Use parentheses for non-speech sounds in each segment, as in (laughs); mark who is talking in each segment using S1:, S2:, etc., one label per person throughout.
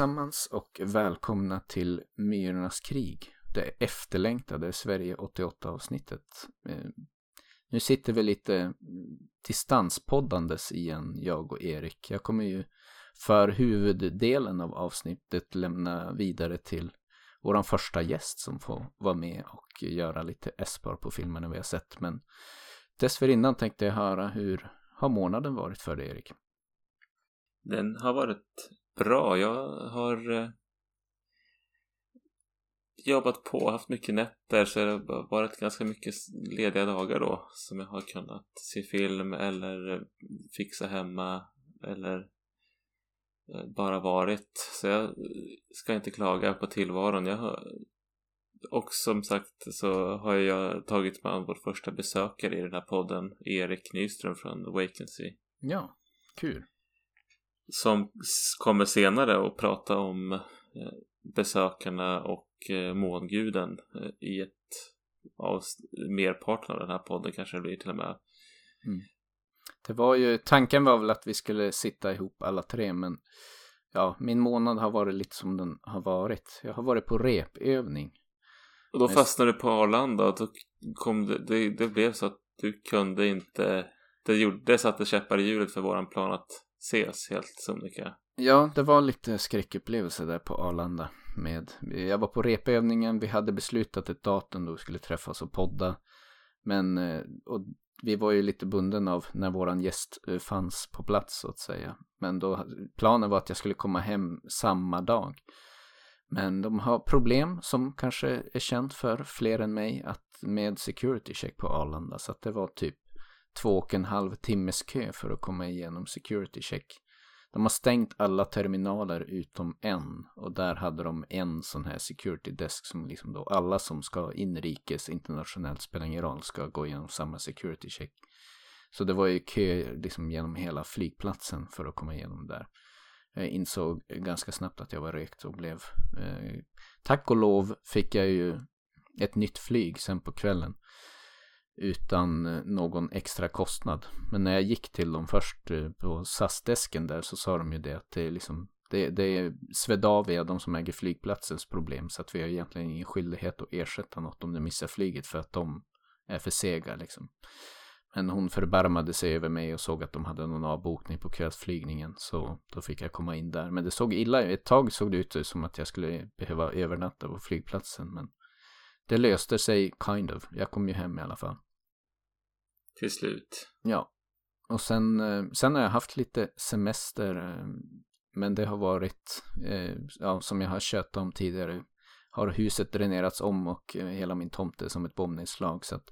S1: allesammans och välkomna till Myrornas krig. Det efterlängtade Sverige 88 avsnittet. Eh, nu sitter vi lite distanspoddandes igen, jag och Erik. Jag kommer ju för huvuddelen av avsnittet lämna vidare till vår första gäst som får vara med och göra lite espar på filmerna vi har sett. Men dessförinnan tänkte jag höra hur har månaden varit för dig Erik?
S2: Den har varit bra. Jag har eh, jobbat på, haft mycket nätter så det har varit ganska mycket lediga dagar då som jag har kunnat se film eller eh, fixa hemma eller eh, bara varit. Så jag ska inte klaga på tillvaron. Jag har, och som sagt så har jag tagit med vår första besökare i den här podden, Erik Nyström från Vacancy.
S1: Ja, kul
S2: som kommer senare och prata om eh, besökarna och eh, månguden eh, i ett av merparten av den här podden kanske det blir till och med. Mm.
S1: Det var ju, tanken var väl att vi skulle sitta ihop alla tre men ja, min månad har varit lite som den har varit. Jag har varit på repövning.
S2: Och då fastnade du på Arlanda och då kom det, det, det blev så att du kunde inte, det gjorde, det satte käppar i hjulet för våran plan att ses helt sonika.
S1: Ja, det var lite skräckupplevelse där på Arlanda. Med, jag var på repövningen, vi hade beslutat ett datum då vi skulle träffas och podda. Men eh, och vi var ju lite bunden av när våran gäst eh, fanns på plats så att säga. Men då, planen var att jag skulle komma hem samma dag. Men de har problem som kanske är känt för fler än mig att med security check på Arlanda. Så att det var typ två och en halv timmes kö för att komma igenom security check. De har stängt alla terminaler utom en och där hade de en sån här security desk som liksom då alla som ska inrikes internationellt spelar ingen roll ska gå igenom samma security check. Så det var ju kö liksom genom hela flygplatsen för att komma igenom där. Jag insåg ganska snabbt att jag var rökt och blev eh, tack och lov fick jag ju ett nytt flyg sen på kvällen utan eh, någon extra kostnad. Men när jag gick till dem först eh, på SAS-desken där så sa de ju det att det är liksom det, det är Swedavia, de som äger flygplatsens problem så att vi har egentligen ingen skyldighet att ersätta något om du missar flyget för att de är för sega liksom. Men hon förbarmade sig över mig och såg att de hade någon avbokning på kvällsflygningen så då fick jag komma in där. Men det såg illa ut. Ett tag såg det ut som att jag skulle behöva övernatta på flygplatsen men det löste sig kind of. Jag kom ju hem i alla fall
S2: till slut.
S1: Ja. Och sen, eh, sen har jag haft lite semester. Eh, men det har varit, eh, ja, som jag har tjötat om tidigare, har huset dränerats om och hela min tomt är som ett bombnedslag. Så att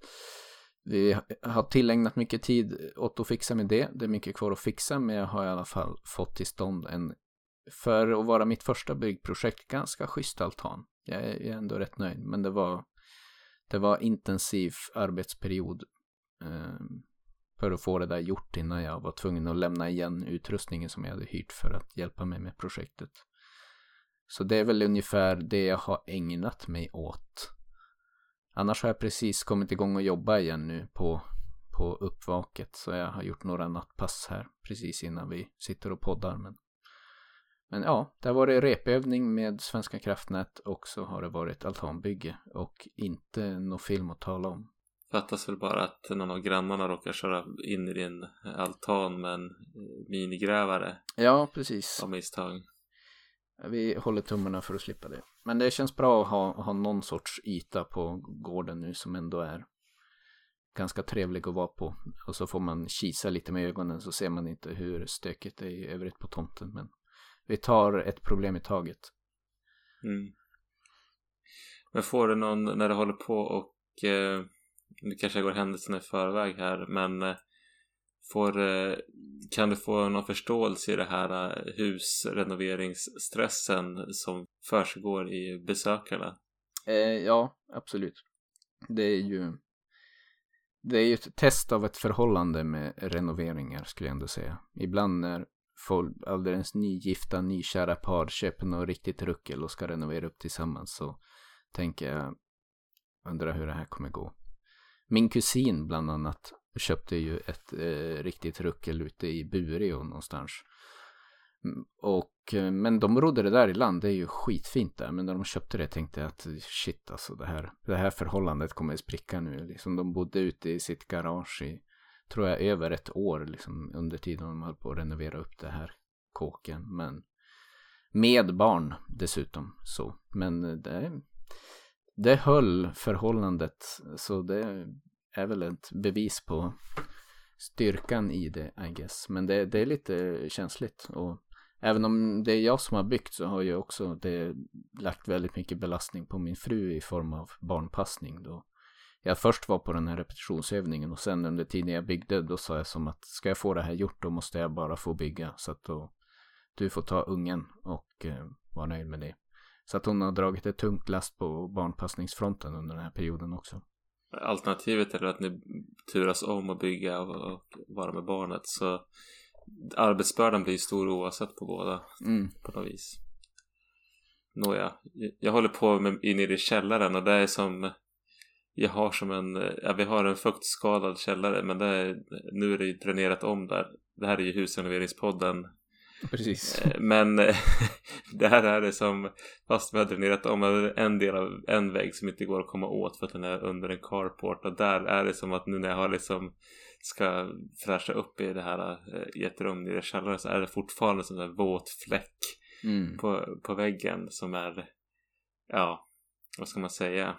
S1: vi har tillägnat mycket tid åt att fixa med det. Det är mycket kvar att fixa, men jag har i alla fall fått till stånd en, för att vara mitt första byggprojekt, ganska schysst altan. Jag är, ändå rätt nöjd, men det var, det var intensiv arbetsperiod Ehm, för att få det där gjort innan jag var tvungen att lämna igen utrustningen som jag hade hyrt för att hjälpa mig med projektet. Så det är väl ungefär det jag har ägnat mig åt. Annars har jag precis kommit igång och jobba igen nu på, på uppvaket. Så jag har gjort några nattpass här precis innan vi sitter och poddar. Men, men ja, det har varit repövning med Svenska kraftnät och så har det varit altanbygge och inte någon film att tala om.
S2: Fattas väl bara att någon av grannarna råkar köra in i din altan med en minigrävare.
S1: Ja, precis.
S2: Av misstag.
S1: Vi håller tummarna för att slippa det. Men det känns bra att ha, ha någon sorts yta på gården nu som ändå är ganska trevlig att vara på. Och så får man kisa lite med ögonen så ser man inte hur stökigt det är i övrigt på tomten. Men vi tar ett problem i taget.
S2: Mm. Men får du någon när du håller på och eh, nu kanske jag går händelserna i förväg här men eh, får, eh, kan du få någon förståelse i det här eh, husrenoveringsstressen som försiggår i besökarna?
S1: Eh, ja, absolut. Det är ju det är ju ett test av ett förhållande med renoveringar skulle jag ändå säga. Ibland när folk, alldeles nygifta, nykära par köper något riktigt ruckel och ska renovera upp tillsammans så tänker jag undrar hur det här kommer gå. Min kusin bland annat köpte ju ett eh, riktigt ruckel ute i Bureå någonstans. Mm, och, eh, men de rodde det där i land, det är ju skitfint där. Men när de köpte det tänkte jag att shit alltså det här, det här förhållandet kommer att spricka nu. Liksom, de bodde ute i sitt garage i, tror jag, över ett år liksom, under tiden de höll på att renovera upp det här kåken. Men med barn dessutom. Så. Men eh, det, det höll förhållandet. Så det är väl ett bevis på styrkan i det I guess. Men det, det är lite känsligt. Och även om det är jag som har byggt så har ju också det lagt väldigt mycket belastning på min fru i form av barnpassning. Då jag först var på den här repetitionsövningen och sen under tiden jag byggde då sa jag som att ska jag få det här gjort då måste jag bara få bygga. Så att då du får ta ungen och eh, vara nöjd med det. Så att hon har dragit ett tungt last på barnpassningsfronten under den här perioden också.
S2: Alternativet är att ni turas om att bygga och, vara med barnet. Så arbetsbördan blir stor oavsett på båda. Mm. På något vis. Nåja, jag håller på med in i källaren och det är som jag har som en, ja vi har en fuktskadad källare men det är, nu är det ju dränerat om där. Det här är ju husrenoveringspodden
S1: Precis.
S2: Eh, men (laughs) det här är det som, fast vi har dränerat om en del av en vägg som inte går att komma åt för att den är under en carport. Och där är det som att nu när jag har liksom ska fräscha upp i det här äh, jätterum nere i källaren så är det fortfarande en sån där våt fläck mm. på, på väggen som är, ja, vad ska man säga?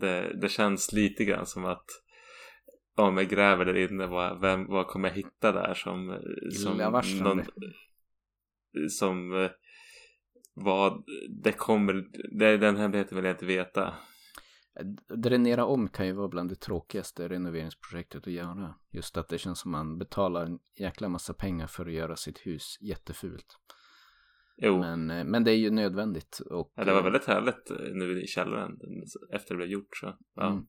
S2: Det, det känns lite grann som att om jag gräver där inne, vad, vem, vad kommer jag hitta där som, som någon, som eh, vad det kommer, det, den hemligheten vill jag inte veta.
S1: Dränera om kan ju vara bland det tråkigaste renoveringsprojektet att göra. Just att det känns som man betalar en jäkla massa pengar för att göra sitt hus jättefult. Jo. Men, eh, men det är ju nödvändigt. Och,
S2: ja, det var väldigt härligt nu i källaren efter det blev gjort. Så. Ja. Mm.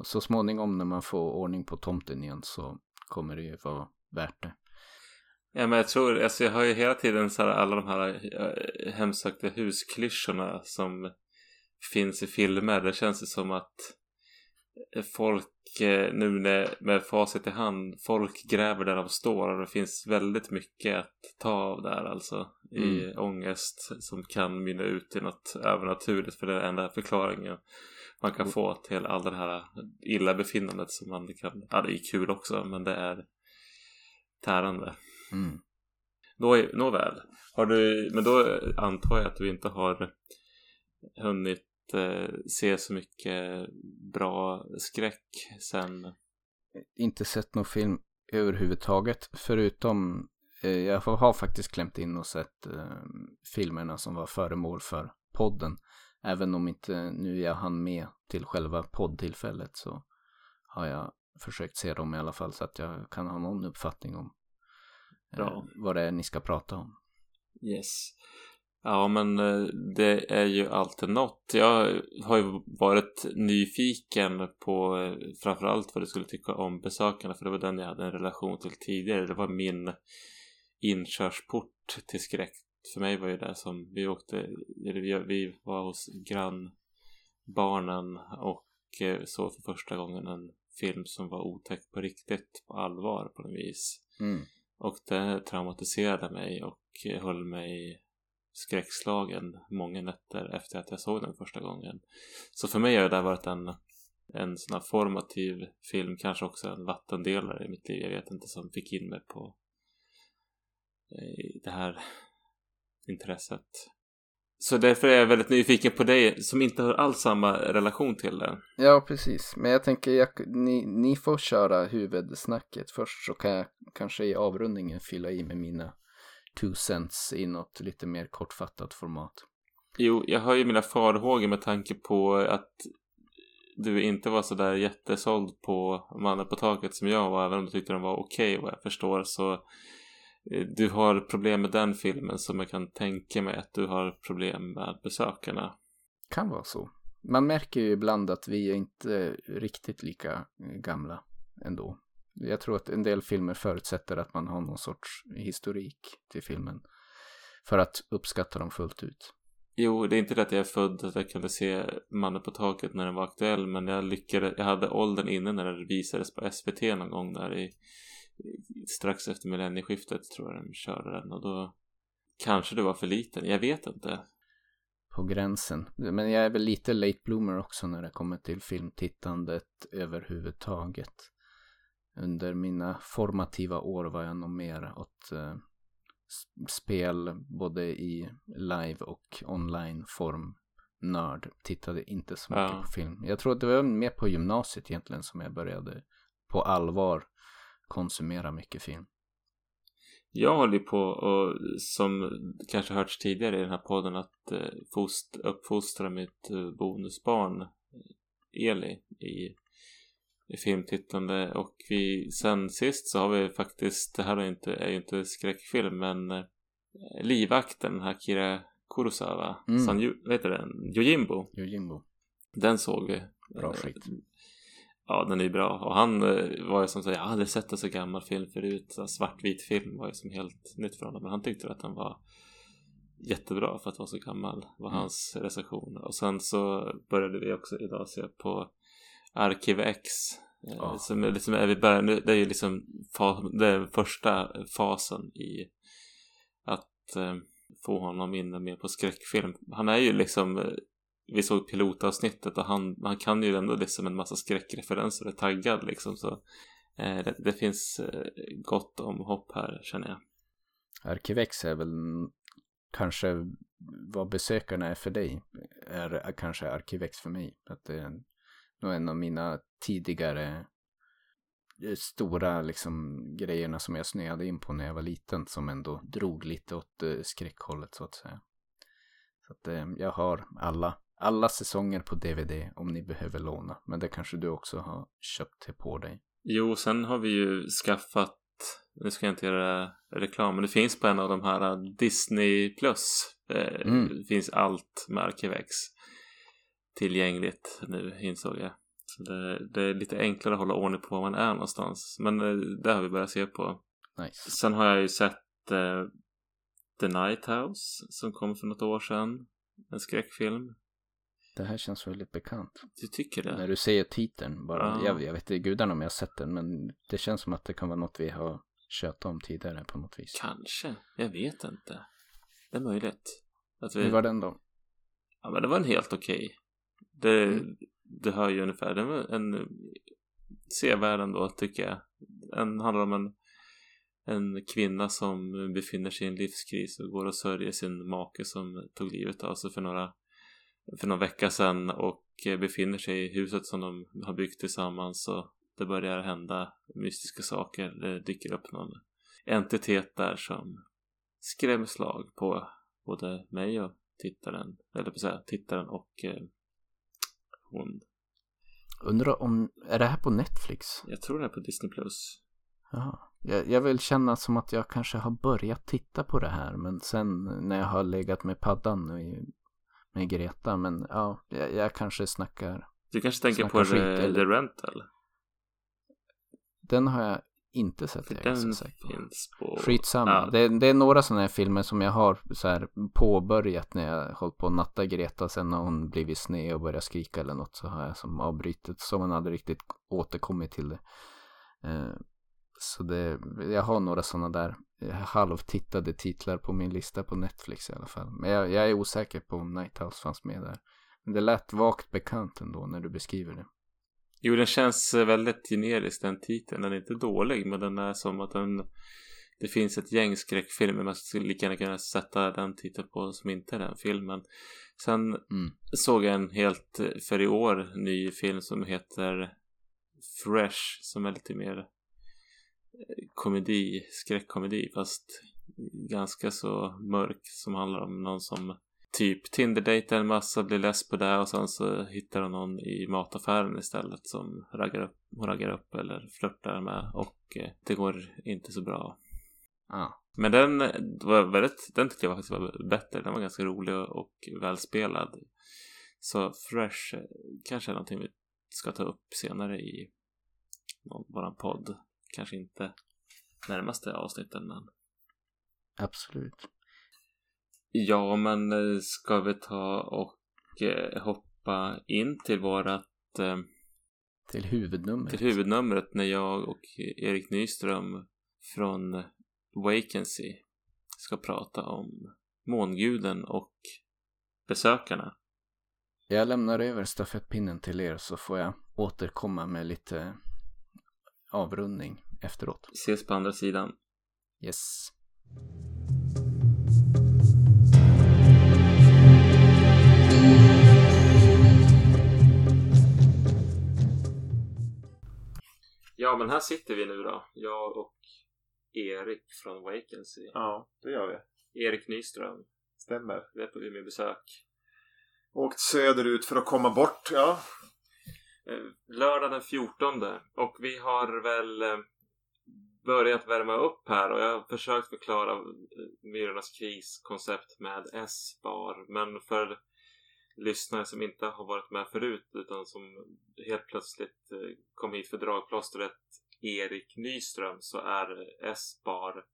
S1: Och så småningom när man får ordning på tomten igen så kommer det ju vara värt det.
S2: Ja men jag tror, alltså jag har ju hela tiden så här alla de här äh, hemsökta husklyschorna som finns i filmer. Det känns ju som att folk eh, nu när, med facit i hand, folk gräver där de står och det finns väldigt mycket att ta av där alltså. I mm. ångest som kan mynna ut i något övernaturligt för det är enda förklaringen man kan få till all den här illabefinnandet som man kan, ja det är kul också men det är tärande. Mm. Nå, nåväl, har du, men då antar jag att du inte har hunnit eh, se så mycket bra skräck sen?
S1: Inte sett någon film överhuvudtaget förutom eh, jag har faktiskt klämt in och sett eh, filmerna som var föremål för podden. Även om inte nu jag hann med till själva poddtillfället så har jag försökt se dem i alla fall så att jag kan ha någon uppfattning om eh, vad det är ni ska prata om.
S2: Yes. Ja men eh, det är ju alltid något. Jag har ju varit nyfiken på eh, framförallt vad du skulle tycka om besökarna för det var den jag hade en relation till tidigare. Det var min inkörsport till skräck för mig var ju det som vi åkte, eller vi var hos grannbarnen och eh, såg för första gången en film som var otäck på riktigt, på allvar på något vis. Mm. Och det traumatiserade mig och höll mig skräckslagen många nätter efter att jag såg den första gången. Så för mig har det varit en, en sån här formativ film, kanske också en vattendelare i mitt liv, jag vet inte, som fick in mig på eh, det här intresset. Så därför är jag väldigt nyfiken på dig som inte har alls samma relation till det.
S1: Ja, precis. Men jag tänker, jag, ni, ni får köra huvudsnacket först så kan jag kanske i avrundningen fylla i med mina two cents i något lite mer kortfattat format.
S2: Jo, jag har ju mina farhågor med tanke på att du inte var sådär jättesåld på Mannen på taket som jag var, även om du tyckte den var okej okay, vad jag förstår så du har problem med den filmen som jag kan tänka mig att du har problem med besökarna.
S1: Kan vara så. Man märker ju ibland att vi är inte riktigt lika gamla ändå. Jag tror att en del filmer förutsätter att man har någon sorts historik till filmen för att uppskatta dem fullt ut.
S2: Jo, det är inte det att jag är född att jag kunde se Mannen på taket när den var aktuell men jag lyckades, jag hade åldern inne när det visades på SVT någon gång där i strax efter millennieskiftet tror jag den körde den och då kanske du var för liten, jag vet inte.
S1: På gränsen. Men jag är väl lite late bloomer också när det kommer till filmtittandet överhuvudtaget. Under mina formativa år var jag nog mer åt uh, spel både i live och online form nörd. Tittade inte så mycket ja. på film. Jag tror att det var mer på gymnasiet egentligen som jag började på allvar konsumera mycket film.
S2: Jag håller på och som kanske hörts tidigare i den här podden att eh, fost, uppfostra mitt eh, bonusbarn Eli i, i filmtittande och vi sen sist så har vi faktiskt, det här är, inte, är ju inte skräckfilm men eh, Livvakten, Akira Kurosawa, mm. San, vad heter den? Yojimbo.
S1: Yojimbo.
S2: Den såg vi.
S1: Bra skit.
S2: Ja, den är ju bra. Och han eh, var ju som säger, jag har aldrig sett en så gammal film förut. Så svartvit film var ju som helt nytt för honom. Men han tyckte att den var jättebra för att vara så gammal. var mm. hans recension. Och sen så började vi också idag se på Arkiv X. Oh. Som liksom, är vi börjar, det är ju liksom det är första fasen i att eh, få honom in mer på skräckfilm. Han är ju liksom vi såg pilotavsnittet och han, han kan ju ändå liksom en massa skräckreferenser och är taggad liksom så eh, det, det, finns eh, gott om hopp här känner jag.
S1: Arkivex är väl kanske vad besökarna är för dig är, är kanske Arkivex för mig. Att det är nog en av mina tidigare eh, stora liksom grejerna som jag snöade in på när jag var liten som ändå drog lite åt eh, skräckhållet så att säga. Så att eh, jag har alla alla säsonger på DVD om ni behöver låna. Men det kanske du också har köpt till på dig.
S2: Jo, sen har vi ju skaffat, nu ska jag inte göra reklam, men det finns på en av de här Disney Plus. Eh, mm. Det finns allt med Arkivex tillgängligt nu insåg jag. Så det, det, är lite enklare att hålla ordning på var man är någonstans. Men eh, det har vi börjat se på.
S1: Nice.
S2: Sen har jag ju sett eh, The Night House som kom för något år sedan. En skräckfilm.
S1: Det här känns väldigt bekant.
S2: Du tycker det?
S1: När du säger titeln bara. Ja. Jag, jag vet inte gudarna om jag har sett den. Men det känns som att det kan vara något vi har kört om tidigare på något vis.
S2: Kanske. Jag vet inte. Det är möjligt.
S1: Att vi... Hur var den då?
S2: Ja men det var en helt okej. Okay. Det, mm. det hör ju ungefär. Det var en sevärd ändå tycker jag. Den handlar om en en kvinna som befinner sig i en livskris och går och sörjer sin make som tog livet av sig för några för någon vecka sedan och befinner sig i huset som de har byggt tillsammans och det börjar hända mystiska saker. Det dyker upp någon entitet där som skrämmer slag på både mig och tittaren, eller på säga, tittaren och eh, hon.
S1: Undrar om, är det här på Netflix?
S2: Jag tror det är på Disney Plus.
S1: Jaha. Jag, jag vill känna som att jag kanske har börjat titta på det här men sen när jag har legat med paddan i med Greta. Men ja, jag, jag kanske snackar.
S2: Du kanske tänker på skit, the, the Rental?
S1: Den har jag inte sett.
S2: För den finns på...
S1: Skitsamma. Ja. Det, det är några sådana här filmer som jag har så här påbörjat när jag hållit på att natta Greta. Sen har hon blivit sned och börjat skrika eller något så har jag som avbrutit. Så man hade riktigt återkommit till det. Eh, så det, jag har några sådana där halvtittade titlar på min lista på Netflix i alla fall. Men jag, jag är osäker på om Nighthouse fanns med där. Men det lät vagt bekant ändå när du beskriver det.
S2: Jo, den känns väldigt generisk den titeln. Den är inte dålig, men den är som att den... Det finns ett gäng skräckfilmer man skulle lika gärna kunna sätta den titeln på som inte är den filmen. Sen mm. såg jag en helt för i år ny film som heter Fresh som är lite mer komedi, skräckkomedi fast ganska så mörk som handlar om någon som typ Tinder-dejtar en massa, blir less på det och sen så hittar hon någon i mataffären istället som raggar upp, hon raggar upp eller flörtar med och eh, det går inte så bra.
S1: Ah.
S2: Men den var väldigt, den tyckte jag faktiskt var bättre. Den var ganska rolig och välspelad. Så Fresh eh, kanske är någonting vi ska ta upp senare i våran podd kanske inte närmaste avsnitten men
S1: Absolut.
S2: Ja, men eh, ska vi ta och eh, hoppa in till vårat eh,
S1: till huvudnumret.
S2: Till huvudnumret när jag och Erik Nyström från Vacancy ska prata om månguden och besökarna.
S1: Jag lämnar över stafettpinnen till er så får jag återkomma med lite avrundning efteråt.
S2: Vi ses på andra sidan.
S1: Yes.
S2: Ja, men här sitter vi nu då. Jag och Erik från Vacancy.
S3: Ja, det gör vi.
S2: Erik Nyström.
S3: Stämmer.
S2: Vi är på Umeåbesök.
S3: Åkt söderut för att komma bort, ja.
S2: Eh, lördag den 14 och vi har väl eh, börjat värma upp här och jag har försökt förklara eh, Myrornas kriskoncept med S-bar. Men för lyssnare som inte har varit med förut utan som helt plötsligt kom hit för dragplåstret Erik Nyström så är S-bar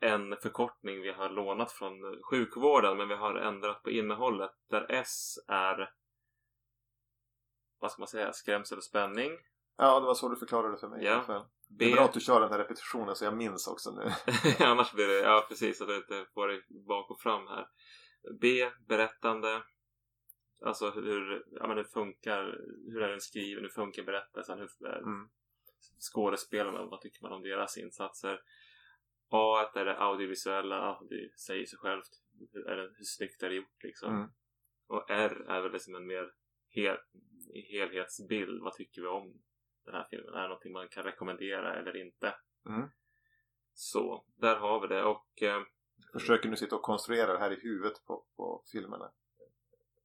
S2: en förkortning vi har lånat från sjukvården. Men vi har ändrat på innehållet där S är vad ska man säga, skrämsel och spänning.
S3: Ja, det var så du förklarade för mig
S2: Ja. B,
S3: Det är bra att du kör den här repetitionen så jag minns också nu. (laughs)
S2: annars blir det, ja precis, att du inte får det bak och fram här. B, berättande. Alltså hur, ja, men hur funkar, hur är den skriven, hur funkar berättelsen, hur är
S3: Mm.
S2: skådespelarna, vad tycker man om deras insatser? A är det audiovisuella, det säger sig självt. Hur, är det, hur snyggt är det gjort liksom?
S3: Mm.
S2: Och R är väl liksom en mer hel, helhetsbild. Vad tycker vi om den här filmen? Är det någonting man kan rekommendera eller inte?
S3: Mm.
S2: Så, där har vi det. Och eh,
S3: Försöker nu sitta och konstruera det här i huvudet på, på filmerna.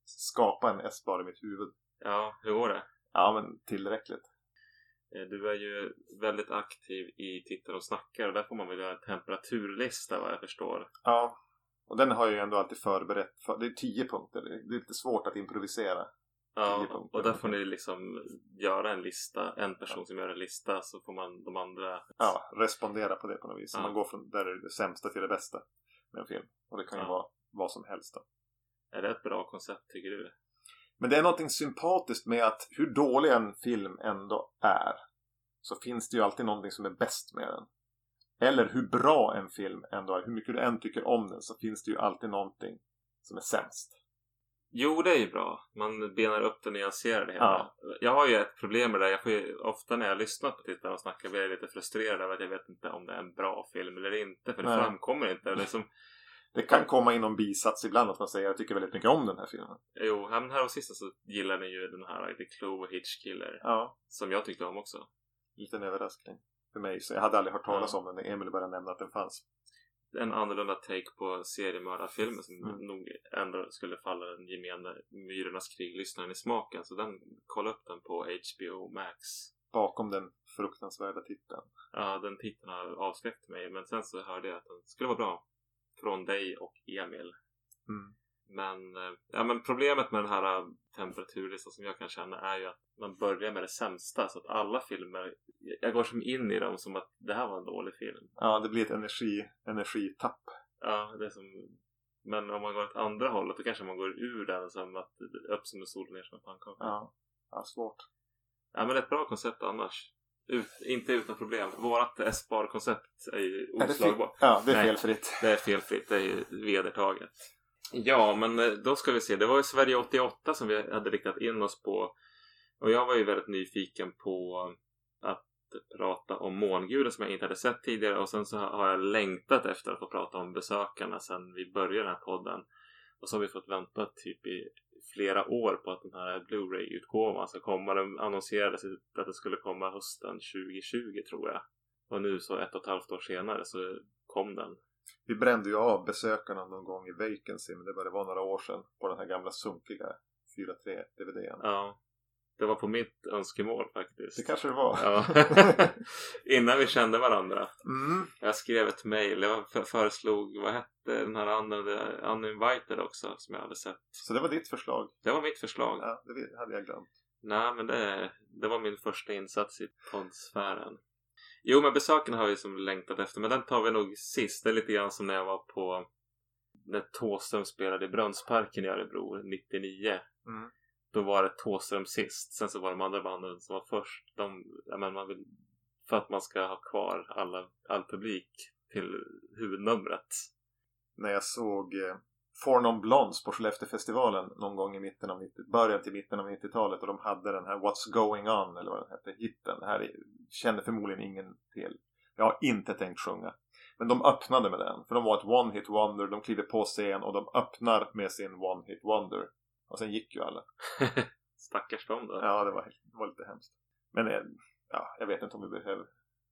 S3: Skapa en S-bar i mitt huvud.
S2: ja, hur går det?
S3: Ja, men tillräckligt.
S2: Eh, Du är ju väldigt aktiv i Tittar och snackar och där får man väl göra en temperaturlista vad jag förstår.
S3: Ja. Och den har jag ju ändå alltid förberett. För, det är tio punkter. Det är lite svårt att improvisera.
S2: Ja, och där får ni liksom göra en lista. En person som gör en lista så får man de andra.
S3: Ja, respondera på det på något vis. Så
S2: Ja.
S3: man går från där det är det sämsta till det bästa med en film. Och det kan ju
S2: Ja.
S3: vara vad som helst då.
S2: Är det ett bra koncept tycker du?
S3: Men det är någonting sympatiskt med att hur dålig en film ändå är så finns det ju alltid någonting som är bäst med den. Eller hur bra en film ändå är, hur mycket du än tycker om den så finns det ju alltid någonting som är sämst.
S2: Jo, det är ju bra. Man benar upp det och nyanserar det hela. Jag har ju ett problem med det. Jag får ju, ofta när jag lyssnar på Tittarna och snackar blir jag lite frustrerad över att jag vet inte om det är en bra film eller inte. För det
S3: Nej.
S2: framkommer inte. Det som,
S3: Det kan komma in någon bisats ibland att man säger jag tycker väldigt mycket om den här filmen.
S2: jo, här här och sista så gillar ni ju den här The Clue Hitch Killer.
S3: Ja,
S2: Som jag tyckte om också.
S3: liten överraskning för mig. Så jag hade aldrig hört talas
S2: Ja.
S3: om den när Emil började nämna att den fanns.
S2: En annorlunda take på seriemördarfilmer som
S3: Mm.
S2: nog ändå skulle falla den gemene Myrornas krig-lyssnaren i smaken. Så den, kolla upp den på HBO Max.
S3: Bakom den fruktansvärda titeln.
S2: Ja, den titeln har avskräckt mig. Men sen så hörde jag att den skulle vara bra. Från dig och Emil.
S3: Mm.
S2: Men, eh, ja, men problemet med den här eh, temperaturlistan som jag kan känna är ju att man börjar med det sämsta. Så att alla filmer, jag går som in i dem som att det här var en dålig film.
S3: Ja, det blir ett energi, energitapp.
S2: Ja, det är som... Men om man går åt andra hållet då kanske man går ur den som att upp som en sol ner som en pannkaka.
S3: Ja, ja svårt.
S2: Ja, men ett bra koncept annars. Ut, inte utan problem. Vårat S-bar-koncept är ju
S3: Är fel?
S2: oslagbart.
S3: Ja, det är
S2: Nej.
S3: felfritt.
S2: Det är felfritt, det är ju vedertaget. Ja, men eh, då ska vi se. Det var ju Sverige 88 som vi hade riktat in oss på. Och jag var ju väldigt nyfiken på att prata om månguden som jag inte hade sett tidigare. Och sen så har jag längtat efter att få prata om besökarna sen vi började den här podden. Och så har vi fått vänta typ i flera år på att den här Blu-ray-utgåvan ska komma. Den annonserades att det skulle komma hösten 2020 tror jag. Och nu så ett och ett halvt år senare så kom den.
S3: Vi brände ju av besökarna någon gång i Vacancy, men det började vara några år sedan. På den här gamla sunkiga 4.3 DVDn.
S2: Ja. Det var på mitt önskemål faktiskt.
S3: Det kanske det var.
S2: Ja. (laughs) Innan vi kände varandra.
S3: mm.
S2: Jag skrev ett mail. Jag för- föreslog, vad hette den här andra, Uninvited också som jag hade sett.
S3: Så det var ditt förslag.
S2: Det var mitt förslag.
S3: Ja, det hade jag glömt.
S2: Nej, men det, det var min första insats i poddsfären. Jo, men besöken har vi som längtat efter, men den tar vi nog sist. Det är lite grann som när jag var på när Thåström spelade i Brunnsparken i Örebro 99.
S3: Mm.
S2: Då var det Thåström sist. Sen så var de andra banden som var först. De, ja, men man vill, för att man ska ha kvar alla, all publik till huvudnumret.
S3: när jag såg Four Non Blondes på Skellefteåfestivalen någon gång i mitten av 90, början till mitten av 90-talet och de hade den här What's Going On eller vad den hette, hitten. Det här är, kände förmodligen ingen till. Jag har inte tänkt sjunga. Men de öppnade med den, för de var ett one hit wonder, de kliver på scen och de öppnar med sin one hit wonder. Och sen gick ju alla. (laughs)
S2: Stackars dem då.
S3: Ja, det var, det var lite hemskt. Men eh, ja, jag vet inte om vi behöver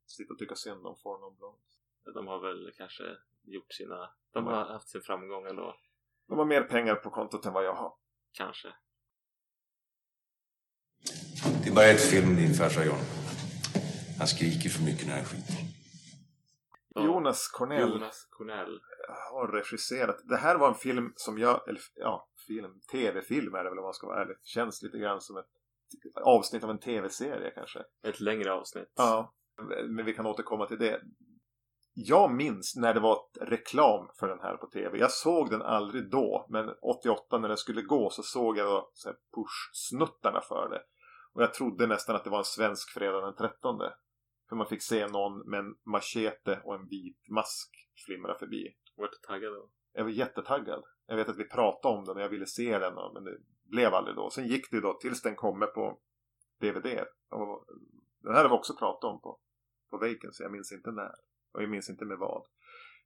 S3: sitta och tycka synd om Four Non Blondes.
S2: De har väl kanske gjort sina... De har haft sin framgång ändå.
S3: De har mer pengar på kontot än vad jag har.
S2: Kanske.
S4: Det är bara ett film din farsa John. Han skriker för mycket när han skiter.
S3: Jonas Cornell
S2: Jonas Cornell.
S3: har regisserat. Det här var en film som jag, eller ja, film, tv-film är det väl om man ska vara ärlig. Känns lite grann som ett avsnitt av en tv-serie kanske.
S2: Ett längre avsnitt.
S3: Ja, men vi kan återkomma till det. Jag minns när det var reklam för den här på tv. Jag såg den aldrig då, men 88 när den skulle gå så såg jag då så push-snuttarna för det. Och jag trodde nästan att det var en svensk fredag den 13. För man fick se någon med en machete och en vit mask flimra förbi.
S2: Var du taggad då?
S3: Jag var jättetaggad. Jag vet att vi pratade om den och jag ville se den men det blev aldrig då. Sen gick det då tills den kommer på DVD. Och den här har vi också pratat om på, på Vacancy. Jag minns inte när. Och jag minns inte med vad.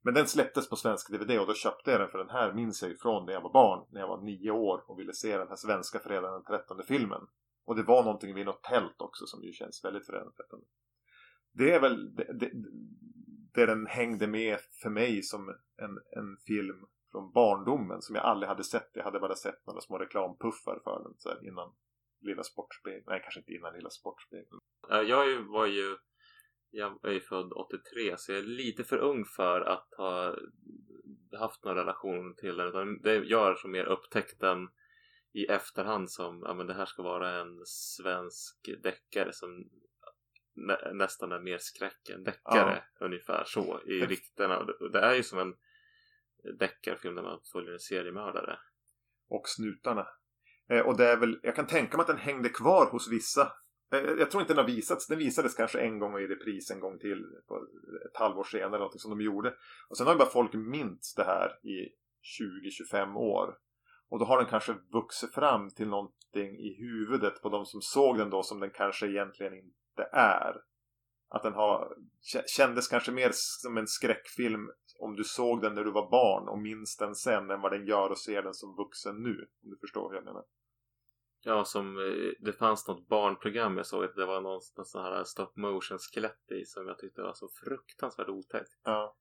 S3: Men den släpptes på svensk DVD och då köpte jag den för den här minns jag ifrån när jag var barn. När jag var nio år och ville se den här svenska fredagen den 13 filmen. Och det var någonting vid något tält också som ju känns väldigt fredagen den 13. Det är väl det, det, det den hängde med för mig som en, en film från barndomen som jag aldrig hade sett. Jag hade bara sett några små reklampuffar för den så här, innan Lilla Sportspegeln. Nej, kanske inte innan Lilla Sportspegeln.
S2: Jag var ju jag är ju född 83 så jag är lite för ung för att ha haft någon relation till den. Utan det jag som mer upptäckt den i efterhand som ja, men det här ska vara en svensk deckare som nä, nästan är mer skräck än deckare ungefär så i ryktena. Det- Det är ju som en deckarfilm där man följer en seriemördare.
S3: och snutarna. Eh, och det är väl, jag kan tänka mig att den hängde kvar hos vissa. Eh, jag tror inte den har visats. Den visades kanske en gång och i repris en gång till. På ett halvår senare eller någonting som de gjorde. Och sen har ju bara folk minst det här i 20-25 år. Och då har den kanske vuxit fram till någonting i huvudet på de som såg den då som den kanske egentligen inte är. Att den har, kändes kanske mer som en skräckfilm om du såg den när du var barn och minns den sen än vad den gör och ser den som vuxen nu. Om du förstår hur jag menar.
S2: Ja, som eh, det fanns något barnprogram jag såg att det var någon, någon sån här stop motion skelett i som jag tyckte var så fruktansvärt otäckt.
S3: Ja.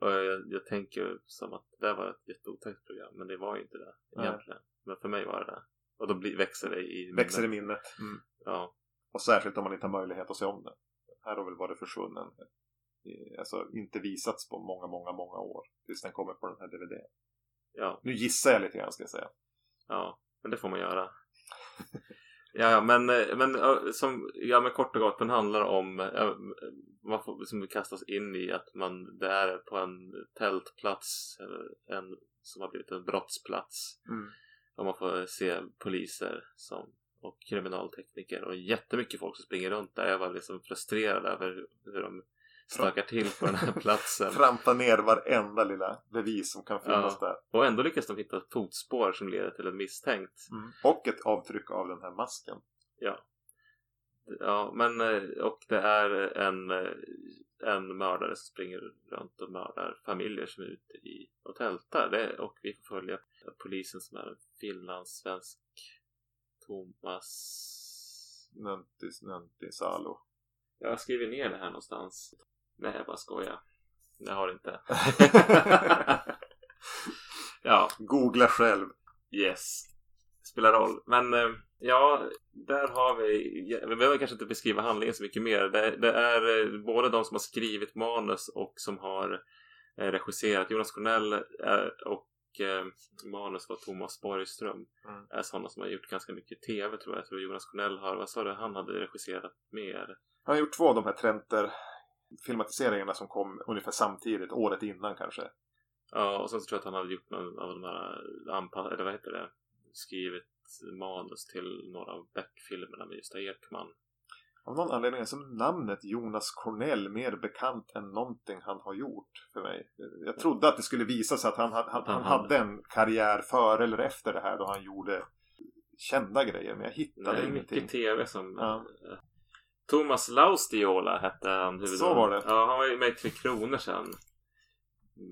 S2: Och jag, jag tänker som att det var ett jätteotäckt program men det var ju inte det
S3: Nej.
S2: egentligen. Men för mig var det det. Och då blir, växer det i
S3: Växer i
S2: minnet.
S3: minnet. Mm.
S2: Ja.
S3: Och särskilt om man inte har möjlighet att se om den. Här har väl varit försvunnen. Eh, Alltså inte visats på många, många, många år. Tills den kommer på den här DVD.
S2: ja,
S3: Nu gissar jag lite grann ska jag säga.
S2: ja, men det får man göra. (laughs) ja, ja, men, eh, men som, ja, men kort och gott, den handlar om eh, man får liksom kastas in i att man, det är på en tältplats en som har blivit en brottsplats.
S3: Mm.
S2: Och man får se poliser som, och kriminaltekniker och jättemycket folk som springer runt där. Jag var liksom frustrerad över hur de stökar till på den här (laughs) platsen.
S3: Trampa ner varenda lilla bevis som kan finnas där.
S2: Och ändå lyckas de hitta ett fotspår som leder till en misstänkt.
S3: Och ett avtryck av den här masken.
S2: Ja. Ja, men eh, och det är en, eh, en mördare som springer runt och mördar familjer som är ute i och tältar. Det, och vi får följa polisen som är en finlandssvensk Thomas
S3: Nöntis, Nöntisalo.
S2: Jag har skrivit ner det här någonstans. Nej, jag bara skojar. Jag har inte. (laughs) ja,
S3: Googla själv.
S2: yes. Spelar roll. Men eh, ja, där har vi. Vi behöver kanske inte beskriva handlingen så mycket mer. Det, det är eh, både de som har skrivit manus och som har eh, regisserat. Jonas Cornell och manus var Thomas Borgström.
S3: Mm.
S2: Är sådana som har gjort ganska mycket tv tror jag. Jag tror Jonas Cornell har, vad sa du, han hade regisserat mer.
S3: Han har gjort två av de här Trenter filmatiseringarna som kom ungefär samtidigt, året innan kanske.
S2: Ja, och sen så tror jag att han hade gjort någon av de här anpass... eller vad heter det? Skrivit manus till några av Beck-filmerna med Gösta Ekman.
S3: Av någon anledning är som namnet Jonas Cornell mer bekant än någonting han har gjort för mig. Jag trodde att det skulle visa sig att han, han, han hade en karriär före eller efter det här då han gjorde kända grejer. Men jag hittade
S2: Det är
S3: ingenting.
S2: mycket tv som...
S3: Ja.
S2: Eh, Thomas Laustiola hette han huvudrollen.
S3: Så var det.
S2: Ja, han var ju med i Tre Kronor sen.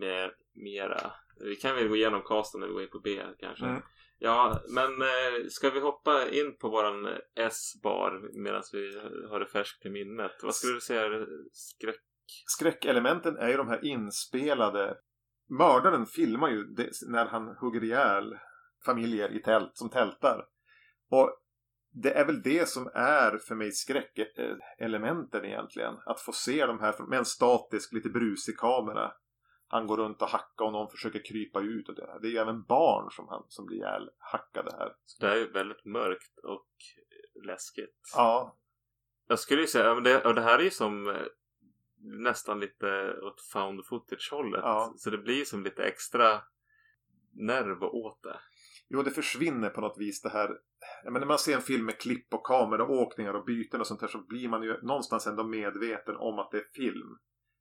S2: Med mera. Vi kan väl gå igenom casten när vi går in på B kanske.
S3: Mm.
S2: Ja, men eh, ska vi hoppa in på våran S-bar medan vi har det färskt i minnet? Vad skulle du säga är skräck?
S3: Skräckelementen är ju de här inspelade. Mördaren filmar ju det, när han hugger ihjäl familjer i tält, som tältar. Och det är väl det som är för mig skräckelementen egentligen. Att få se de här med en statisk, lite brusig kamera. Han går runt och hackar och någon försöker krypa ut. Och det, det är ju även barn som, han, som blir ihjälhackade här.
S2: Det är ju väldigt mörkt och läskigt.
S3: Ja,
S2: Jag skulle ju säga, det, och det här är ju som eh, nästan lite åt found footage hållet.
S3: Ja.
S2: Så det blir ju som lite extra nerv åt det.
S3: Jo, det försvinner på något vis det här. Men när man ser en film med klipp och kameraåkningar och byten och sånt här så blir man ju någonstans ändå medveten om att det är film.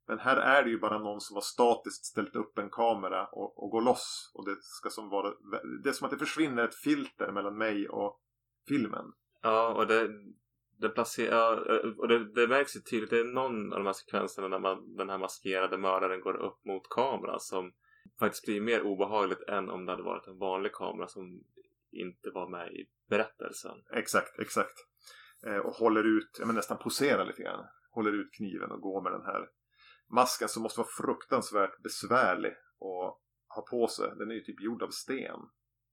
S3: Men här är det ju bara någon som har statiskt ställt upp en kamera och, och går loss. Och det ska som vara... Det är som att det försvinner ett filter mellan mig och filmen.
S2: Ja, och det, det placerar, och det, det märks ju tydligt. Det är någon av de här sekvenserna när man, den här maskerade mördaren går upp mot kameran som faktiskt blir mer obehagligt än om det hade varit en vanlig kamera som inte var med i berättelsen.
S3: Exakt, exakt. Eh, och håller ut, men nästan poserar lite grann. Håller ut kniven och går med den här masken som måste vara fruktansvärt besvärlig att ha på sig. Den är ju typ gjord av sten.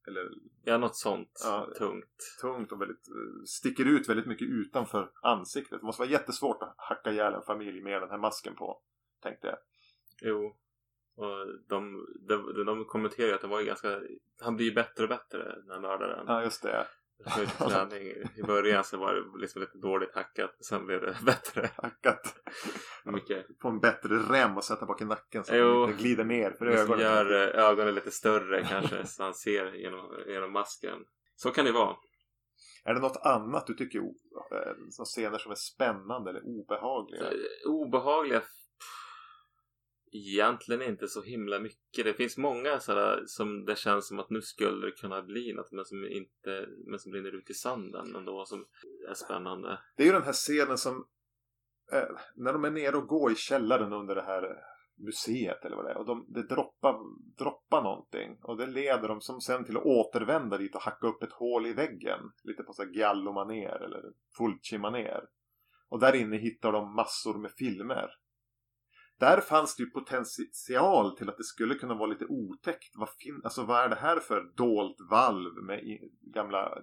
S3: Eller
S2: Ja, något sånt
S3: Ja.
S2: tungt.
S3: tungt och väldigt, eh, sticker ut väldigt mycket utanför ansiktet. Det måste vara jättesvårt att hacka ihjäl en familj med den här masken på. Tänkte jag.
S2: Jo. Och de, de, de kommenterar ju att det var ganska... Han blir ju bättre och bättre, den här mördaren.
S3: Ja, just det. (laughs)
S2: Träning. I början så var det liksom lite dåligt hackat. Sen blev det (laughs) bättre.
S3: Hackat
S2: Mycket.
S3: på en bättre rem och sätta bak i nacken så att
S2: Jo.
S3: det inte glider ner för ögonen.
S2: gör eh, ögonen lite större kanske (laughs) så han ser genom, genom masken. Så kan det vara.
S3: Är det något annat du tycker eh, som scener som är spännande eller obehagliga?
S2: Eh, Obehagliga Egentligen inte så himla mycket. Det finns många sådär som det känns som att nu skulle det kunna bli något men som inte men som rinner ut i sanden ändå som är spännande.
S3: Det är ju den här scenen som eh, när de är nere och går i källaren under det här museet eller vad det är och de, det droppar, droppar någonting och det leder dem som sen till att återvända dit och hacka upp ett hål i väggen lite på så här eller fulci-maner och där inne hittar de massor med filmer där fanns det ju potential till att det skulle kunna vara lite otäckt. Vad, fin- alltså, vad är det här för dolt valv med gamla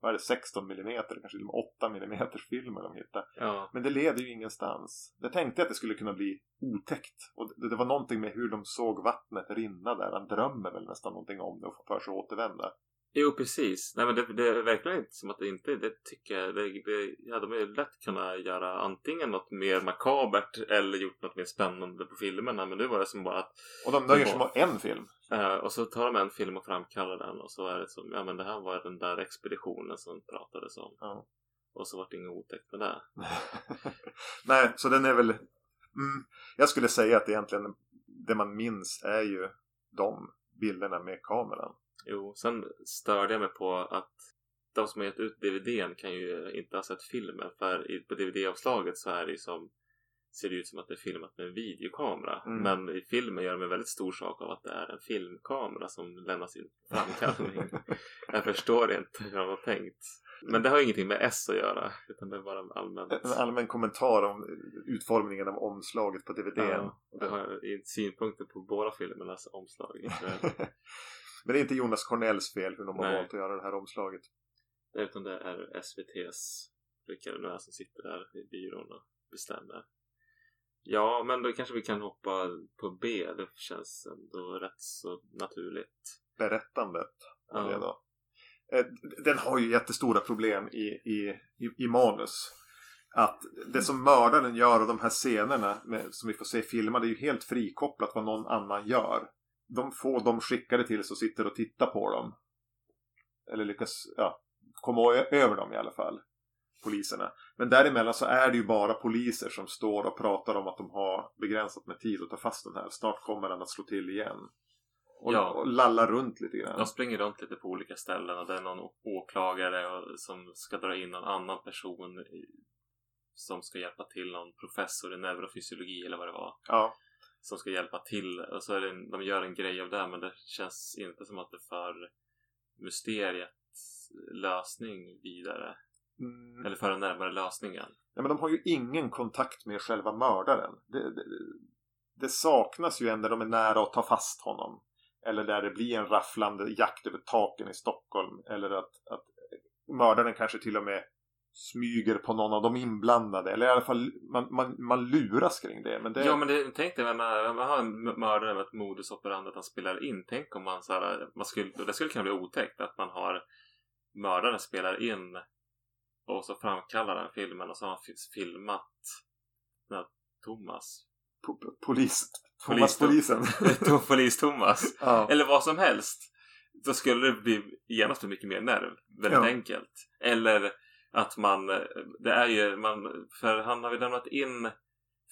S3: vad är det, 16 mm, kanske till och med 8 mm filmer de hittar.
S2: Ja.
S3: Men det leder ju ingenstans. Jag tänkte att det skulle kunna bli otäckt. Och det, det var någonting med hur de såg vattnet rinna där. Han drömmer väl nästan någonting om det och får för sig att återvända.
S2: Jo precis. Nej men det, det är verkligen inte som att det inte det tycker jag. Det, det, ja, de är lätt kunna göra antingen något mer makabert eller gjort något mer spännande på filmerna. Men nu var det som bara att
S3: Och de nöjer sig med en film.
S2: Eh, och så tar de en film och framkallar den och så är det som, ja men det här var den där expeditionen som pratades om.
S3: Ja.
S2: Och så vart det inget otäckt med det. (laughs)
S3: Nej, så den är väl... Mm, jag skulle säga att egentligen det man minns är ju de bilderna med kameran.
S2: Jo, sen störde jag mig på att de som har gett ut DVDn kan ju inte ha sett filmen för på DVD-avslaget så är det ju som ser det ut som att det är filmat med en videokamera.
S3: Mm.
S2: Men i filmen gör de en väldigt stor sak av att det är en filmkamera som lämnas in framkallning. (laughs) jag förstår inte hur de har tänkt. Men det har ingenting med S att göra utan det är bara allmänt.
S3: En allmän kommentar om utformningen av omslaget på DVD.
S2: Ja, det har synpunkter på båda filmernas omslag. (laughs)
S3: Men det är inte Jonas Cornells fel hur de har
S2: Nej.
S3: valt att göra det här omslaget.
S2: Utan det är SVTs vilka det nu är som sitter där i byrån och bestämmer. Ja, men då kanske vi kan hoppa på B. Det känns ändå rätt så naturligt.
S3: Berättandet
S2: Ja.
S3: det då. Eh, Den har ju jättestora problem i, i, i, i manus. Att det som mördaren gör och de här scenerna med, som vi får se filmade är ju helt frikopplat vad någon annan gör. De får de skickade till så sitter och tittar på dem. Eller lyckas ja, komma över dem i alla fall. poliserna. Men däremellan så är det ju bara poliser som står och pratar om att de har begränsat med tid att ta fast den här. Snart kommer den att slå till igen. Och,
S2: Ja.
S3: och lalla runt lite grann.
S2: De springer runt lite på olika ställen och det är någon åklagare som ska dra in någon annan person som ska hjälpa till, någon professor i neurofysiologi eller vad det var.
S3: Ja.
S2: Som ska hjälpa till och så är det de gör en grej av det men det känns inte som att det för mysteriets lösning vidare.
S3: Mm.
S2: Eller för den närmare lösningen.
S3: Ja, men de har ju ingen kontakt med själva mördaren. Det, det, det saknas ju en där de är nära att ta fast honom. Eller där det blir en rafflande jakt över taken i Stockholm. Eller att, att mördaren kanske till och med smyger på någon av de inblandade. Eller i alla fall man, man, man luras kring det. Men det
S2: Ja men det, tänk dig när man, man har en mördare med ett modus operandi att han spelar in. Tänk om man så här, man skulle, det skulle kunna bli otäckt att man har mördaren spelar in och så framkallar den filmen och så har han fi- filmat den här Thomas.
S3: po, po, polis, Thomas (laughs)
S2: Polis-
S3: polisen.
S2: Polis-Thomas. (laughs)
S3: ja.
S2: Eller vad som helst. Då skulle det bli genast mycket mer nerv. Väldigt
S3: Ja.
S2: enkelt. Eller att man, det är ju, man, för han har ju lämnat in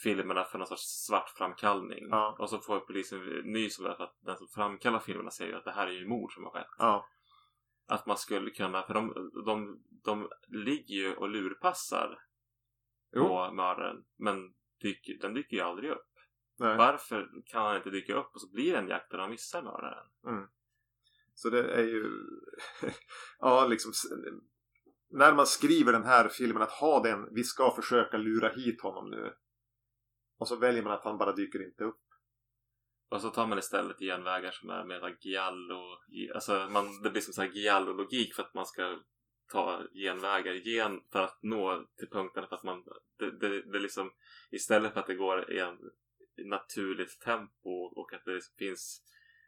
S2: filmerna för någon sorts svart framkallning.
S3: Ja.
S2: Och så får polisen nys om det för att den som framkallar filmerna säger ju att det här är ju mord som har skett.
S3: ja.
S2: Att man skulle kunna, för de, de, de ligger ju och lurpassar
S3: Jo.
S2: på mördaren. Men dyker, den dyker ju aldrig upp.
S3: Nej.
S2: Varför kan han inte dyka upp och så blir det en jakt där de missar mördaren?
S3: Så det är ju... (laughs) ja, liksom... När man skriver den här filmen att ha den, vi ska försöka lura hit honom nu. Och så väljer man att han bara dyker inte upp.
S2: Och så tar man istället genvägar som är mera giallo... Alltså man, det blir som så här giallo-logik för att man ska ta genvägar igen för att nå till punkten för att man... Det, det, det är liksom istället för att det går i en i naturligt tempo och att det finns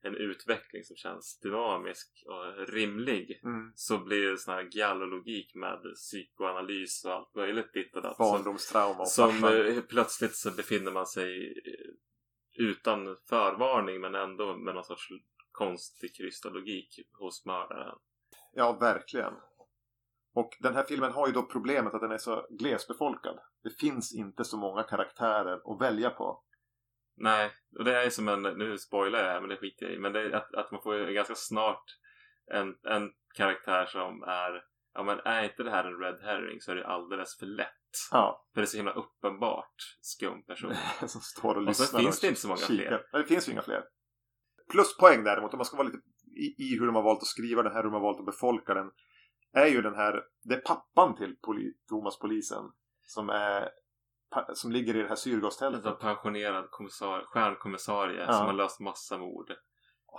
S2: en utveckling som känns dynamisk och rimlig
S3: Mm.
S2: så blir det sån här giallo-logik med psykoanalys och allt möjligt ditt och datt.
S3: Barndomstrauma och
S2: som
S3: farsan.
S2: eh, plötsligt så befinner man sig eh, utan förvarning men ändå med någon sorts konstig krystallogik hos mördaren.
S3: Ja, verkligen. Och den här filmen har ju då problemet att den är så glesbefolkad. Det finns inte så många karaktärer att välja på.
S2: Nej, och det är som en, nu spoilar jag här men det skiter jag i, men det är att, att man får ganska snart en, en karaktär som är, ja men är inte det här en red herring så är det alldeles för lätt.
S3: Ja,
S2: För det är så himla uppenbart skum person. (laughs)
S3: som står och
S2: Och så
S3: lyssnar.
S2: finns det inte så många
S3: kikar.
S2: fler.
S3: Nej, det finns ju inga fler. Pluspoäng däremot, om man ska vara lite i, i hur de har valt att skriva den här, hur de har valt att befolka den. Är ju den här, det är pappan till poli, Thomas polisen. Som är, som ligger i det här
S2: En
S3: syrgastältet.
S2: sån pensionerad kommissar, stjärnkommissarie
S3: Ja.
S2: som har löst massa mord.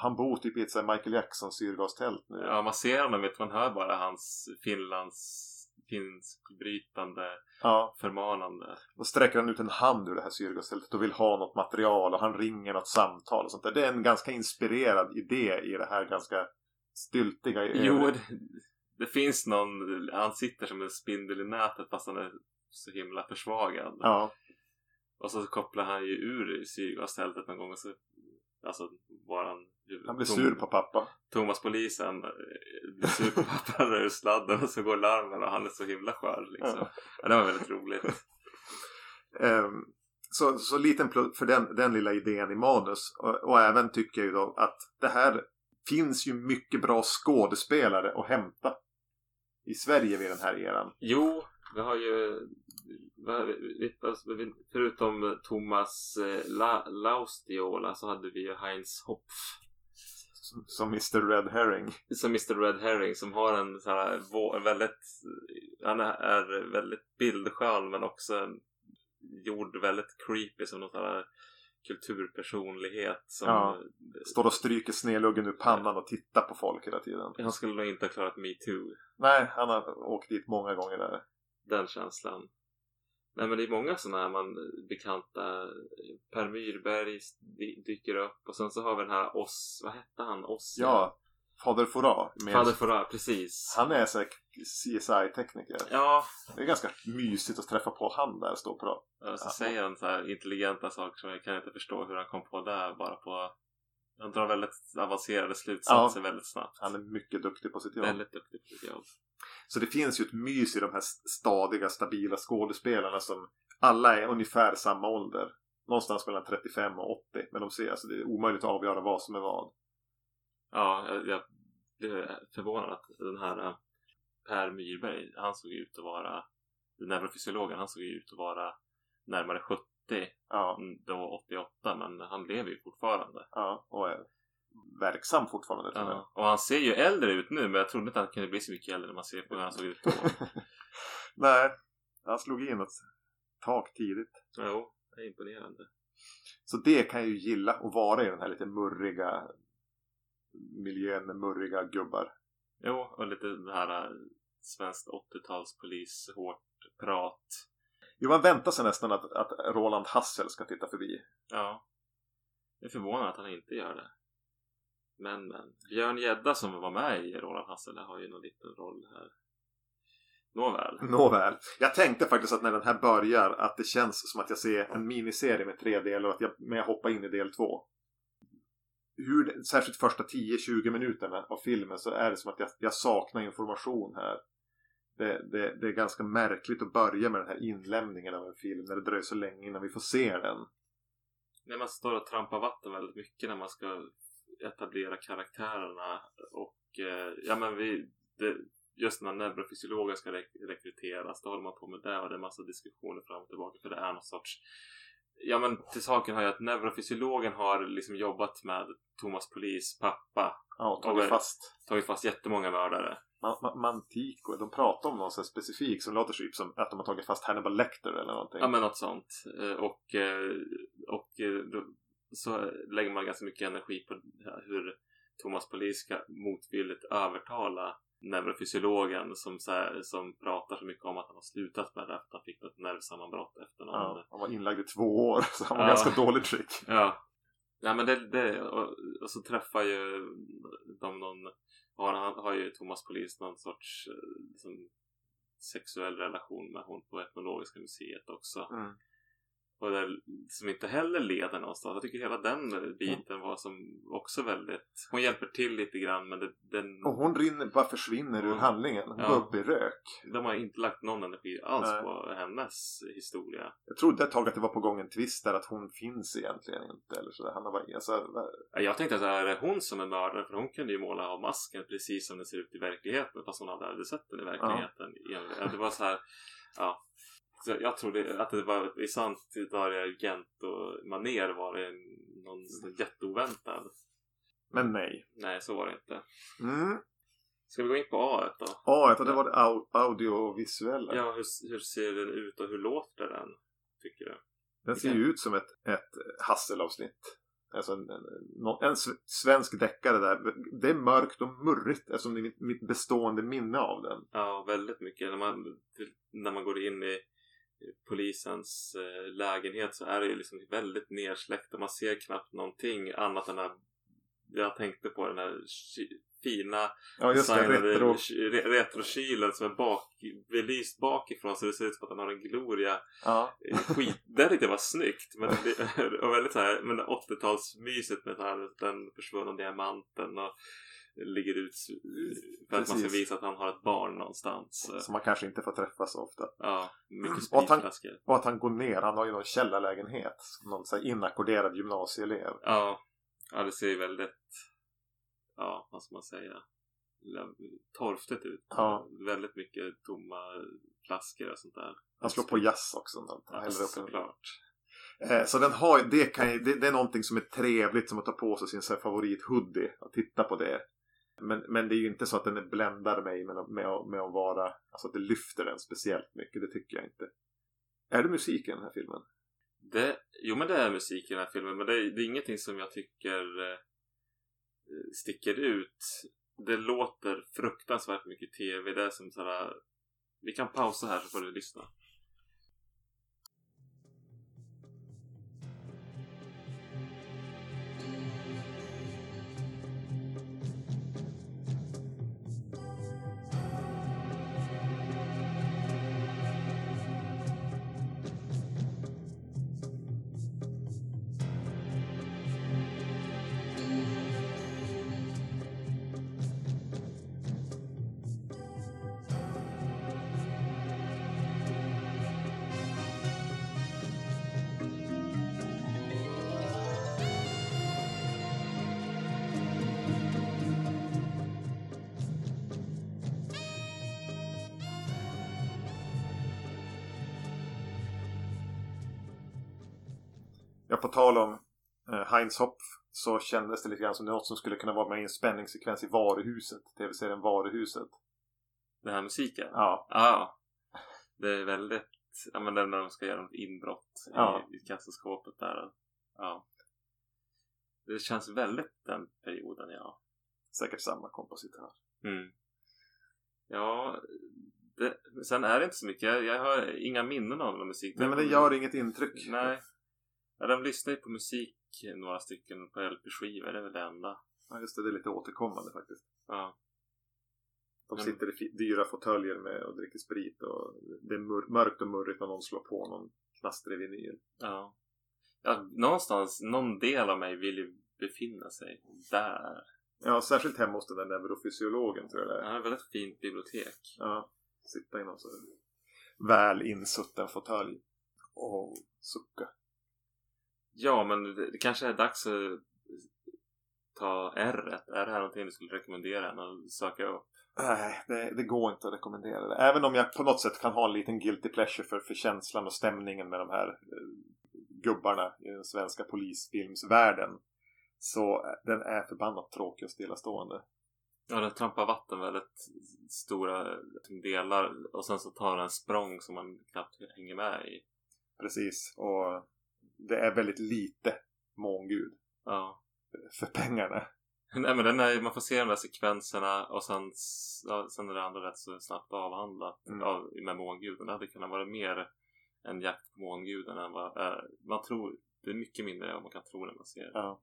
S3: Han bor typ i ett Michael Jackson syrgastält nu.
S2: Ja, man ser honom, vet man hör bara hans Finlands finskbrytande,
S3: Ja,
S2: förmanande.
S3: då sträcker han ut en hand ur det här syrgastältet och vill ha något material och han ringer något samtal och sånt där. Det är en ganska inspirerad idé i det här ganska styltiga.
S2: Jo, det, det finns någon, han sitter som en spindel i nätet fast han är så himla försvagad.
S3: Ja,
S2: Och så kopplar han ju ur syrgastältet någon gång och så Alltså våran
S3: han blir sur på pappa.
S2: Thomas polisen eh, blir sur på pappan ur sladden och så går larmen och han är så himla skör liksom.
S3: Ja.
S2: Det var väldigt roligt.
S3: Ehm, så, så liten plus för den, den lilla idén i manus. Och, och även tycker jag ju då att det här finns ju mycket bra skådespelare att hämta. I Sverige vid den här eran.
S2: Jo, vi har ju förutom Thomas eh, La, Laustiola så hade vi ju Heinz Hopf
S3: Som, som Mr Red Herring.
S2: som Mr Red Herring som har en så här en väldigt han är, är väldigt bildskön men också gjord väldigt creepy som någon sån här kulturpersonlighet som
S3: Ja. Står och stryker snedluggen ur pannan och tittar på folk hela tiden.
S2: han skulle nog inte ha klarat metoo
S3: Nej, han har åkt dit många gånger där.
S2: Den känslan. Nej men det är många sådana här man bekanta. Per Myrberg dy- dyker upp och sen så har vi den här Oss, vad hette han? Oss?
S3: Ja, Fader Fora.
S2: Fader Fora, precis.
S3: Han är så CSI-tekniker.
S2: Ja,
S3: Det är ganska mysigt att träffa på han där och stå och prata.
S2: och så
S3: Ja.
S2: säger han så här intelligenta saker som jag kan inte förstå hur han kom på det bara på han drar väldigt avancerade slutsatser väldigt snabbt.
S3: Han är mycket duktig på sitt jobb.
S2: Väldigt duktig på sitt jobb.
S3: Så det finns ju ett mys i de här stadiga, stabila skådespelarna som alla är ungefär samma ålder. Någonstans mellan 35 och 80. Men de ser, alltså det är omöjligt att avgöra vad som är vad.
S2: Ja, jag, jag blev förvånad att den här eh, Per Myrberg, han såg ut att vara neurofysiologen, han såg ut att vara närmare 70
S3: Ja,
S2: då 88 men han lever ju fortfarande.
S3: ja och är verksam fortfarande tror jag.
S2: Ja. Och han ser ju äldre ut nu men jag trodde inte att han kunde bli så mycket äldre när man ser på hur han såg ut då. (laughs)
S3: Nej, han slog in ett tak tidigt.
S2: jo, det är imponerande.
S3: Så det kan jag ju gilla att vara i den här lite murriga miljön med murriga gubbar.
S2: Jo, och lite det här äh, svenskt 80-talspolis, hårt prat.
S3: Jo, man väntar sig nästan att, att Roland Hassel ska titta förbi.
S2: Ja. Jag är förvånad att han inte gör det. Men, men. Björn Gedda som var med i Roland Hassel har ju någon liten roll här. Nåväl.
S3: Nåväl. Jag tänkte faktiskt att när den här börjar att det känns som att jag ser en miniserie med tre delar och att jag, men jag hoppar in i del två. Hur, särskilt första 10-20 minuterna av filmen så är det som att jag, jag saknar information här. Det, det, det är ganska märkligt att börja med den här inlämningen av en film när det dröjer så länge innan vi får se den.
S2: När man står och trampar vatten väldigt mycket när man ska etablera karaktärerna och eh, ja men vi det, just när neurofysiologer ska rek- rekryteras då håller man på med det och det är massa diskussioner fram och tillbaka för det är någon sorts Ja men till saken har ju att neurofysiologen har liksom jobbat med Thomas Polis pappa
S3: Ja, och tagit
S2: Och-
S3: fast
S2: tagit fast jättemånga mördare
S3: Ma- Ma- Mantico. De pratar om någon sån specifik som låter typ som att de har tagit fast Hannibal Lecter eller någonting.
S2: Ja men något sånt. Eh, Och, eh, och då, så lägger man ganska mycket energi på hur Thomas Polis ska motvilligt övertala neurofysiologen som, så här, som pratar så mycket om att han har slutat med det att han fick något nervsammanbrott efter någon...
S3: Ja, han var inlagd i två år (laughs) så han var
S2: Ja.
S3: ganska dåligt skick.
S2: Ja. Ja men det, det och, och så träffar ju de någon, har, han har ju Thomas Polis någon sorts eh, liksom, sexuell relation med hon på Etnologiska museet också.
S3: Mm.
S2: Och det, som inte heller leder någonstans. Jag tycker hela den biten var som också väldigt... Hon hjälper till lite grann men det, den,
S3: Och hon rinner, bara försvinner ur
S2: Mm.
S3: handlingen. Hon
S2: Ja.
S3: går upp i rök.
S2: de har inte lagt någon energi alls
S3: Nej.
S2: på hennes historia.
S3: Jag trodde ett tag att det var på gång en twist där att hon finns egentligen inte. Eller så. Han har bara, alltså,
S2: Jag tänkte att det är hon som är mördaren för hon kunde ju måla av masken precis som den ser ut i verkligheten fast hon aldrig hade sett den i verkligheten. Ja. Det var så här, ja. Så jag trodde att det var i sant Dario Argento-manér var det någon jätteoväntad.
S3: men nej.
S2: Nej, så var det inte.
S3: Mm.
S2: Ska vi gå in på A då?
S3: Ja, jag trodde det var det au- audiovisuella.
S2: Ja, hur, hur ser den ut och hur låter den? Tycker du?
S3: Den ser ju ut som ett, ett Hassel-avsnitt. Alltså en, en, en svensk deckare där. Det är mörkt och murrigt eftersom det är mitt, mitt bestående minne av den.
S2: Ja, väldigt mycket. När man, när man går in i polisens eh, lägenhet så är det ju liksom väldigt nersläckt och man ser knappt någonting annat än att jag tänkte på den här fina
S3: Ja, just det. Retro.
S2: retrokylen som är bak, belyst bakifrån så det ser ut som att den har en gloria.
S3: Ja.
S2: Eh, Skit, det tyckte jag var snyggt. Men, det, (laughs) och väldigt så här, men 80-talsmyset med så här, den försvunna diamanten och ligger ut för att man ska
S3: Precis.
S2: visa att han har ett barn någonstans.
S3: Som man kanske inte får träffa så ofta.
S2: Ja, mycket
S3: Och
S2: spritflaskor.
S3: Och att han går ner. Han har ju någon källarlägenhet. Någon så inackorderad gymnasieelev.
S2: Ja, ja, det ser ju väldigt, ja, vad ska man säga, torftigt ut.
S3: Ja.
S2: Väldigt mycket tomma flaskor och sånt där.
S3: Han slår på jazz också.
S2: Ja, såklart.
S3: Eh, Så den har, det, kan, det, det är någonting som är trevligt som att ta på sig sin favorit-hoodie och titta på det. Men, men det är ju inte så att den bländar mig med, med, att- med att vara, alltså att det lyfter den speciellt mycket, det tycker jag inte. Är det musik i den här filmen?
S2: Det, jo men det är musik i den här filmen men det är, det är ingenting som jag tycker eh, sticker ut. Det låter fruktansvärt mycket tv. Det är som såhär... Vi kan pausa här så får du lyssna.
S3: Tal om eh, Heinz Hopf så kändes det lite grann som något som skulle kunna vara med i en spänningssekvens i Varuhuset. Tv-serien Varuhuset.
S2: Den här musiken?
S3: Ja.
S2: Ja. Det är väldigt, ja men när de ska göra något inbrott
S3: Ja.
S2: i, i kassaskåpet där. Ja. Det känns väldigt den perioden, ja.
S3: Säkert samma kompositör.
S2: Mm. Ja, det, sen är det inte så mycket. Jag, jag har inga minnen av någon musik.
S3: Nej, men det gör inget intryck.
S2: Nej. Ja, de lyssnar ju på musik, några stycken på LP-skivor, det är väl det enda.
S3: Ja, just det. Det är lite återkommande faktiskt.
S2: Ja.
S3: De sitter i dyra fåtöljer med och dricker sprit och det är mör- mörkt och murrigt när någon slår på någon knastrig vinyl.
S2: Ja. ja. Någonstans, någon del av mig vill ju befinna sig där.
S3: Ja, särskilt hemma hos den där neurofysiologen tror jag det är.
S2: ett väldigt fint bibliotek.
S3: Ja, sitta i någon så väl insutten fåtölj och sucka.
S2: Ja, men det, kanske är dags att ta R. Är det här någonting du skulle rekommendera en att söka upp?
S3: Nej, det, det går inte att rekommendera det. Även om jag på något sätt kan ha en liten guilty pleasure för, för känslan och stämningen med de här eh, gubbarna i den svenska polisfilmsvärlden. Så den är förbannat tråkig och stillastående.
S2: Ja, den trampar vatten väldigt stora delar och sen så tar den en språng som man knappt hänger med i.
S3: Precis. Och det är väldigt lite mångud
S2: Ja.
S3: för pengarna.
S2: Nej men den är, man får se de där sekvenserna och sen, ja, sen är det andra rätt så snabbt avhandlat
S3: Mm.
S2: av, med månguden. Det hade kunnat vara mer en jakt på månguden än vad eh, man tror. Det är mycket mindre än vad man kan tro när man ser
S3: Ja.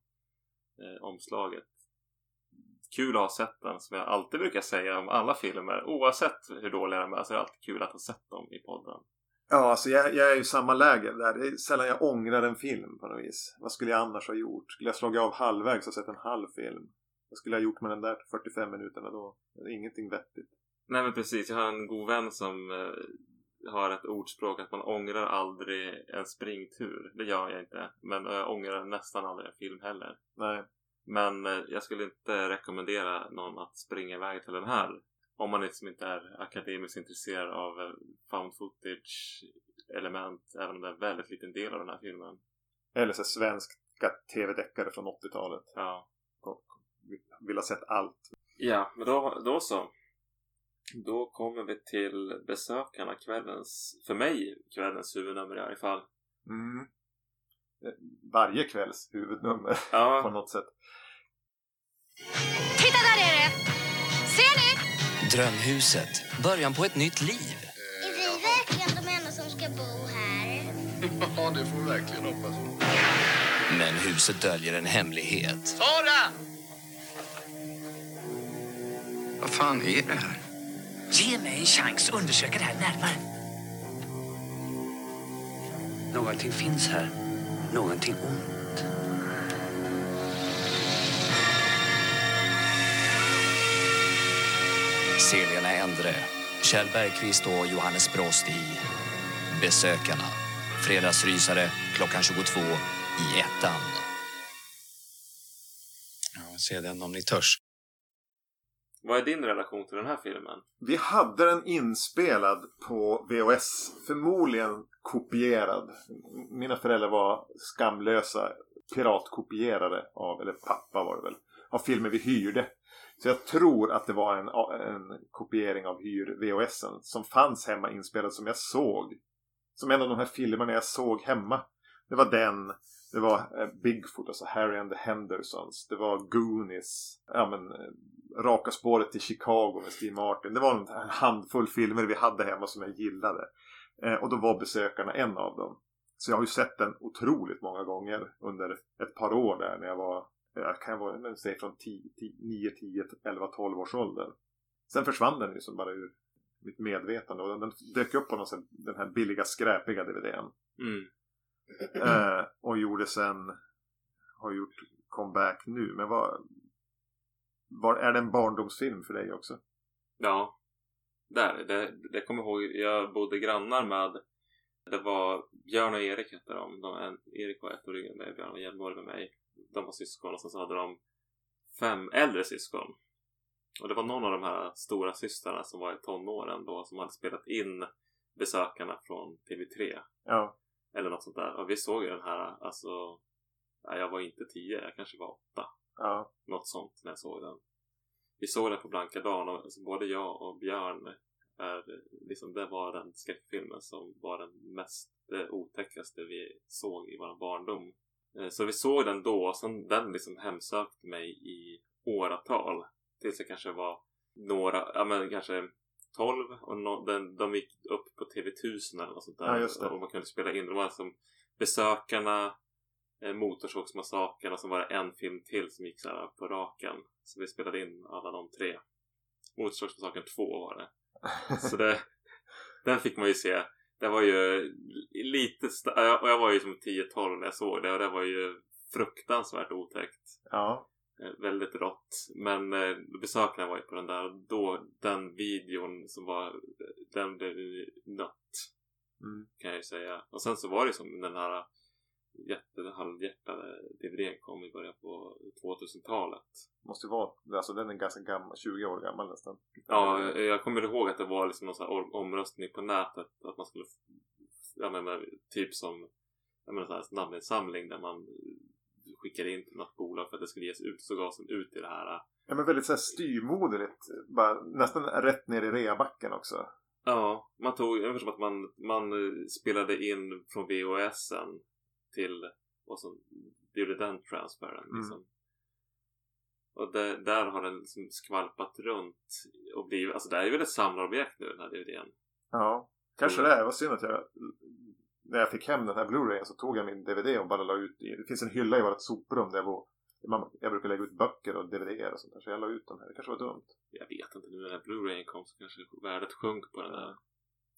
S2: eh, omslaget. Kul att ha sett den som jag alltid brukar säga om alla filmer. Oavsett hur dåliga de är så är det alltid kul att ha sett dem i podden.
S3: Ja, alltså jag, jag är i samma läge där. Det är sällan jag ångrar en film på något vis. Vad skulle jag annars ha gjort? Skulle jag slagit av halvvägs och sett en halv film? Vad skulle jag ha gjort med den där 45 minuterna då? Ingenting vettigt.
S2: Nej men precis, jag har en god vän som eh, har ett ordspråk att man ångrar aldrig en springtur. Det gör jag inte. Men jag ångrar nästan aldrig en film heller.
S3: Nej.
S2: Men eh, jag skulle inte rekommendera någon att springa iväg till den här. Om man liksom inte är akademiskt intresserad av eh, found footage element. Även om det är en väldigt liten del av den här filmen.
S3: Eller så svenska tv-deckare från 80-talet.
S2: Ja.
S3: Och vill ha sett allt.
S2: Ja, men då, då så. Då kommer vi till besökarna kvällens, för mig kvällens huvudnummer i alla fall.
S3: Mm. Varje kvälls huvudnummer (laughs) på
S2: Ja,
S3: något sätt.
S5: Titta där är det!
S6: Drömhuset. Början på ett nytt liv.
S7: Är vi verkligen de enda som ska bo här? (laughs)
S8: Ja, det får vi verkligen hoppas.
S6: Men huset döljer en hemlighet.
S8: Sara! Vad fan är det här?
S9: Ge mig en chans att undersöka det här närmare. Någonting finns här. Någonting ont.
S6: Selena Endre, Kjell Bergqvist och Johannes Brost i Besökarna. Fredagsrysare klockan 22 i ettan.
S8: Ja, se den om ni törs.
S2: vad är din relation till den här filmen?
S3: Vi hade den inspelad på VHS. Förmodligen kopierad. Mina föräldrar var skamlösa piratkopierare av, eller pappa var det väl, av filmer vi hyrde. Så jag tror att det var en, en kopiering av hyr-VHSen som fanns hemma inspelad som jag såg. Som en av de här filmerna jag såg hemma. Det var den. Det var eh, Bigfoot, alltså Harry and the Hendersons. Det var Goonies. Ja men eh, Raka spåret till Chicago med Steve Martin. Det var en handfull filmer vi hade hemma som jag gillade. Eh, och då var besökarna en av dem. Så jag har ju sett den otroligt många gånger under ett par år där när jag var, jag kan vara, men säg från 10, 9, 10, 11, 12 års ålder. Sen försvann den ju som bara ur mitt medvetande och den dök upp på något sätt, den här billiga skräpiga DVDn.
S2: Mm.
S3: Eh, och gjorde sen, har gjort comeback nu. Men vad, var, är det en barndomsfilm för dig också?
S2: Ja. Där, det, det kommer jag ihåg. Jag bodde grannar med det var Björn och Erik hette de. de en, Erik var ett år yngre än mig, Björn var jämnårig med mig. De var syskon och sen så hade de fem äldre syskon. Och det var någon av de här stora systrarna som var i tonåren då som hade spelat in besökarna från TV3.
S3: Ja.
S2: Eller något sånt där. Och vi såg ju den här, alltså... Nej, jag var inte tio, jag kanske var åtta.
S3: Ja.
S2: Något sånt när jag såg den. Vi såg den på blanka dagen och alltså, både jag och Björn är, liksom, det var den skräckfilmen som var den mest det otäckaste vi såg i vår barndom. Eh, Så vi såg den då och sen den liksom hemsökte mig i åratal. Tills jag kanske var några, ja men kanske 12 och no, den, de gick upp på TV1000 eller något sånt där.
S3: Ja, just det.
S2: Och man kunde spela in. Det var som Besökarna, eh, Motorsågsmassakern och så var det en film till som gick så här på raken. Så vi spelade in alla de tre. Motorsågsmassakern 2 var det. Så det, (laughs) den fick man ju se. Det var ju lite, och jag var ju som 10-12 när jag såg det och det var ju fruktansvärt otäckt.
S3: Ja.
S2: Eh, Väldigt rått. Men eh, besökarna var ju på den där och då, den videon som var, den blev ju nött
S3: Mm.
S2: kan jag ju säga. Och sen så var det som den här jätte, halvhjärtade DVDn kom i början på 2000-talet.
S3: Måste vara, alltså den är ganska gammal, 20 år gammal nästan.
S2: Ja, jag kommer ihåg att det var liksom någon sån här om- omröstning på nätet. Att man skulle, f- ja men men, typ som, jag menar sån här namninsamling där man skickade in till något bolag för att det skulle ges ut. Så gavs den ut i det här.
S3: Ja men väldigt så här styrmoderligt. Bara, nästan rätt ner i reabacken också.
S2: Ja, man tog, ungefär som att man, man spelade in från VHSen till, och så gjorde den transferen
S3: Mm.
S2: liksom. Och det, där har den liksom skvalpat runt och blivit, alltså det är väl ett samlarobjekt nu den här DVDn.
S3: Ja. Kanske
S2: Mm.
S3: det. Det var synd att jag när jag fick hem den här Blu-rayen så tog jag min DVD och bara la ut det finns en hylla i vårt soprum där jag bor. Jag brukar lägga ut böcker och DVDer och sånt där så jag la ut den här. Det kanske var dumt.
S2: Jag vet inte, nu när Blu-rayen kom så kanske värdet sjönk på den där.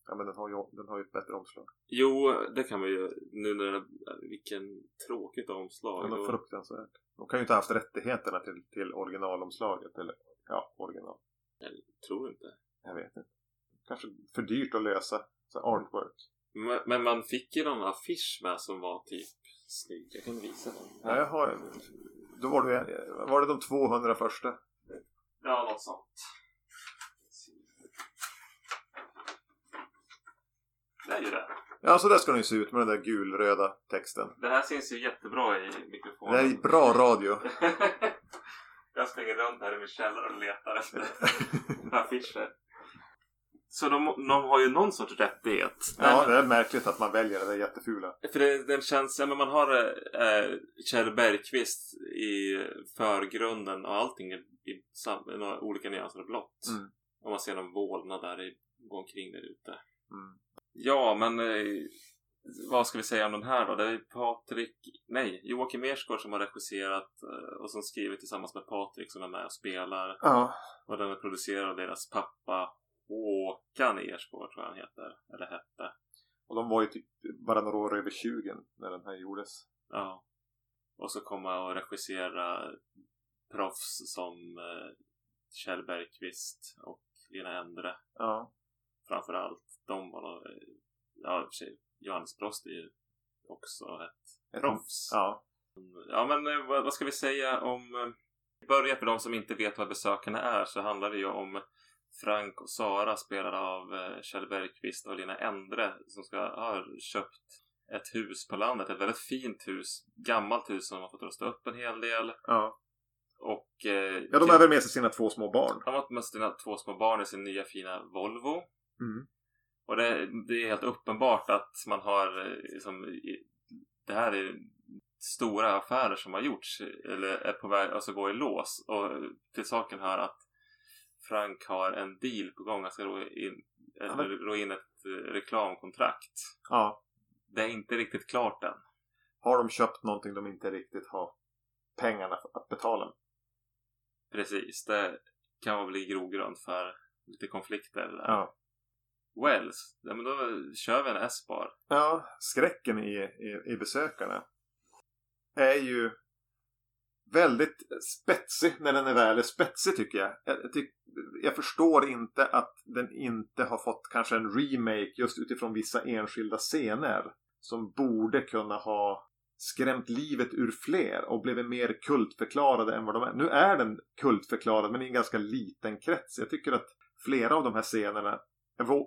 S3: Ja men den har ju, den har ju ett bättre omslag.
S2: Jo, det kan vi ju, nu när det, vilken tråkigt omslag.
S3: Den var
S2: Och-
S3: fruktansvärt. De kan ju inte ha haft rättigheterna till, till originalomslaget. Eller ja, original.
S2: Jag tror inte.
S3: Jag vet inte. Kanske för dyrt att lösa. Så artwork.
S2: Men, men man fick ju någon affisch med som var typ snygg. Jag kan visa den.
S3: Ja, jag har Då var det, var det de 200 första?
S2: Ja, något sånt. Det är ju det.
S3: Ja, så där ska den ju se ut med den där gulröda texten.
S2: Det här syns ju jättebra i mikrofonen.
S3: Det är bra radio. (laughs)
S2: jag springer runt här i min källare och letar efter (laughs) affischer. Så de, de har ju någon sorts rättighet.
S3: Ja, det är märkligt att man väljer det där jättefula.
S2: För det, den känns, ja men man har eh, Kjell Bergqvist i förgrunden och allting är i sam, några olika nyanser av blått.
S3: Mm.
S2: Och man ser någon vålnad där i, gå omkring där ute.
S3: Mm.
S2: Ja, men eh, vad ska vi säga om den här då? Det är Patrik, nej, Joakim Ersgård som har regisserat eh, och som skrivit tillsammans med Patrik som är med och spelar.
S3: Ja,
S2: Och den är producerad av deras pappa Håkan Ersgård tror jag han heter. Eller hette.
S3: och de var ju typ bara några år över 20 när den här gjordes.
S2: Ja. Och så komma och regissera proffs som eh, Kjell Bergqvist och Lena Endre
S3: Ja.
S2: Framförallt. De var nog, ja i och för sig, Johannes Brost är ju också ett proffs.
S3: Ja.
S2: Ja men eh, vad, ska vi säga om... eh, Börja för de som inte vet vad besökarna är så handlar det ju om Frank och Sara spelade av eh, Kjell Bergqvist och Lena Endre som ska ha köpt ett hus på landet. Ett väldigt fint hus. Gammalt hus som har fått rusta upp en hel del.
S3: Ja.
S2: Och... Eh,
S3: ja, de har väl med sig sina två små barn.
S2: de har med sina två små barn i sin nya fina Volvo.
S3: Mm.
S2: Och det, det är helt uppenbart att man har eh, liksom, det här är stora affärer som har gjorts eller är på väg att gå i lås. Och till saken hör att Frank har en deal på gång. Han ska ro in,
S3: Ja, men-
S2: ro in ett eh, reklamkontrakt.
S3: Ja.
S2: Det är inte riktigt klart än.
S3: Har de köpt någonting de inte riktigt har pengarna att betala?
S2: Precis, det kan väl bli grogrund för lite konflikter. där.
S3: Ja.
S2: Wells, ja, men då kör vi en S-bar.
S3: Ja, skräcken i, i, i besökarna är ju väldigt spetsig när den är väl är spetsig tycker jag. Jag, tyck, jag förstår inte att den inte har fått kanske en remake just utifrån vissa enskilda scener som borde kunna ha skrämt livet ur fler och blivit mer kultförklarade än vad de är. Nu är den kultförklarad men i en ganska liten krets. Jag tycker att flera av de här scenerna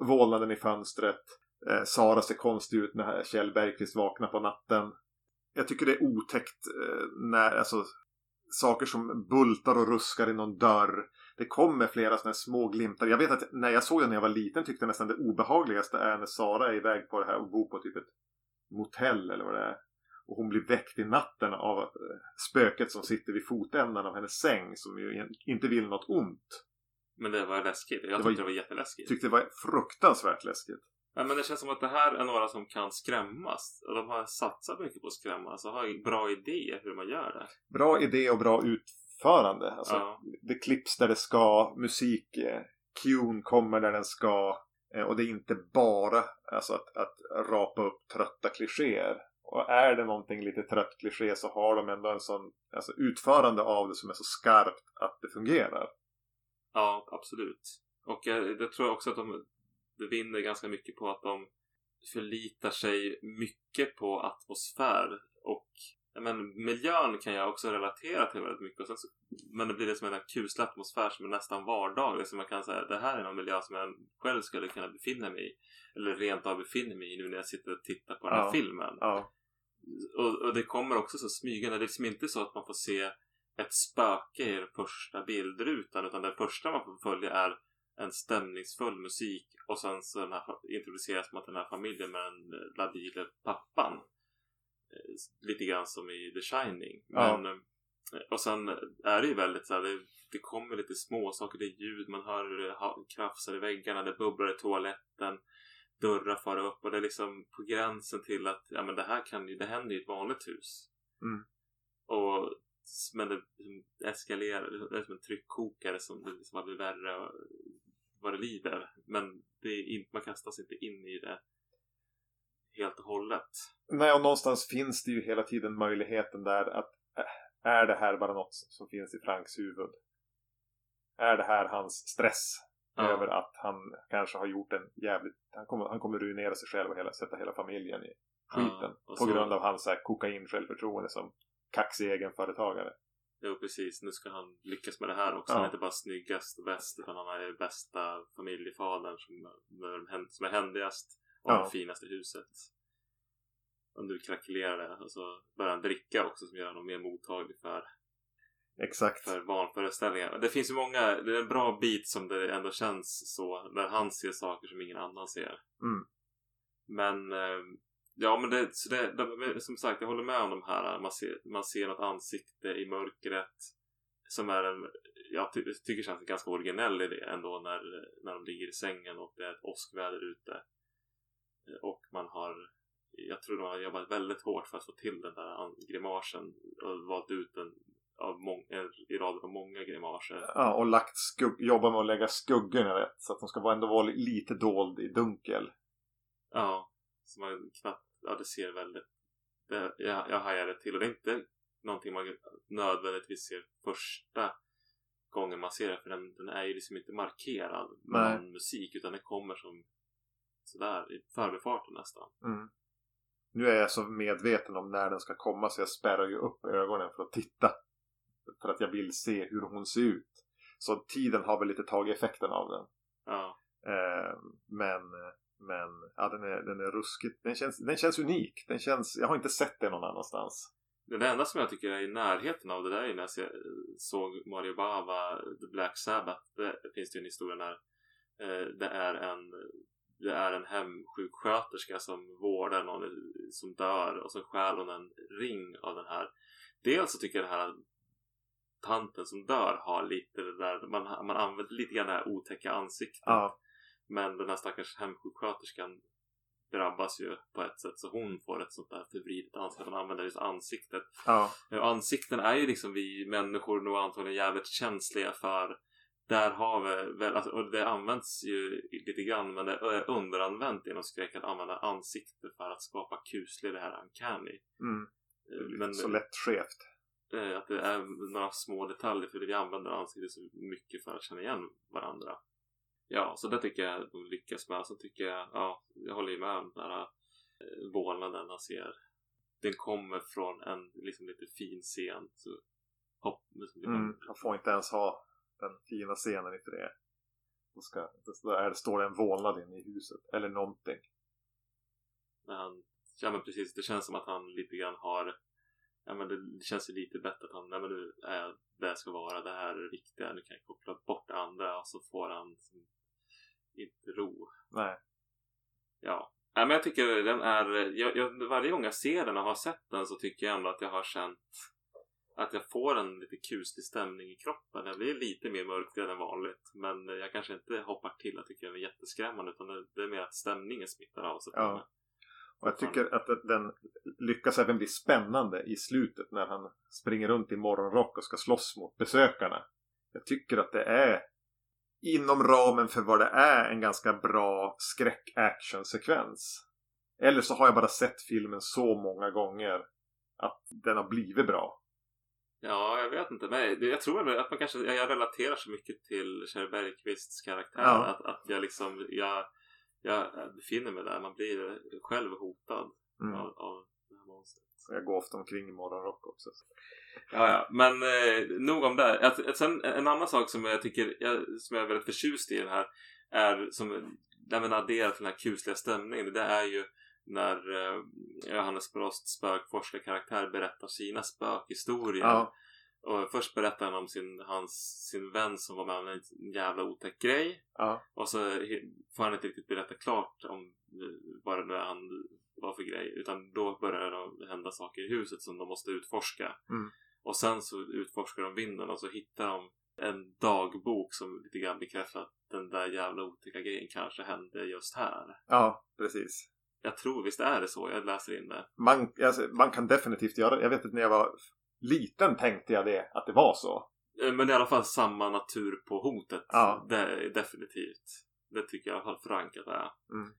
S3: vålnaden i fönstret Eh, Sara ser konstig ut när Kjell Bergqvist vaknar på natten. Jag tycker det är otäckt eh, när, alltså, saker som bultar och ruskar i någon dörr. Det kommer flera sådana små glimtar. Jag vet att när jag såg den när jag var liten tyckte jag nästan det obehagligaste är när Sara är iväg på det här och bor på typ ett motell eller vad det är. Och hon blir väckt i natten av eh, spöket som sitter vid fotändan av hennes säng som ju inte vill något ont.
S2: Men det var läskigt. Jag
S3: Det
S2: tyckte
S3: var-
S2: det var jätteläskigt.
S3: Tyckte det var fruktansvärt läskigt.
S2: Ja, men det känns som att det här är några som kan skrämmas. Och de har satsat mycket på att skrämmas och har bra idéer hur man gör det.
S3: Bra idé och bra utförande. Alltså,
S2: Ja.
S3: Det klipps där det ska. Musik, eh, cuen kommer där den ska. Eh, och det är inte bara alltså, att, att rapa upp trötta klichéer. Och är det någonting lite trött kliché så har de ändå en sån alltså, utförande av det som är så skarpt att det fungerar.
S2: Ja, absolut. Och jag, jag tror också att de, vinner ganska mycket på att de förlitar sig mycket på atmosfär och men, miljön kan jag också relatera till väldigt mycket. Och så, men det blir det som en kuslig atmosfär som är nästan vardaglig. Så man kan säga det här är någon miljö som jag själv skulle kunna befinna mig i. Eller rent av befinner mig i nu när jag sitter och tittar på den här
S3: Ja.
S2: filmen.
S3: Ja,
S2: Och, och det kommer också så smygande. Det är liksom inte så att man får se ett spöke i den första bildrutan utan det första man får följa är en stämningsfull musik och sen så den här, introduceras man till den här familjen med den eh, labile pappan. Eh, Lite grann som i The Shining.
S3: Ja.
S2: Men, eh, och sen är det ju väldigt så här, det, det kommer lite små saker, det är ljud, man hör hur det krafsar i väggarna, det bubblar i toaletten dörrar far upp och det är liksom på gränsen till att ja men det här kan ju, det händer i ett vanligt hus.
S3: Mm.
S2: Och men det eskalerar, det är som en tryckkokare som det liksom blir värre vad det lider. Men det är man kastas inte in i det helt och hållet.
S3: Nej, och någonstans finns det ju hela tiden möjligheten där att äh, är det här bara något som finns i Franks huvud? Är det här hans stress
S2: Ja.
S3: över att han kanske har gjort en jävligt... Han kommer, han kommer ruinera sig själv och hela, sätta hela familjen i skiten.
S2: Ja,
S3: på
S2: så-
S3: grund av hans så här, kokain självförtroende som kaxig egenföretagare.
S2: Jo precis, nu ska han lyckas med det här också.
S3: Ja.
S2: Han är inte bara snyggast och bäst utan han är bästa familjefadern som, som är händigast och
S3: Ja.
S2: har det finaste huset. Och nu krackelerar det och så börjar han dricka också som gör honom mer mottaglig för,
S3: Exakt.
S2: för vanföreställningar. Det finns ju många, det är en bra bit som det ändå känns så. Där han ser saker som ingen annan ser.
S3: Mm.
S2: Men eh, Ja men det, så det, det, som sagt jag håller med om de här. Man ser, man ser något ansikte i mörkret. Som är en, jag ty, tycker känns en ganska originell idé ändå när, när de ligger i sängen och det är ett åskväder ute. Och man har, jag tror de har jobbat väldigt hårt för att få till den där grimasen. Och valt ut en, av i raden av många grimaser.
S3: Ja, och lagt skugg, jobba med att lägga skuggorna rätt. Så att de ska vara ändå vara lite dold i dunkel.
S2: Ja, så man knappt, ja det ser väldigt, det, jag, jag det till och det är inte någonting man nödvändigtvis ser första gången man ser det för den, den är ju liksom inte markerad med
S3: Nej.
S2: någon musik utan den kommer som sådär i förbifarten nästan.
S3: Mm. Nu är jag så medveten om när den ska komma så jag spärrar ju upp ögonen för att titta. För att jag vill se hur hon ser ut. Så tiden har väl lite tagit effekten av den.
S2: Ja,
S3: Eh, men men ja, den, är, den är ruskigt. Den känns, den känns unik. Den känns, jag har inte sett det någon annanstans.
S2: det enda som jag tycker är i närheten av det där är när jag såg Mario Bava, The Black Sabbath. Det finns det en historia när eh, det är en det är en hemsjuksköterska som vårdar någon som dör och så stjäl hon en ring av den här. Dels så tycker jag den här tanten som dör har lite det där, man, man använder lite grann det här otäcka ansiktet.
S3: Ja,
S2: Men den här stackars hemsjuksköterskan drabbas ju på ett sätt så hon får ett sånt där förvridet ansikte. Man använder just ansiktet.
S3: ja,
S2: Ja, Ansikten är ju liksom vi människor nog antagligen jävligt känsliga för. Där har vi väl, alltså, och det används ju lite grann men det är underanvänt inom skräck att använda ansikte för att skapa kuslig det här uncanny.
S3: mm.
S2: Eh, Men
S3: så lätt skevt.
S2: eh, att det är några små detaljer för vi använder ansiktet så mycket för att känna igen varandra. Ja, så det tycker jag de lyckas med. Så tycker jag, ja, jag håller ju med om den här eh, vålnaden man ser. Den kommer från en liksom lite fin scen. Så hopp, liksom,
S3: Mm. Jag får inte ens ha den fina scenen i det. Då, ska, då är, står det en vålnad inne i huset. Eller någonting.
S2: Han, ja men precis, det känns som att han lite grann har Ja men det känns ju lite bättre att han, nej men nu är jag där jag ska vara, det här är det viktiga, nu kan jag koppla bort det andra och så får han inte ro.
S3: Nej.
S2: Ja. Nej men jag tycker den är, jag, jag, varje gång jag ser den och har sett den så tycker jag ändå att jag har känt att jag får en lite kuslig stämning i kroppen. Jag blir lite mer mörkrädd än vanligt. Men jag kanske inte hoppar till och tycker den är jätteskrämmande. Utan det, det är mer att stämningen smittar av sig.
S3: Ja. Och jag tycker att den lyckas även bli spännande i slutet när han springer runt i morgonrock och ska slåss mot besökarna. Jag tycker att det är inom ramen för vad det är en ganska bra skräck-action-sekvens. Eller så har jag bara sett filmen så många gånger att den har blivit bra.
S2: Ja, jag vet inte. Men jag tror att man kanske, jag relaterar så mycket till Kjell Bergqvists karaktär.
S3: Ja.
S2: Att, att jag liksom, jag, jag befinner mig där. Man blir själv hotad
S3: Mm.
S2: av, av det här monstret.
S3: Jag går ofta omkring i morgonrock också.
S2: Ja, ja. Men eh, nog om det. Att, att sen, en annan sak som jag tycker jag, som jag är väldigt förtjust i den här är som man adderar till den här kusliga stämningen. Det är ju när eh, Johannes Brosts spökforskarkaraktär berättar sina spökhistorier.
S3: Ja.
S2: Och först berättar han om sin, hans, sin vän som var med om en jävla otäck grej.
S3: Ja.
S2: Och så får han inte riktigt berätta klart om eh, vad det nu är han var för grej. Utan då börjar det hända saker i huset som de måste utforska.
S3: Mm.
S2: Och sen så utforskar de vinden och så hittar de en dagbok som lite grann bekräftar att den där jävla otäcka grejen kanske hände just här.
S3: Ja, precis.
S2: Jag tror visst är det så. Jag läser in det.
S3: Man, alltså, man kan definitivt göra det. Jag vet att när jag var liten tänkte jag det, att det var så.
S2: Eh, Men i alla fall samma natur på hotet.
S3: Ja.
S2: Det är definitivt. Det tycker jag i alla fall förankrat är.
S3: Mm.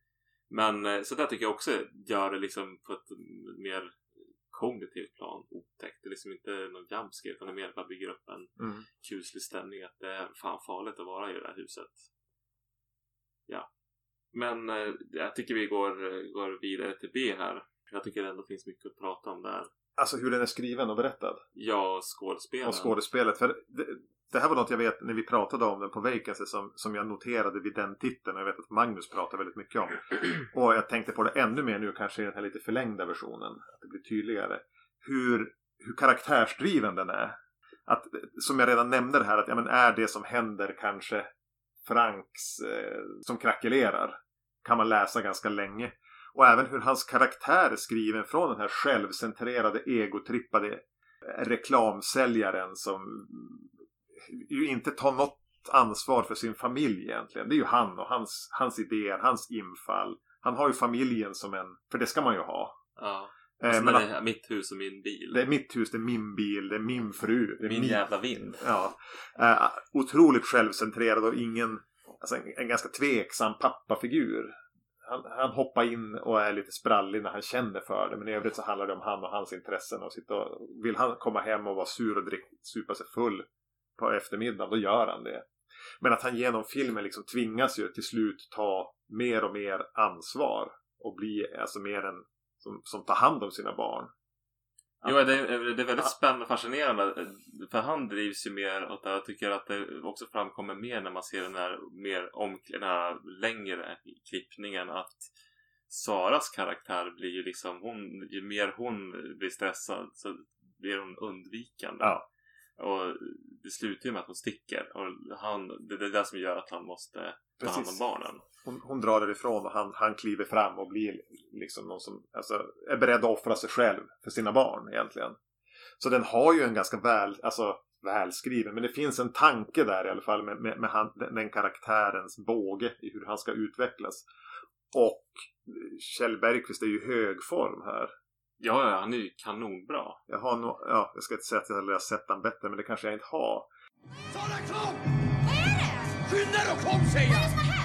S2: Men eh, så där tycker jag också gör det liksom på ett mer kognitivt plan otäckt. Det är liksom inte någon jumpscare utan det mer bara bygger upp en
S3: Mm.
S2: kuslig stämning att det är fan farligt att vara i det här huset. Ja. Men eh, jag tycker vi går, går vidare till B här. Jag tycker det ändå finns mycket att prata om där.
S3: Alltså hur den är skriven och berättad.
S2: Ja, skådespelaren.
S3: Och skådespelet. För det, det här var något jag vet när vi pratade om den på Vacancy som, som jag noterade vid den titeln. Och jag vet att Magnus pratar väldigt mycket om. Och jag tänkte på det ännu mer nu kanske i den här lite förlängda versionen. Att det blir tydligare. Hur, hur karaktärsdriven den är. Att, som jag redan nämnde det här, att ja, men är det som händer kanske Franks eh, som krackelerar. Kan man läsa ganska länge. Och även hur hans karaktär är skriven från den här självcentrerade, egotrippade reklamsäljaren som ju inte tar något ansvar för sin familj egentligen. Det är ju han och hans, hans idéer, hans infall. Han har ju familjen som en, för det ska man ju ha.
S2: Ja.
S3: Eh,
S2: Alltså,
S3: men
S2: det är mitt hus och min bil.
S3: det är mitt hus, det är min bil, det är min fru. Det är
S2: Min jävla vind.
S3: Ja. Eh, otroligt självcentrerad och ingen, alltså en, en ganska tveksam pappafigur. Han, han hoppar in och är lite sprallig när han känner för det. Men i övrigt så handlar det om han och hans intressen. Och sitta och, vill han komma hem och vara sur och drick, supa sig full på eftermiddagen, då gör han det. Men att han genom filmen liksom tvingas ju till slut ta mer och mer ansvar. Och bli alltså mer en som, som tar hand om sina barn.
S2: Jo, det är, det är väldigt spännande och fascinerande. För han drivs ju mer åt det. Jag tycker att det också framkommer mer när man ser den här, mer om, den här längre klippningen. Att Saras karaktär blir ju liksom, hon, ju mer hon blir stressad så blir hon undvikande.
S3: Ja.
S2: Och det slutar ju med att hon sticker. Och han, det det är det som gör att han måste ta hand om barnen.
S3: hon, hon drar därifrån och han, han kliver fram och blir liksom någon som alltså, är beredd att offra sig själv för sina barn egentligen. Så den har ju en ganska väl, alltså, välskriven, men det finns en tanke där i alla fall med, med, med han, den, karaktärens båge i hur han ska utvecklas. Och Kjell Bergqvist är ju hög form här.
S2: Ja, ja, han är ju kanonbra.
S3: Jag har nog, ja, jag ska inte säga att jag har sett han bättre, men det kanske jag inte har.
S5: Sara, kom! Vad är det?
S9: Skynda dig och kom säger
S5: Vad är det
S9: jag!
S5: som har hänt?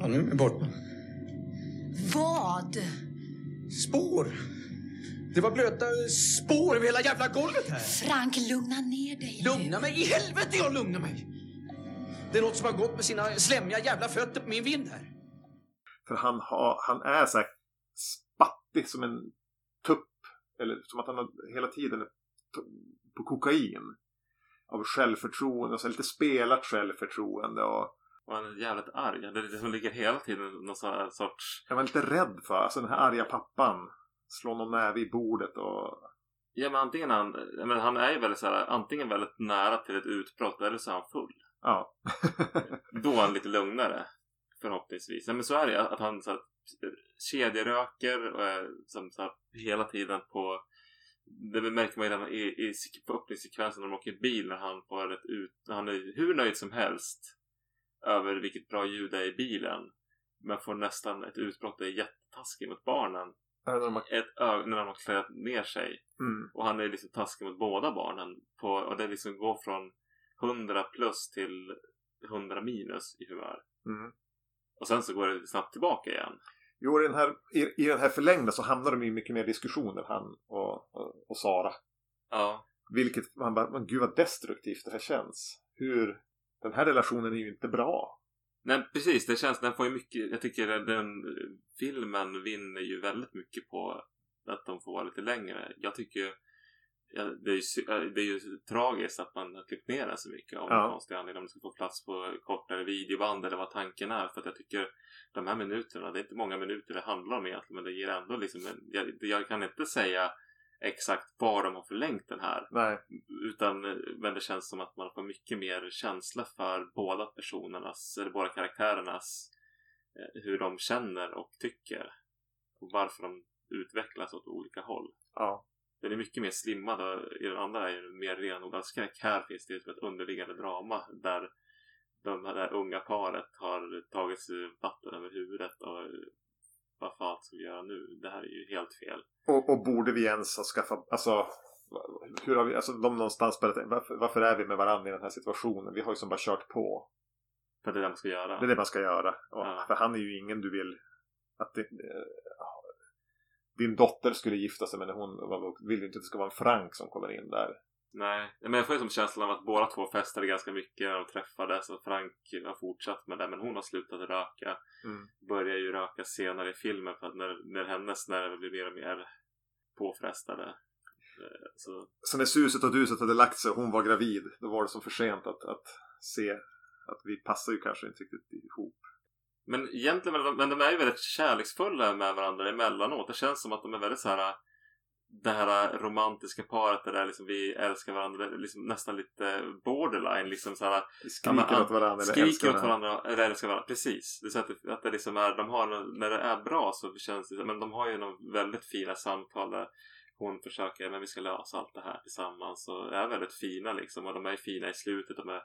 S9: Ja, nu är borta.
S5: Vad?
S9: Spår! Det var blöta spår över hela jävla golvet här.
S5: Frank, lugna ner dig.
S9: Lugna mig! I helvete jag lugnar mig! Det är något som har gått med sina slemmiga jävla fötter på min vind här.
S3: För han, har, han är så här spattig som en tupp. Eller som att han har hela tiden på kokain. Av självförtroende och så lite spelat självförtroende. Och
S2: Och han är jävligt arg. Det är det som ligger hela tiden någon sån här sorts...
S3: jag var lite rädd för, alltså den här arga pappan. Slår någon näve i bordet och...
S2: Ja men antingen han... Men han är ju väldigt så här, antingen väldigt nära till ett utbrott eller så är han full.
S3: Ja. (laughs)
S2: Då är han lite lugnare. Förhoppningsvis. Ja, men så är det att han så här, kedjeröker och är som så här, hela tiden på det märker man ju redan i, i på öppningssekvensen när de åker bil när han får ett ut, han är hur nöjd som helst över vilket bra ljud det är i bilen. Men får nästan ett utbrott och är jättetaskig mot barnen.
S3: Har-
S2: Ett ö- när de har klätt ner sig.
S3: Mm.
S2: Och han är liksom taskig mot båda barnen. På, och det liksom går från 100 plus till 100 minus i humör.
S3: Mm.
S2: Och sen så går det snabbt tillbaka igen.
S3: Jo, i den, här, i, i den här förlängda så hamnar de i mycket mer diskussioner, han och, och, och Sara.
S2: Ja.
S3: Vilket, man bara, men gud vad destruktivt det här känns. Hur, den här relationen är ju inte bra.
S2: Nej precis, det känns, den får ju mycket, jag tycker den filmen vinner ju väldigt mycket på att de får vara lite längre. Jag tycker ja, det, är ju, äh, det är ju tragiskt att man har klippt ner den så mycket av
S3: Ja.
S2: någon konstig anledning. Om det ska få plats på kortare videoband eller vad tanken är. För att jag tycker de här minuterna, det är inte många minuter det handlar om egentligen. Men det ger ändå liksom en, jag, jag kan inte säga exakt var de har förlängt den här.
S3: Nej.
S2: Utan, men det känns som att man får mycket mer känsla för båda personernas, eller båda karaktärernas, eh, hur de känner och tycker. Och varför de utvecklas åt olika håll.
S3: Ja.
S2: Den är mycket mer slimmad och i den andra är det mer renodlad skräck. Här finns det som ett underliggande drama där de här unga paret har tagit sig vatten över huvudet och vad fan ska vi göra nu? Det här är ju helt fel.
S3: Och, och borde vi ens ha skaffat, alltså hur har vi, alltså de någonstans börjat, varför, varför är vi med varandra i den här situationen? Vi har ju som bara kört på.
S2: För det är det man ska göra.
S3: Det är det man ska göra. Och,
S2: Ja.
S3: För han är ju ingen du vill att det, eh, din dotter skulle gifta sig men hon vill ju inte att det ska vara en Frank som kommer in där.
S2: Nej, men jag får ju som känslan av att båda två festade ganska mycket när de träffades och Frank har fortsatt med det men hon har slutat röka.
S3: Mm.
S2: Börjar ju röka senare i filmen för att när, när hennes nerver blir mer och mer påfrestade. eh, Så,
S3: Så när suset och duset hade lagt sig och hon var gravid då var det som för sent att, att se att vi passar ju kanske inte riktigt ihop.
S2: men egentligen, men de, men de är ju väldigt kärleksfulla med varandra emellanåt. Det känns som att de är väldigt så här det här romantiska paret där liksom vi älskar varandra, liksom nästan lite borderline liksom så här,
S3: Vi skriker
S2: Ja,
S3: åt varandra eller
S2: skriker
S3: älskar
S2: åt varandra eller älskar varandra. Precis. Det är så att, det, att det liksom är, de har, när det är bra så känns det men de har ju någon väldigt fina samtal där hon försöker, men vi ska lösa allt det här tillsammans och är väldigt fina liksom och de är fina i slutet, de är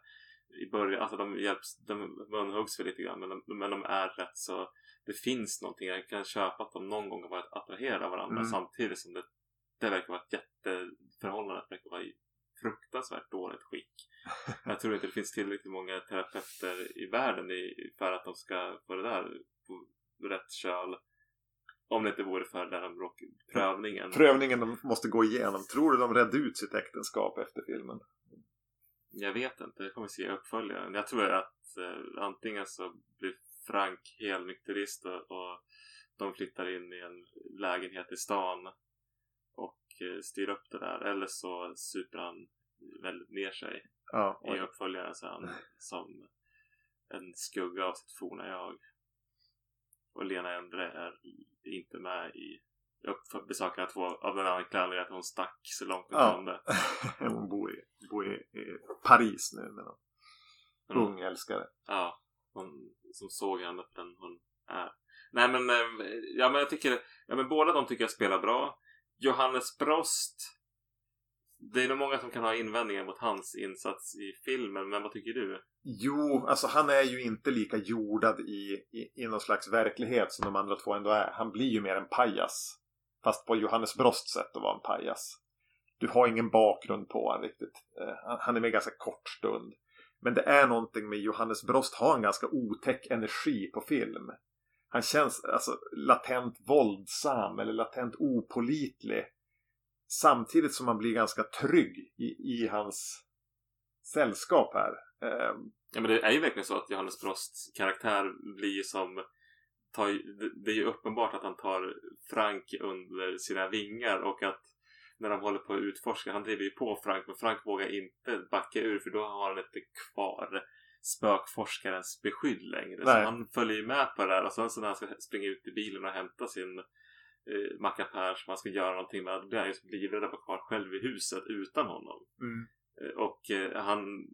S2: i början, alltså de hjälps, de munhuggs väl lite grann men de, men de är rätt så det finns någonting, jag kan köpa att de någon gång har varit attraherade av varandra
S3: Mm.
S2: samtidigt som det, det verkar vara ett jätteförhållande, det verkar vara i fruktansvärt dåligt skick. (laughs) Jag tror inte det finns tillräckligt många terapeuter i världen för att de ska få det där på rätt köl. Om det inte vore för den här prövningen.
S3: Prövningen de måste gå igenom. Tror du de redde ut sitt äktenskap efter filmen?
S2: Jag vet inte, det kommer vi se i uppföljaren. Jag tror att eh, antingen så blir Frank helnykterist och, och de flyttar in i en lägenhet i stan styr upp det där. Eller så super han väldigt ner sig
S3: Ja.
S2: i uppföljaren sen (laughs) som en skugga av sitt forna jag. Och Lena Endre är inte med i uppfö- besökarna två av den anledningen att hon stack så långt hon
S3: Ja.
S2: kunde. (laughs)
S3: Hon bor i, bor i, i Paris nu med någon
S2: Mm.
S3: ung älskare.
S2: Ja, hon som såg henne för den hon är. Nej men, eh, ja men jag tycker, ja men båda de tycker jag spelar bra. Johannes Brost. Det är nog många som kan ha invändningar mot hans insats i filmen, men vad tycker du?
S3: Jo, alltså han är ju inte lika jordad i, i, i någon slags verklighet som de andra två ändå är. Han blir ju mer en pajas. Fast på Johannes Brosts sätt att vara en pajas. Du har ingen bakgrund på honom riktigt. Eh, han- är med ganska kort stund. Men det är någonting med Johannes Brost har en ganska otäck energi på film. Han känns alltså latent våldsam eller latent opolitlig. Samtidigt som man blir ganska trygg i, i hans sällskap här. Eh,
S2: Ja men det är ju verkligen så att Johannes Brosts karaktär blir ju som tar, det- det är ju uppenbart att han tar Frank under sina vingar och att när de håller på att utforska, han driver ju på Frank men Frank vågar inte backa ur för då har han inte kvar spökforskarens beskydd längre. Så
S3: Nej.
S2: han följer ju med på det där och sen så när han ska springa ut i bilen och hämta sin eh, mackapär som han ska göra någonting med, då blir han ju så livrädd att kvar själv i huset utan honom.
S3: Mm.
S2: Eh, Och eh, han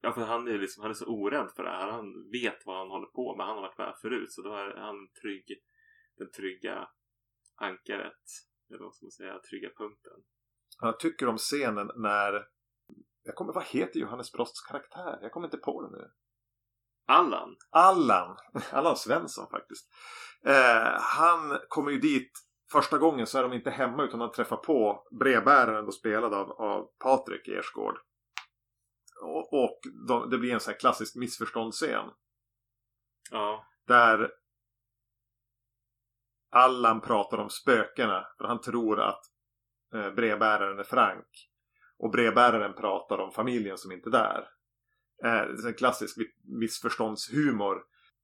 S2: Ja för han är liksom, han är så orädd för det här. Han vet vad han håller på med. Han har varit med förut. Så då är han trygg. Den trygga ankaret. Eller vad ska man säga? Trygga punkten.
S3: Jag tycker om scenen när... Jag kommer, vad heter Johannes Brosts karaktär? Jag kommer inte på det nu.
S2: Allan.
S3: Allan. (laughs) Allan Svensson faktiskt. Eh, han kommer ju dit första gången så är de inte hemma utan han träffar på brevbäraren då spelad av, av Patrik Ersgård. Och, och de, det blir en sån här klassisk missförståndsscen.
S2: Ja.
S3: Där Allan pratar om spökena. För han tror att eh, brevbäraren är Frank. Och brevbäraren pratar om familjen som inte är där. Eh, det är en klassisk missförståndshumor.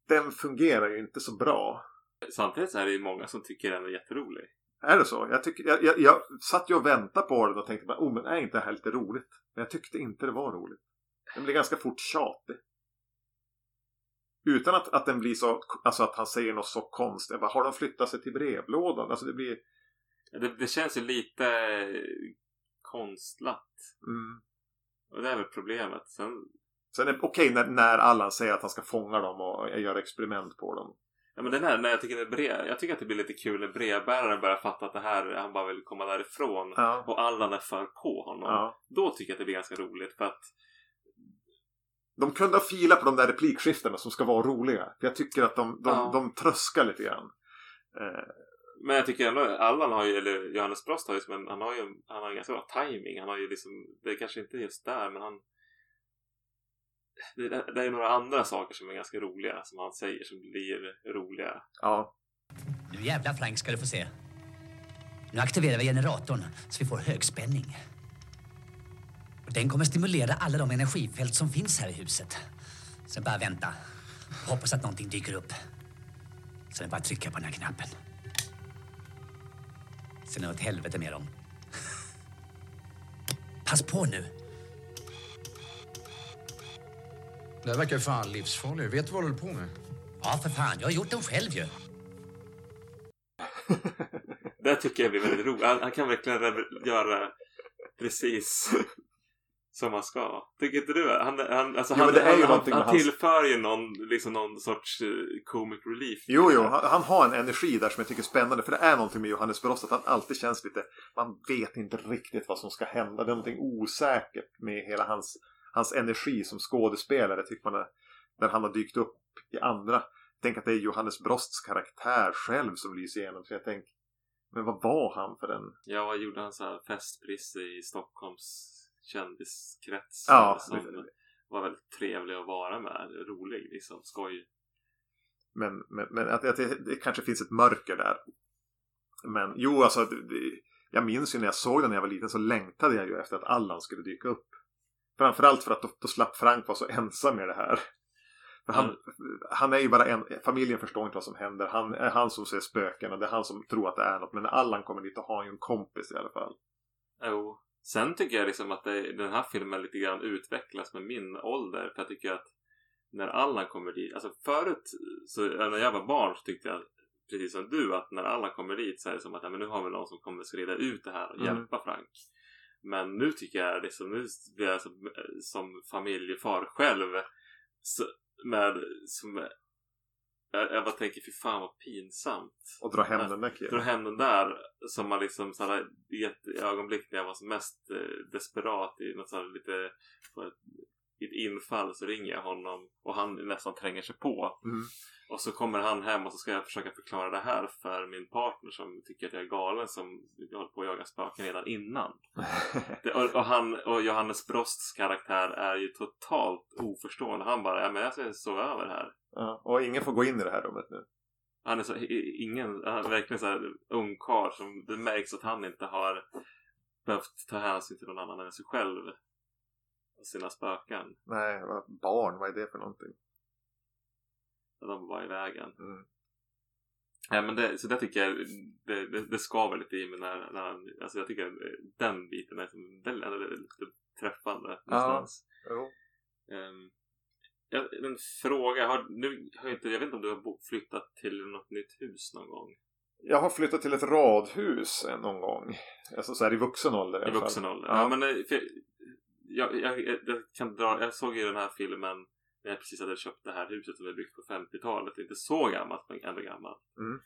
S3: Den fungerar ju inte så bra.
S2: Samtidigt så är det ju många som tycker den är jätterolig.
S3: Är det så? Jag, tycker, jag, jag, jag satt ju och väntade på den och tänkte bara, oh men är inte det här lite roligt? Men jag tyckte inte det var roligt. Den blir ganska fort tjatig. Utan att, att den blir så, alltså att han säger något så konstigt. Jag bara, har de flyttat sig till brevlådan? Alltså det blir,
S2: Det, det känns ju lite konstlat.
S3: mm.
S2: Och det är väl problemet. Sen,
S3: Sen är det okej när, när Allan säger att han ska fånga dem och göra experiment på dem.
S2: ja men den här, när jag tycker det är brev, jag tycker att det blir lite kul när brevbäraren börjar fatta att det här, han bara vill komma därifrån.
S3: Ja.
S2: Och Allan är för på honom.
S3: Ja.
S2: Då tycker jag att det blir ganska roligt för att
S3: De kunde ha filat på de där replikskiftena som ska vara roliga. Jag tycker att de, de,
S2: Ja.
S3: de tröskar lite grann. Eh,
S2: Men jag tycker ändå Allan har ju, eller Johannes Brost har ju som en, han har ju han har en ganska bra timing. Han har ju liksom, det är kanske inte just där men han det, det är några andra saker som är ganska roliga som han säger som blir roliga.
S3: ja.
S10: Nu jävla Frank ska du få se. Nu aktiverar vi generatorn så vi får högspänning. Och den kommer stimulera alla de energifält som finns här i huset. Sen bara vänta. Hoppas att någonting dyker upp. Sen är det bara att trycka på den här knappen. Sen är det åt helvete med dem. Pass på nu.
S9: Det här verkar fan livsfarligt. Vet du vad du håller på med?
S10: Ja, för fan. Jag har gjort den själv ju. (laughs)
S2: Det tycker jag blir väldigt roligt. Han, han kan verkligen göra precis som han ska. Tycker inte du? Han, han, alltså
S3: Jo,
S2: han,
S3: men det är ju
S2: han, han, han tillför ju någon, liksom någon sorts eh, comic relief.
S3: Jo, jo, han, han har en energi där som jag tycker är spännande. För det är någonting med Johannes Brost att han alltid känns lite... Man vet inte riktigt vad som ska hända. Det är någonting osäkert med hela hans, hans energi som skådespelare. Tycker man är, när han har dykt upp i andra. Tänk att det är Johannes Brosts karaktär själv som lyser igenom. Så jag tänker, men vad var han för en...
S2: Ja, vad gjorde han så här festprisse i Stockholms kändiskrets?
S3: Ja,
S2: som var väldigt trevlig att vara med. Rolig liksom. Skoj.
S3: Men, men, men att, att det, det kanske finns ett mörker där. Men jo, alltså. Det, det, jag minns ju när jag såg den när jag var liten så längtade jag ju efter att Allan skulle dyka upp. Framförallt för att då, då slapp Frank vara så ensam med det här. För han, han är ju bara en, familjen förstår inte vad som händer. Han är han som ser spöken och det är han som tror att det är något. Men när Allan kommer dit och har han ju en kompis i alla fall.
S2: Jo. Sen tycker jag liksom att det, den här filmen lite grann utvecklas med min ålder. För jag tycker att när Allan kommer dit. Alltså förut, så, när jag var barn så tyckte jag precis som du att när Allan kommer dit så är det som att ja, men nu har vi någon som kommer reda ut det här och
S3: Mm.
S2: hjälpa Frank. Men nu tycker jag liksom, nu blir jag som, som familjefar själv. Så, med, som, jag, jag bara tänker, fy fan vad pinsamt.
S3: Och dra hem den där killen.
S2: Dra hem den där som man liksom såhär, i ett ögonblick när jag var som mest eh, desperat i något såhär lite i ett infall så ringer jag honom och han nästan tränger sig på.
S3: Mm.
S2: Och så kommer han hem och så ska jag försöka förklara det här för min partner som tycker att jag är galen som håller på att jaga spöken redan innan. (laughs) Det, och, och, han, och Johannes Brosts karaktär är ju totalt oförstående. Han bara, ja men jag ska sova över här.
S3: Ja, och ingen får gå in i det här rummet nu.
S2: Han är så, ingen, han är verkligen så här ungkarl som det märks att han inte har behövt ta hänsyn till någon annan än sig själv. Sina spöken.
S3: Nej, vad- barn, vad är det för någonting?
S2: De var i vägen.
S3: Mm.
S2: Ja, men det, så det tycker jag det, det, det skaver lite i mig när, när han, alltså jag tycker att den biten är som lite träffande någonstans.
S3: Jo.
S2: Ehm, ja, en fråga, har, nu har jag inte, jag vet inte om du har flyttat till något nytt hus någon gång?
S3: Jag har flyttat till ett radhus någon gång. Alltså så här i vuxen ålder i
S2: I
S3: alla fall.
S2: vuxen ålder?
S3: Ja.
S2: Ja, men eh, för, jag, jag, jag, kan dra, jag såg ju den här filmen när jag precis hade köpt det här huset som är byggt på 50-talet. Inte så gammalt, men ändå gammalt.
S3: Mm.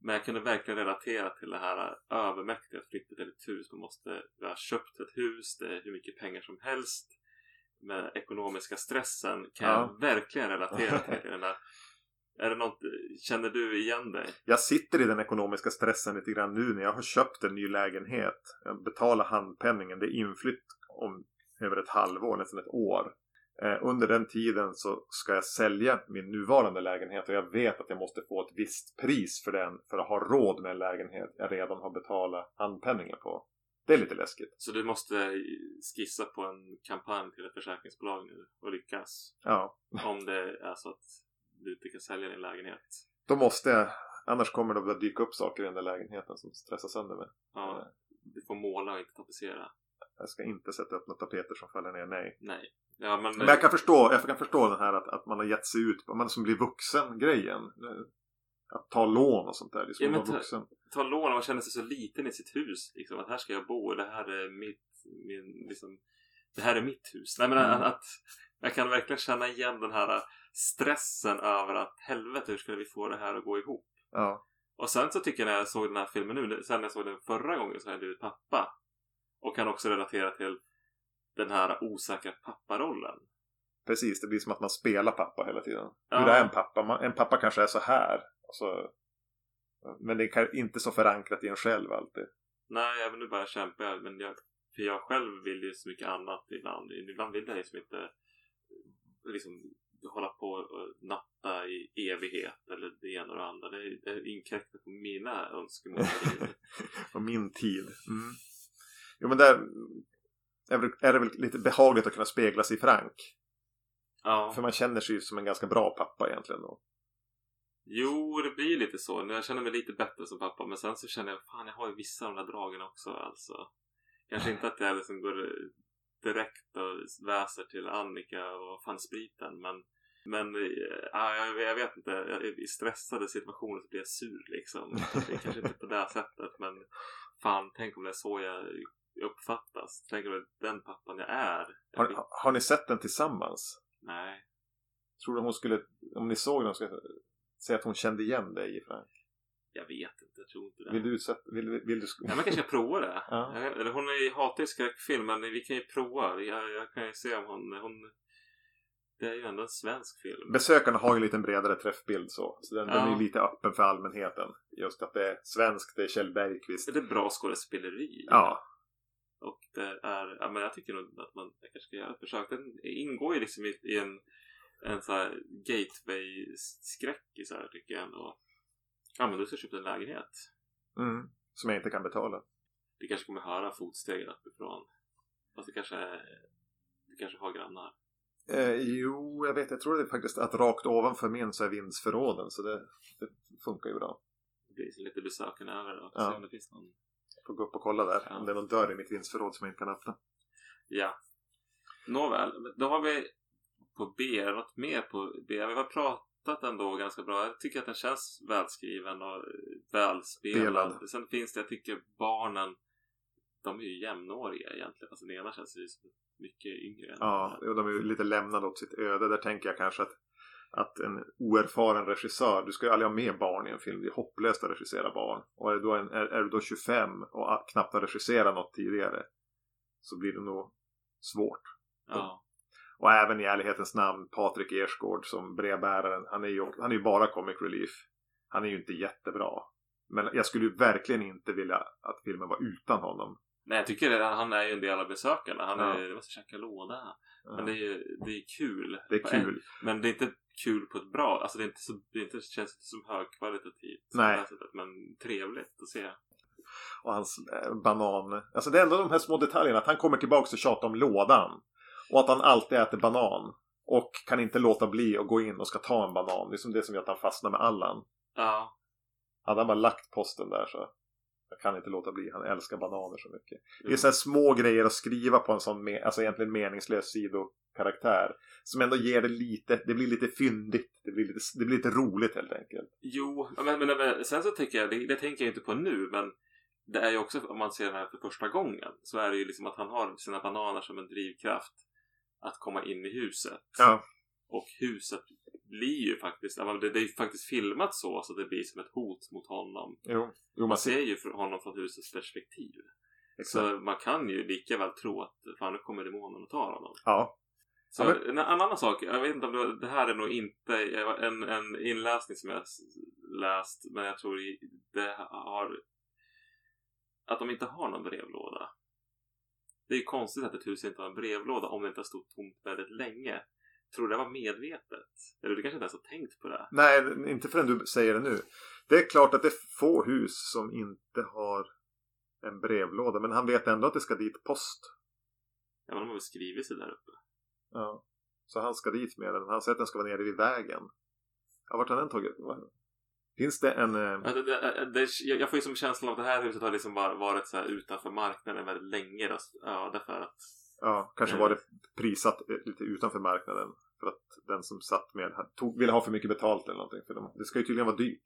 S2: Men jag kunde verkligen relatera till det här övermäktiga att flytta till ett hus. Man måste ha köpt ett hus, det är hur mycket pengar som helst. Med ekonomiska stressen kan
S3: Ja.
S2: jag verkligen relatera till. (laughs) Den här, är det något, känner du igen dig?
S3: Jag sitter i den ekonomiska stressen lite grann nu när jag har köpt en ny lägenhet. Jag betalar handpenningen. Det är inflytt om över ett halvår, nästan ett år. Eh, under den tiden så ska jag sälja min nuvarande lägenhet och jag vet att jag måste få ett visst pris för den för att ha råd med en lägenhet jag redan har betalat handpenningen på. Det är lite läskigt.
S2: Så du måste skissa på en kampanj till ett försäkringsbolag nu och lyckas.
S3: Ja,
S2: Om det är så att du inte kan sälja din lägenhet.
S3: då måste jag. Annars kommer det att dyka upp saker i den där lägenheten som stressar sönder mig.
S2: Ja, du får måla och inte tapetsera.
S3: Jag ska inte sätta upp några tapeter som faller ner, nej.
S2: Nej. Ja, men,
S3: Men jag kan förstå, jag kan förstå den här att, att man har gett sig ut, man som blir vuxen-grejen. Att ta lån och sånt där, det är som
S2: Ja, ta-
S3: vuxen.
S2: ta lån man känner sig så liten i sitt hus. Liksom, att här ska jag bo, det här är mitt, min, liksom, det här är mitt hus. Nej, men
S3: Mm.
S2: att, att jag kan verkligen känna igen den här stressen över att helvete, hur ska vi få det här att gå ihop?
S3: Ja.
S2: Och sen så tycker jag när jag såg den här filmen nu, sen när jag såg den förra gången så har jag blivit pappa. Och kan också relatera till den här osäkra papparollen.
S3: Precis, det blir som att man spelar pappa hela tiden.
S2: Ja.
S3: Hur är en pappa? Man, en pappa kanske är så här. Och så, men det är inte så förankrat i en själv alltid.
S2: Nej, även nu bara kämpar jag. Men jag, för jag själv vill ju så mycket annat ibland. Ibland vill jag liksom inte eh, liksom hålla på och natta i evighet eller det ena och det andra. Det, det inkräktar på mina önskemål.
S3: Och (laughs) min tid. Mm. Jo men där är det- väl lite behagligt att kunna spegla sig i Frank.
S2: ja.
S3: För man känner sig ju som en ganska bra pappa egentligen då.
S2: Jo, det blir lite så. Nu Jag känner mig lite bättre som pappa. Men sen så känner jag, fan jag har ju vissa av de där dragen också. Alltså. Kanske inte att jag liksom går direkt och väser till Annika och fan spriten. Men, men eh, ja, jag, jag vet inte. I stressade situationer så blir jag sur liksom. Det är kanske inte på det sättet. Men fan, tänk om det är så jag uppfattas. Tänk om den pappan jag är.
S3: Har, har ni sett den tillsammans?
S2: Nej.
S3: Tror du hon skulle, om ni såg den, skulle säga att hon kände igen dig Frank?
S2: Jag vet inte, jag tror inte det.
S3: Vill du utsätta, vill, vill du...
S2: Ja, man kanske ska prova det.
S3: Ja.
S2: Jag hon är hatar ju skräckfilm, men vi kan ju prova. Jag, jag kan ju se om hon, hon... Det är ju ändå en svensk film.
S3: Besökarna har ju en lite bredare träffbild så. Så den, den är
S2: Ja.
S3: ju lite öppen för allmänheten. Just att det är svenskt, det är Kjell Bergqvist.
S2: Det är bra skådespeleri.
S3: Ja.
S2: Det är, ja men jag tycker nog att man kanske ska göra ett försök. Den ingår ju liksom i, i en, en så här gateway-skräck i så här tycker jag ändå. Ja men du ska köpa en lägenhet.
S3: Mm. Som jag inte kan betala.
S2: Du kanske kommer höra fotstegen uppifrån. Fast det kanske du kanske har grannar.
S3: Eh, jo, jag vet. Jag tror det är faktiskt att rakt ovanför min så är vindsförråden. Så det, det funkar ju bra.
S2: Det blir så lite besökande över. Och
S3: Ja.
S2: se om det finns någon
S3: får gå upp och kolla där.
S2: Ja.
S3: Om det är någon dörr i mitt vindsförråd som jag inte kan öppna.
S2: Ja. Nåväl, då har vi på B, något mer på B. Vi har pratat ändå ganska bra. Jag tycker att den känns välskriven och välspelad.
S3: Spelad.
S2: Sen finns det, jag tycker barnen, de är ju jämnåriga egentligen. Fast den ena känns ju mycket yngre.
S3: Ja, och de är ju lite lämnade åt sitt öde. Där tänker jag kanske att, att en oerfaren regissör, du ska ju aldrig ha med barn i en film. Det är hopplöst att regissera barn. Och är du då, en, är, är du då 25 och knappt har regisserat något tidigare så blir det nog svårt.
S2: Ja.
S3: Och även i ärlighetens namn, Patrik Ersgård som brevbäraren, han är ju, han är ju bara comic relief. Han är ju inte jättebra. Men jag skulle ju verkligen inte vilja att filmen var utan honom.
S2: Nej, jag tycker att han är ju en del av besökarna. Han är,
S3: Ja.
S2: det måste käka låda.
S3: Ja.
S2: Men det är ju det är kul.
S3: Det är kul.
S2: Men det är inte kul på ett bra, alltså det är inte så, det är inte, känns inte som högkvalitativt.
S3: Nej.
S2: det sättet, Men trevligt att se.
S3: och hans eh, banan. Alltså det är ändå de här små detaljerna. Att han kommer tillbaka och tjatar om lådan. Och att han alltid äter banan. Och kan inte låta bli att gå in och ska ta en banan. Det är som det som gör att han fastnar med Allan.
S2: Ja.
S3: Hade han bara lagt posten där så jag kan inte låta bli. Han älskar bananer så mycket. Det är så här små grejer att skriva på en sån alltså egentligen meningslös sidokaraktär. Som ändå ger det lite, det blir lite fyndigt. Det blir lite, det blir lite roligt helt enkelt.
S2: Jo, men, men, men sen så tänker jag, det, det tänker jag inte på nu, men det är ju också, om man ser den här för första gången, så är det ju liksom att han har sina bananer som en drivkraft att komma in i huset.
S3: Ja.
S2: Och huset blir ju faktiskt, det, det är ju faktiskt filmat så, så det blir som ett hot mot honom.
S3: Jo, jo
S2: Man ser ju honom från husets perspektiv.
S3: Exakt.
S2: Så man kan ju lika väl tro att fan nu kommer demonen och tar honom.
S3: Ja.
S2: Så
S3: Ja, men-
S2: en, en annan sak, jag vet inte om det, det här är nog inte en, en inläsning som jag läst, men jag tror det har att de inte har någon brevlåda. Det är ju konstigt att ett hus inte har en brevlåda om det inte har stått tomt väldigt länge. Tror du det var medvetet? Eller du kanske inte ens har tänkt på det?
S3: Nej, inte förrän du säger det nu. Det är klart att det är få hus som inte har en brevlåda. Men han vet ändå att det ska dit post.
S2: Ja, men de har väl skrivit sig där uppe.
S3: Ja. Så han ska dit med den. Han säger att den ska vara nere vid vägen. Ja, vart har den tagit? Finns det en... Eh...
S2: Ja, det, det, det, jag får ju som känslan av att det här huset har liksom bara varit så här utanför marknaden väldigt länge. Då. Ja, därför att
S3: Ja, kanske var det prissatt eh, lite utanför marknaden. För att den som satt med tog, ville ha för mycket betalt eller någonting. För de, det ska ju tydligen vara dyrt.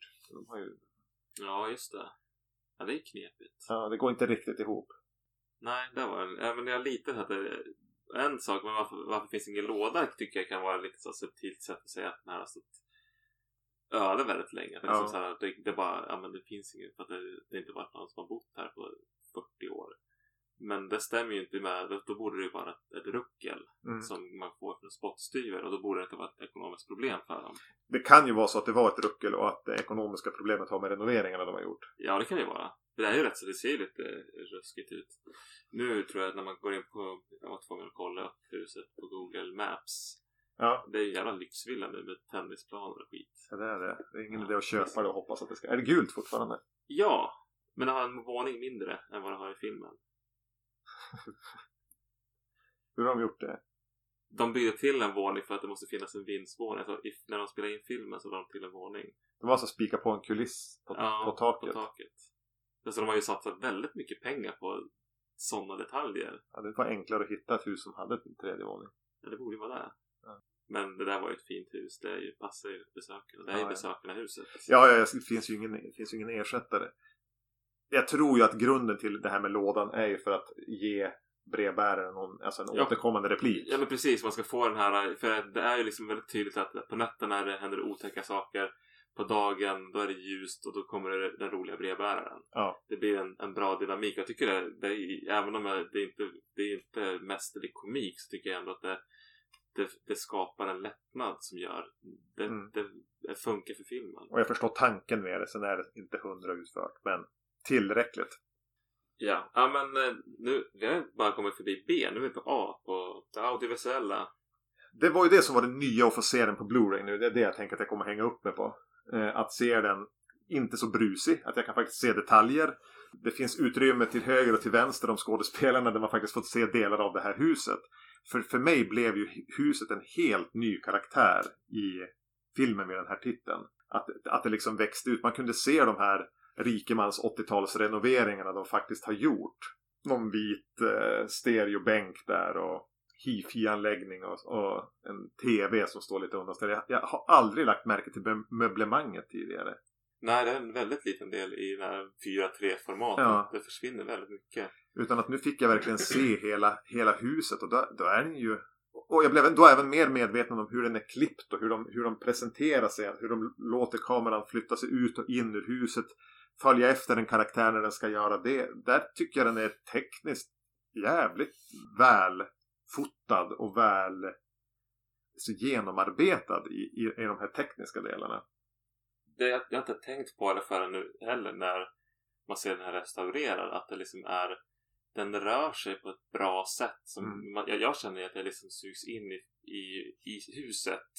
S3: Ju,
S2: Ja, just det. Ja, det är knepigt.
S3: ja, det går inte riktigt ihop.
S2: Nej, det var en... Även jag lite att det... En sak, men varför, varför finns ingen låda tycker jag kan vara lite så subtilt sätt att säga att den här har stått öde väldigt länge. Det, är liksom
S3: Ja.
S2: så här, det, det bara, ja men det finns ingen, för att det, det inte varit någon som har bott här på 40 år. Men det stämmer ju inte med, då, då borde det ju vara ett, ruckel
S3: Mm.
S2: som man får från spottstyver och då borde det inte vara ett ekonomiskt problem för dem.
S3: Det kan ju vara så att det var ett ruckel och att det ekonomiska problemet har med renoveringarna de har gjort.
S2: Ja, det kan det ju vara. Det är ju rätt så det ser ju lite ruskigt ut. Nu tror jag att när man går in på, jag var tvungen att kolla upp huset på Google Maps.
S3: Ja,
S2: Det är ju jävla lyxvilla nu med tennisplaner och skit.
S3: det är det. Det är ingen idé att köpa det och hoppas att det ska... Är det gult fortfarande?
S2: Ja, men det har en våning mindre än vad det har i filmen. (laughs)
S3: Hur har de gjort det?
S2: De byggde till en våning för att det måste finnas en vindsvåning. Alltså, if, när de spelade in filmen så la de till en våning.
S3: De har alltså spikat på en kuliss på,
S2: Ja,
S3: på taket.
S2: På taket. Alltså, de har ju satsat väldigt mycket pengar på sådana detaljer.
S3: Ja, det var enklare att hitta ett hus som hade en tredje våning.
S2: Ja, det borde ju vara det.
S3: Ja.
S2: Men det där var ju ett fint hus. Det är ju, passar ju besökarna. Det är ju
S3: ja.
S2: besökarna-huset.
S3: Ja, ja, det finns ju ingen, det finns ju ingen ersättare. Jag tror ju att grunden till det här med lådan är ju för att ge brevbäraren någon, alltså en
S2: Ja.
S3: återkommande replik.
S2: Ja men precis, man ska få den här, för det är ju liksom väldigt tydligt att på nätterna det händer otäcka saker. På dagen, då är det ljust och då kommer det den roliga brevbäraren.
S3: Ja.
S2: Det blir en, en bra dynamik. Jag tycker det, det är, även om det är inte det är inte mästerlig komik så tycker jag ändå att det, det, det skapar en lättnad som gör det,
S3: Mm.
S2: det, det funkar för filmen.
S3: Och jag förstår tanken med det, sen är det inte hundra utfört. Men tillräckligt.
S2: Ja, ja men eh, nu, vi har bara kommit förbi B, nu är vi på A, på det audiovisuella.
S3: Det var ju det som var det nya att få se den på Blu-ray nu. Det är det jag tänker att jag kommer hänga upp mig på. Eh, att se den inte så brusig. Att jag kan faktiskt se detaljer. Det finns utrymme till höger och till vänster om skådespelarna där man faktiskt fått se delar av det här huset. För, för mig blev ju huset en helt ny karaktär i filmen med den här titeln. Att, att det liksom växte ut. Man kunde se de här rikemans 80-talsrenoveringarna de faktiskt har gjort. Någon vit eh, stereobänk där och hifi-anläggning och, och en tv som står lite undan. Jag, jag har aldrig lagt märke till mö- möblemanget tidigare.
S2: Nej, det är en väldigt liten del i den här 4-3-formatet.
S3: Ja.
S2: Det försvinner väldigt mycket.
S3: Utan att nu fick jag verkligen se hela, hela huset och då, då är den ju... Och jag blev då även mer medveten om hur den är klippt och hur de, hur de presenterar sig. Hur de låter kameran flytta sig ut och in ur huset. Följa efter en karaktär när den ska göra det. Där tycker jag den är tekniskt jävligt välfotad och väl så genomarbetad i, i, i de här tekniska delarna.
S2: Det jag, jag har inte tänkt på det förrän nu heller när man ser den här restaurerad. Att det liksom är... Den rör sig på ett bra sätt. Som
S3: Mm.
S2: man, jag, jag känner att jag liksom sugs in i, i, i huset.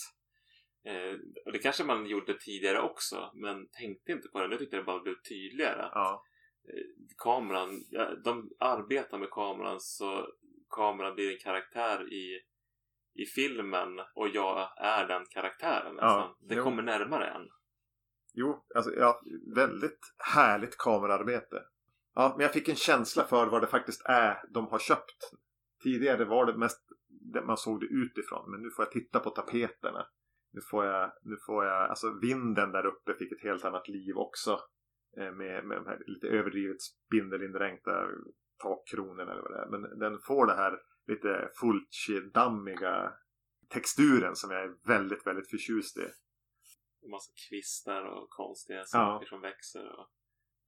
S2: Eh, och det kanske man gjorde tidigare också. Men tänkte inte på det. Nu tyckte jag det bara blev tydligare.
S3: Ja.
S2: eh, kameran, ja, de arbetar med kameran så kameran blir en karaktär i, i filmen och jag är den karaktären
S3: Ja,
S2: nästan. Det
S3: jo.
S2: kommer närmare en.
S3: Jo, alltså ja, väldigt härligt kamerarbete. Ja, men jag fick en känsla för vad det faktiskt är de har köpt. Tidigare var det mest det man såg det utifrån, men nu får jag titta på tapeterna. Nu får jag, nu får jag, alltså vinden där uppe fick ett helt annat liv också. Eh, Med, med de här lite överdrivet spindelindränkta takkronorna eller vad det är. Men den får det här lite Fulci-dammiga texturen som jag är väldigt, väldigt förtjust i.
S2: En massa kvistar och konstiga saker som växer. Och...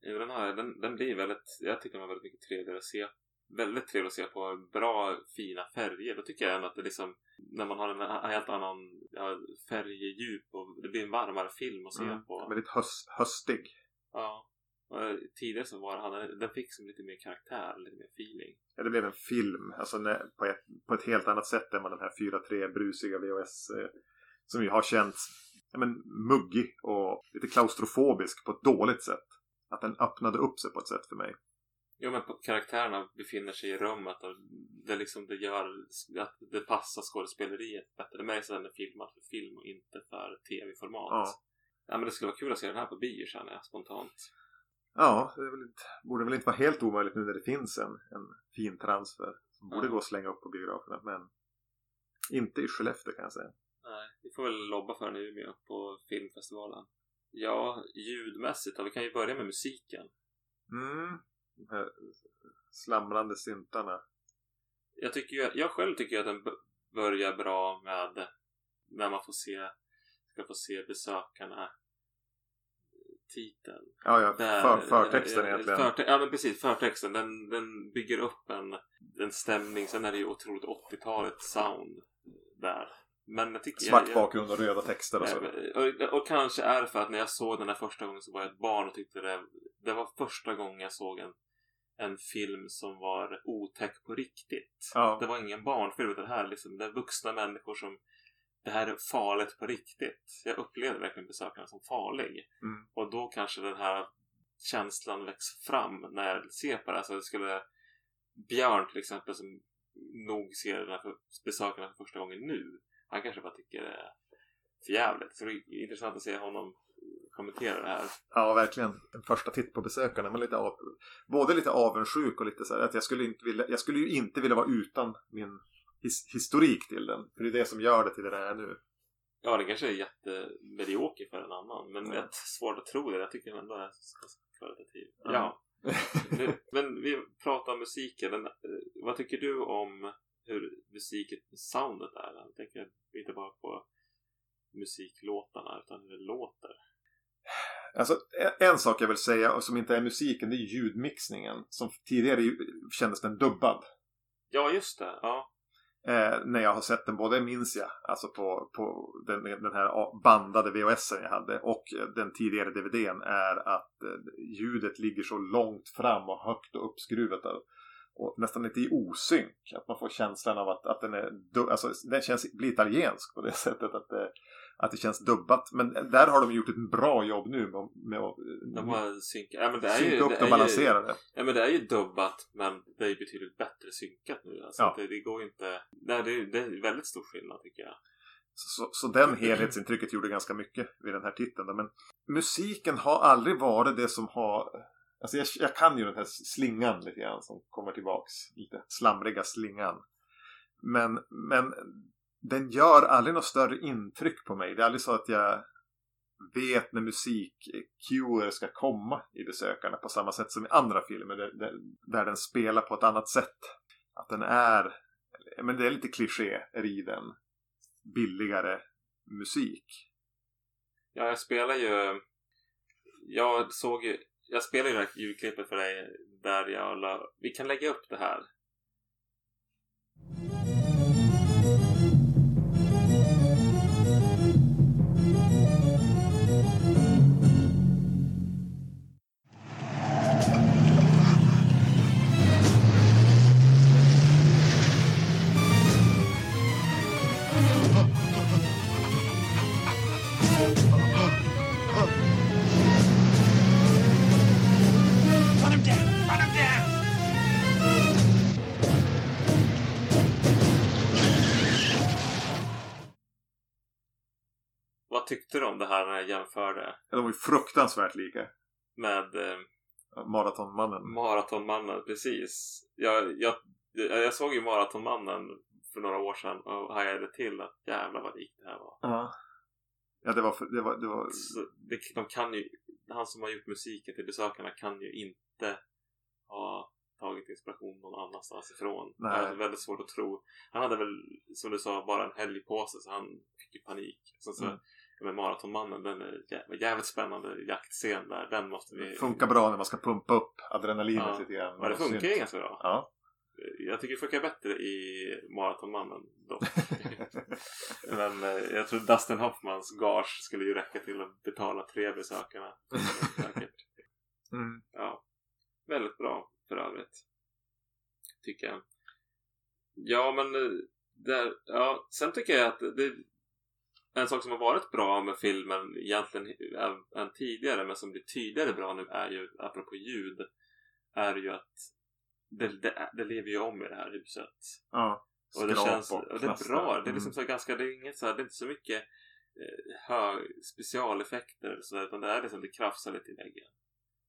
S2: Jo, den, här, den, den blir väldigt, jag tycker den var väldigt mycket trevligare att se. Väldigt trevlig att se på. Bra, fina färger. Då tycker jag ändå att det liksom, när man har en helt annan ja, färgdjup och det blir en varmare film att se
S3: Mm,
S2: på.
S3: väldigt höst, höstig.
S2: Ja. Och tidigare så var hade, den fick som lite mer karaktär, lite mer feeling.
S3: Ja, det blev en film. Alltså på, ett, på ett helt annat sätt än vad den här 4-3 brusiga VHS eh, som ju har känts ja, men, muggig och lite klaustrofobisk på ett dåligt sätt. Att den öppnade upp sig på ett sätt för mig.
S2: Jo men på- karaktärerna befinner sig i rummet och det liksom det gör att det passar skådespeleriet bättre. Det märks att den är filmad för film och inte för tv-format.
S3: Ja.
S2: Ja men det skulle vara kul att se den här på bio känner jag spontant.
S3: Ja, det väl inte, borde väl inte vara helt omöjligt nu när det finns en, en fin transfer. Som borde
S2: Ja.
S3: gå att slänga upp på biograferna. Men inte i Skellefteå kan jag säga.
S2: Nej, vi får väl lobba för den i Umeå på filmfestivalen. Ja, ljudmässigt då. Vi kan ju börja med musiken.
S3: Mm. De här slamrande syntarna.
S2: Jag, tycker ju, jag själv tycker ju att den börjar bra med när man får se, ska få se besökarna titeln.
S3: Ja, ja.
S2: Där-
S3: För, förtexten
S2: eh,
S3: egentligen.
S2: Förte, ja men precis, förtexten. Den, den bygger upp en, en stämning. Sen är det ju otroligt 80-talet sound där. Men jag tycker
S3: Svart bakgrund och röda texter och så.
S2: och, och kanske är det för att när jag såg den här första gången så var jag ett barn och tyckte det, det var första gången jag såg en, en film som var otäck på riktigt.
S3: Ja.
S2: Det var ingen barnfilm utan det här är liksom, det är vuxna människor som det här är farligt på riktigt. Jag upplevde verkligen besökarna som farlig.
S3: Mm.
S2: Och då kanske den här känslan växer fram när jag ser på det. Alltså det skulle Björn till exempel som nog ser den här för- besökarna för första gången nu. Han kanske bara tycker det är förjävligt. Så det är intressant att se honom kommentera det här.
S3: Ja, verkligen. En första titt på besökarna. Men lite av, både lite avundsjuk och lite så här att jag skulle, inte vilja, jag skulle ju inte vilja vara utan min his, historik till den. För det är det som gör det till det det är nu.
S2: Ja, det kanske är jättemedioker för en annan. Men det är svårt att tro det. Jag tycker ändå är ganska kvalitativ.
S3: Ja.
S2: Ja. (laughs) Men vi pratar om musiken. Eh, vad tycker du om hur musiken, soundet är? Jag tänker inte bara på musiklåtarna utan hur det låter.
S3: Alltså, en, en sak jag vill säga som inte är musiken, det är ljudmixningen. Som tidigare kändes den dubbad.
S2: Ja, just det. Ja.
S3: Eh, när jag har sett den, både minns jag, alltså på, på den, den här bandade VHSen jag hade och den tidigare DVDn är att eh, ljudet ligger så långt fram och högt och uppskruvat och, nästan lite i osynk. Att man får känslan av att, att den är, alltså den känns, blir italiensk på det (laughs) sättet att det, att det känns dubbat. Men där har de gjort ett bra jobb nu med, med att
S2: De har synkat. Ja, men det är
S3: synka
S2: ju,
S3: upp
S2: det
S3: och balansera det.
S2: Ja, men det är ju dubbat. Men det är betydligt bättre synkat nu. Alltså,
S3: Ja.
S2: det, det går inte... Nej, det, är- det är väldigt stor skillnad tycker jag.
S3: Så, så den helhetsintrycket gjorde ganska mycket vid den här titeln. Men musiken har aldrig varit det som har... Alltså jag, jag kan ju den här slingan lite grann som kommer tillbaks. Lite slamriga slingan. Men, men den gör aldrig något större intryck på mig. Det är aldrig så att jag vet när musikcuer ska komma i besökarna på samma sätt som i andra filmer där, där, där den spelar på ett annat sätt. Att den är, men det är lite kliché i den billigare musik.
S2: Ja, jag spelar ju... Jag såg ju... Jag spelade ju det här ljudklippet för dig där jag la... Vi kan lägga upp det här. Om det här när jag jämförde
S3: De var ju fruktansvärt lika.
S2: med eh,
S3: Maratonmannen.
S2: Maratonmannen? Precis. Jag, jag, jag såg ju Maratonmannen för några år sedan och hajade till att jävlar vad likt det här var.
S3: Ja. Ja, det var... Det var, det var
S2: Så det, de kan ju, han som har gjort musiken till besökarna kan ju inte ha tagit inspiration någon annanstans ifrån.
S3: Nej.
S2: Det är väldigt svårt att tro. Han hade väl, som du sa, bara en helg på sig så han fick ju panik. Sen så,
S3: Mm.
S2: Med Maratonmannen, den är jä- jävligt spännande jaktscen där. Den måste vi...
S3: funkar bra när man ska pumpa upp adrenalinet
S2: Ja.
S3: lite grann.
S2: Men det funkar ju ganska bra.
S3: Ja.
S2: Jag tycker det funkar bättre i Maratonmannen dock. (laughs) Men eh, jag tror Dustin Hoffmans gage skulle ju räcka till att betala tre besökarna. Säkert.
S3: Mm.
S2: Ja. Väldigt bra för övrigt. Tycker jag. Ja men eh, där, ja, sen tycker jag att det en sak som har varit bra med filmen egentligen än, tidigare men som blir tydligare bra nu är ju, apropå ljud, är ju att det, det, det lever ju om i det här huset.
S3: Ja.
S2: Och det känns,
S3: och
S2: och det är bra. Det är liksom
S3: Mm.
S2: så ganska, det är inget så här, det är inte så mycket eh, hög, specialeffekter eller så där, utan det är liksom, det krafsar lite i väggen.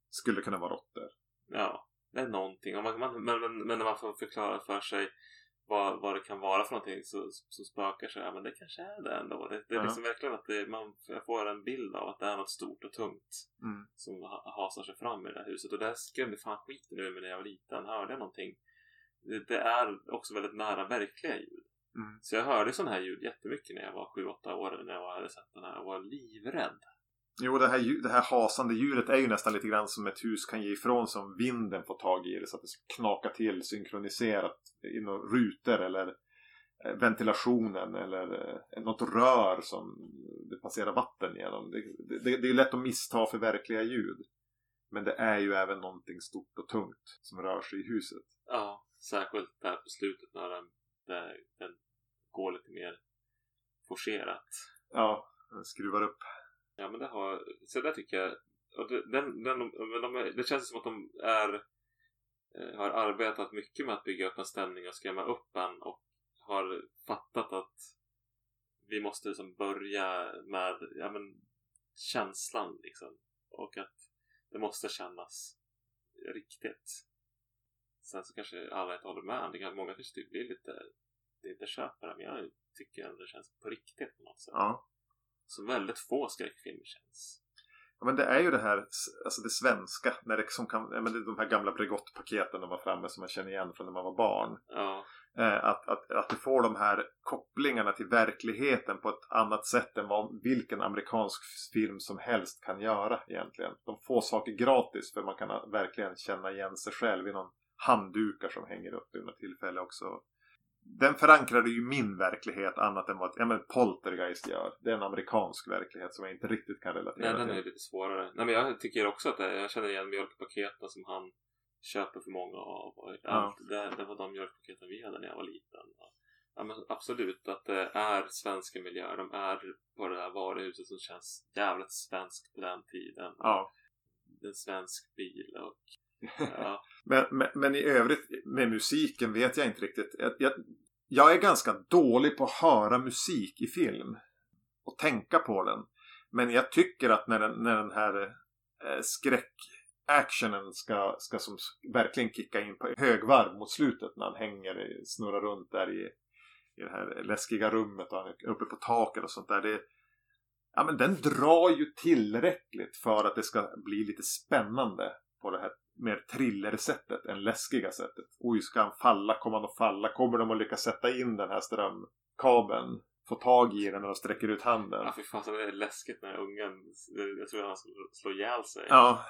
S3: Skulle kunna vara råttor.
S2: Ja, det är någonting. Och man, man, men, men, men när man får förklara för sig vad, vad det kan vara för någonting så, så spökar sig, ja men det kanske är det ändå. Det, det är
S3: Ja.
S2: liksom verkligen att det, man jag får en bild av att det är något stort och tungt
S3: Mm.
S2: som ha- hasar sig fram i det här huset. Och det skrämde fan skiten ur mig när jag var liten. Hörde jag någonting. Det, det är också väldigt nära verkliga ljud.
S3: Mm.
S2: Så jag hörde sådana här ljud jättemycket när jag var 7-8 år när jag hade sett den här och var livrädd.
S3: Jo, det här, det här hasande djuret är ju nästan lite grann som ett hus kan ge ifrån sig om vinden får tag i det så att det knakar till synkroniserat i några rutor eller eh, ventilationen eller eh, något rör som det passerar vatten genom. Det, det, det är lätt att missta för verkliga ljud. Men det är ju även någonting stort och tungt som rör sig i huset.
S2: Ja, särskilt där på slutet när den, där den går lite mer forcerat.
S3: Ja, den skruvar upp.
S2: Ja men det har, så där tycker jag, och det, den, den, de, de, det känns som att de är, eh, har arbetat mycket med att bygga upp en stämning och skrämma upp en och har fattat att vi måste liksom börja med ja, men, känslan liksom. Och att det måste kännas riktigt. Sen så kanske alla inte håller med. Det kan, många kanske tycker det är lite, det inte köper det, men jag tycker ändå det känns på riktigt på något sätt.
S3: Ja.
S2: Som väldigt få skräckfilmer känns.
S3: Ja, men det är ju det här, alltså det svenska, när det som kan, men det är de här gamla Bregott-paketen de var framme som man känner igen från när man var barn.
S2: Ja,
S3: Eh, att, att, att du får de här kopplingarna till verkligheten på ett annat sätt än vad vilken amerikansk film som helst kan göra egentligen. De får saker gratis för man kan verkligen känna igen sig själv i någon handdukar som hänger upp vid något tillfälle också. Den förankrade ju min verklighet annat än vad ja, men Poltergeist gör. Det är en amerikansk verklighet som jag inte riktigt kan relatera
S2: nej, den är
S3: till.
S2: lite svårare. Nej, men jag tycker också att det, jag känner igen mjölkpaketen som han köper för många av. Och allt, det, det var de mjölkpaketen vi hade när jag var liten. Ja, men absolut att det är svenska miljöer. De är på det här varuhuset som känns jävligt svenskt på den tiden.
S3: Ja.
S2: En svensk bil och ja. (laughs)
S3: Men, men, men i övrigt med musiken vet jag inte riktigt. Jag, jag, jag är ganska dålig på att höra musik i film. Och tänka på den. Men jag tycker att när den, när den här eh, skräck-actionen ska, ska som verkligen kicka in på högvarv mot slutet när han hänger, snurrar runt där i, i det här läskiga rummet och han är uppe på taket och sånt där. Det, ja, men den drar ju tillräckligt för att det ska bli lite spännande på det här mer thriller-sättet än läskiga sättet. Oj, ska han falla? Kommer han att falla? Kommer de att lyckas sätta in den här strömkabeln? Få tag i den när de sträcker ut handen?
S2: Ja, fy fan så det är läskigt när ungen, jag tror han skulle slå ihjäl sig.
S3: Ja.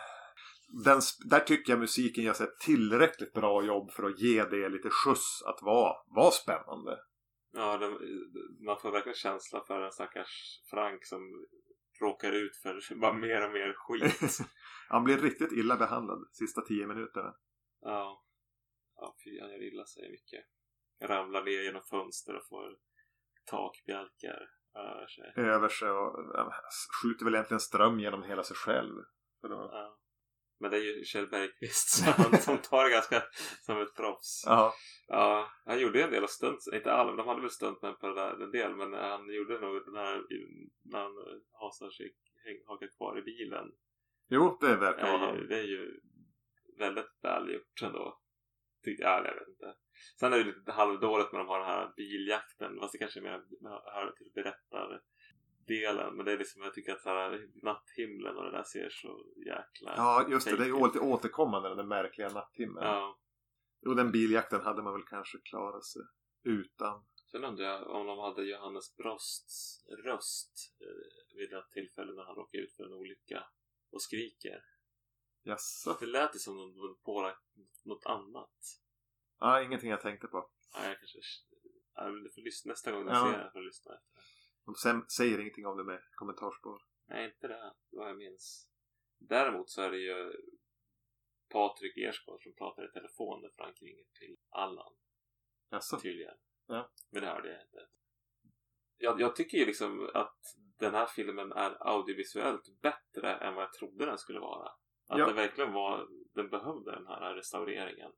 S3: Den, där tycker jag musiken gör ett tillräckligt bra jobb för att ge det lite skjuts att vara, vara spännande.
S2: Ja, det, man får verkligen känsla för en stackars Frank som råkar ut för (laughs) bara mer och mer skit. (laughs)
S3: Han blir riktigt illa behandlad sista tio minuterna.
S2: ja. Ja, fy han gör illa sig mycket. Ramlar ner genom fönster och får takbjälkar över sig.
S3: Över sig och skjuter väl egentligen ström genom hela sig själv.
S2: Ja. Men det är ju Kjell Bergqvist så (laughs) han, som tar det ganska som ett proffs.
S3: Ja.
S2: Ja, han gjorde en del av stunt, inte alla, de hade väl stuntmän på det där en del, men han gjorde nog den här när han hasar hakar kvar i bilen.
S3: Jo, det verkar vara
S2: är
S3: han.
S2: det är ju väldigt väl gjort ändå. Tycker jag, jag vet inte. Sen är det lite halvdåligt när de har den här biljakten, fast det kanske är mer hör till berättardelen. Men det är liksom, jag tycker att så här, natthimlen och det där ser så jäkla...
S3: Ja, just det. Det är ju lite återkommande den där märkliga nattimmen.
S2: Ja.
S3: Jo, den biljakten hade man väl kanske klarat sig utan.
S2: Sen undrar jag om de hade Johannes Brosts röst eh, vid ett tillfälle när han råkade ut för en olycka och skriker.
S3: Jaså?
S2: Det lät ju som om de var pålagt något annat.
S3: Ja, ingenting jag tänkte på.
S2: Ja, jag kanske... Men du får lyssna nästa gång du
S3: Ja.
S2: ser den. Får lyssna efter.
S3: De säger ingenting om det med kommentarsspår.
S2: Nej, inte det. Vad jag minns. Däremot så är det ju Patrik Ersgård som pratar i telefon när Frank ringer till Allan.
S3: Jaså?
S2: Tydligen.
S3: Ja.
S2: Men det hörde jag inte. Jag, jag tycker ju liksom att den här filmen är audiovisuellt bättre än vad jag trodde den skulle vara. Att
S3: Ja.
S2: det verkligen var, den behövde den här restaureringen.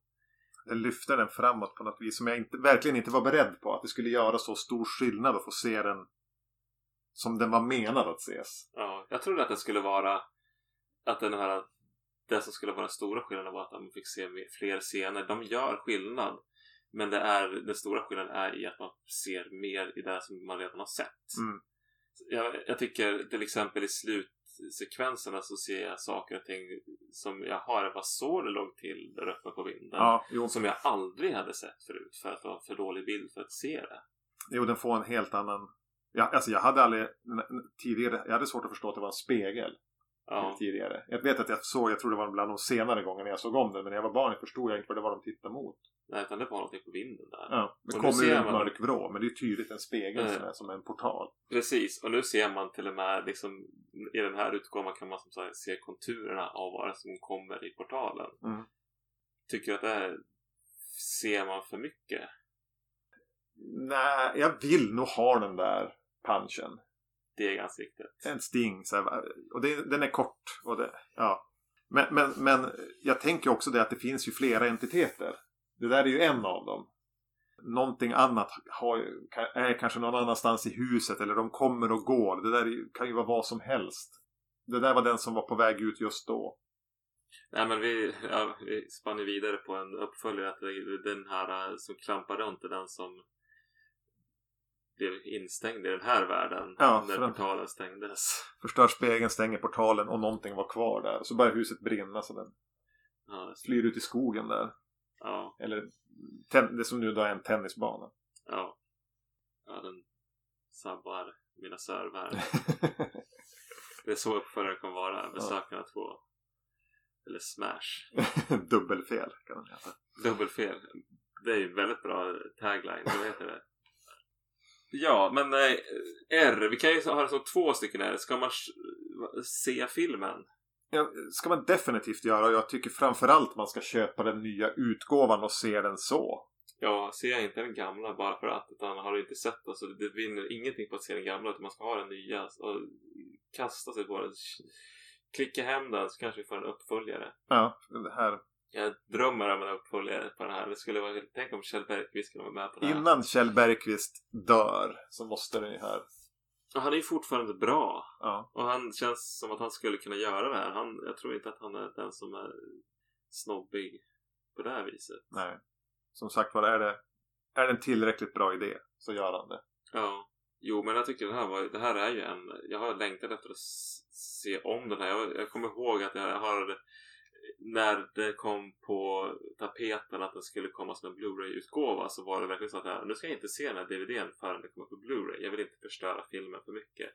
S3: Den lyfter den framåt på något vis som jag inte, verkligen inte var beredd på. Att det skulle göra så stor skillnad att få se den som den var menad att ses.
S2: Ja, jag trodde att det skulle vara att den här det som skulle vara den stora skillnaden var att man fick se fler scener. De gör skillnad. Men det är, den stora skillnaden är i att man ser mer i det som man redan har sett.
S3: Mm.
S2: Jag, jag tycker till exempel i slutsekvenserna så ser jag saker och ting som jag har, var så det låg till där uppe på vinden.
S3: Ja.
S2: Som jag aldrig hade sett förut för att det var en för dålig bild för att se det.
S3: Jo, den får en helt annan... Ja, alltså jag hade aldrig tidigare... Jag hade svårt att förstå att det var en spegel
S2: Ja.
S3: tidigare. Jag vet att jag såg, jag tror det var bland de senare gångerna jag såg om den. Men när jag var barn förstod jag inte vad det var de tittade mot.
S2: Nej, utan det var någonting på vinden där.
S3: Ja, det
S2: Och
S3: kommer ju en
S2: man-
S3: mörk vrå. Men det är tydligt en spegel
S2: Mm.
S3: som är som en portal.
S2: Precis, och nu ser man till och med liksom, i den här utgåvan kan man som sagt se konturerna av vad som kommer i portalen.
S3: Mm.
S2: Tycker du att det här ser man för mycket?
S3: Nej, jag vill nog ha den där punchen.
S2: Riktigt.
S3: En sting. Så här, och det, den är kort. Och det, ja. men, men, men jag tänker också det att det finns ju flera entiteter. Det där är ju en av dem. Någonting annat har, är kanske någon annanstans i huset. Eller de kommer och går. Det där kan ju vara vad som helst. Det där var den som var på väg ut just då.
S2: Nej men vi, ja, vi spann ju vidare på en uppföljare att den här äh, som klampar runt är den som blev instängd i den här världen
S3: Ja,
S2: när
S3: för
S2: portalen stängdes.
S3: Förstör spegeln, stänger portalen och någonting var kvar där. Så börjar huset brinna så den
S2: Ja,
S3: flyr ut i skogen där.
S2: ja,
S3: Eller det som nu då är en tennisbana.
S2: ja. Ja, den sabbar mina serv här. (laughs) Det är så uppföljaren kommer vara. Besökarna 2. Eller Smash. (laughs)
S3: Dubbelfel kan man heta.
S2: Dubbelfel. Det är ju väldigt bra tagline. Vad heter det? Ja, men eh, R. Vi kan ju ha det som två stycken R. Ska man se filmen?
S3: Ja, ska man definitivt göra. Jag tycker framförallt man ska köpa den nya utgåvan och se den så.
S2: Ja, ser inte den gamla bara för att. Utan har du inte sett den så det vinner ingenting på att se den gamla. Utan man ska ha den nya. Och kasta sig på den. Klicka hem den så kanske vi får en uppföljare.
S3: Ja, det här.
S2: Jag drömmer om en uppföljare på den här. Det skulle vara... Tänk om Kjell Bergqvist skulle vara med på det här.
S3: Innan Kjell Bergqvist dör så måste den ju här.
S2: Och han är ju fortfarande bra.
S3: Ja.
S2: Och han känns som att han skulle kunna göra det här. Han, jag tror inte att han är den som är snobbig på det här viset.
S3: Nej. Som sagt var, är det, är det en tillräckligt bra idé så gör han det.
S2: Ja. Jo, men jag tycker det här var, det här är ju en, jag har längtat efter att se om den här. Jag, jag kommer ihåg att jag har, när det kom på tapeten att den skulle komma som en Blu-ray-utgåva så var det verkligen så att nu ska jag inte se den här DVDn förrän den kommer på Blu-ray. Jag vill inte förstöra filmen för mycket.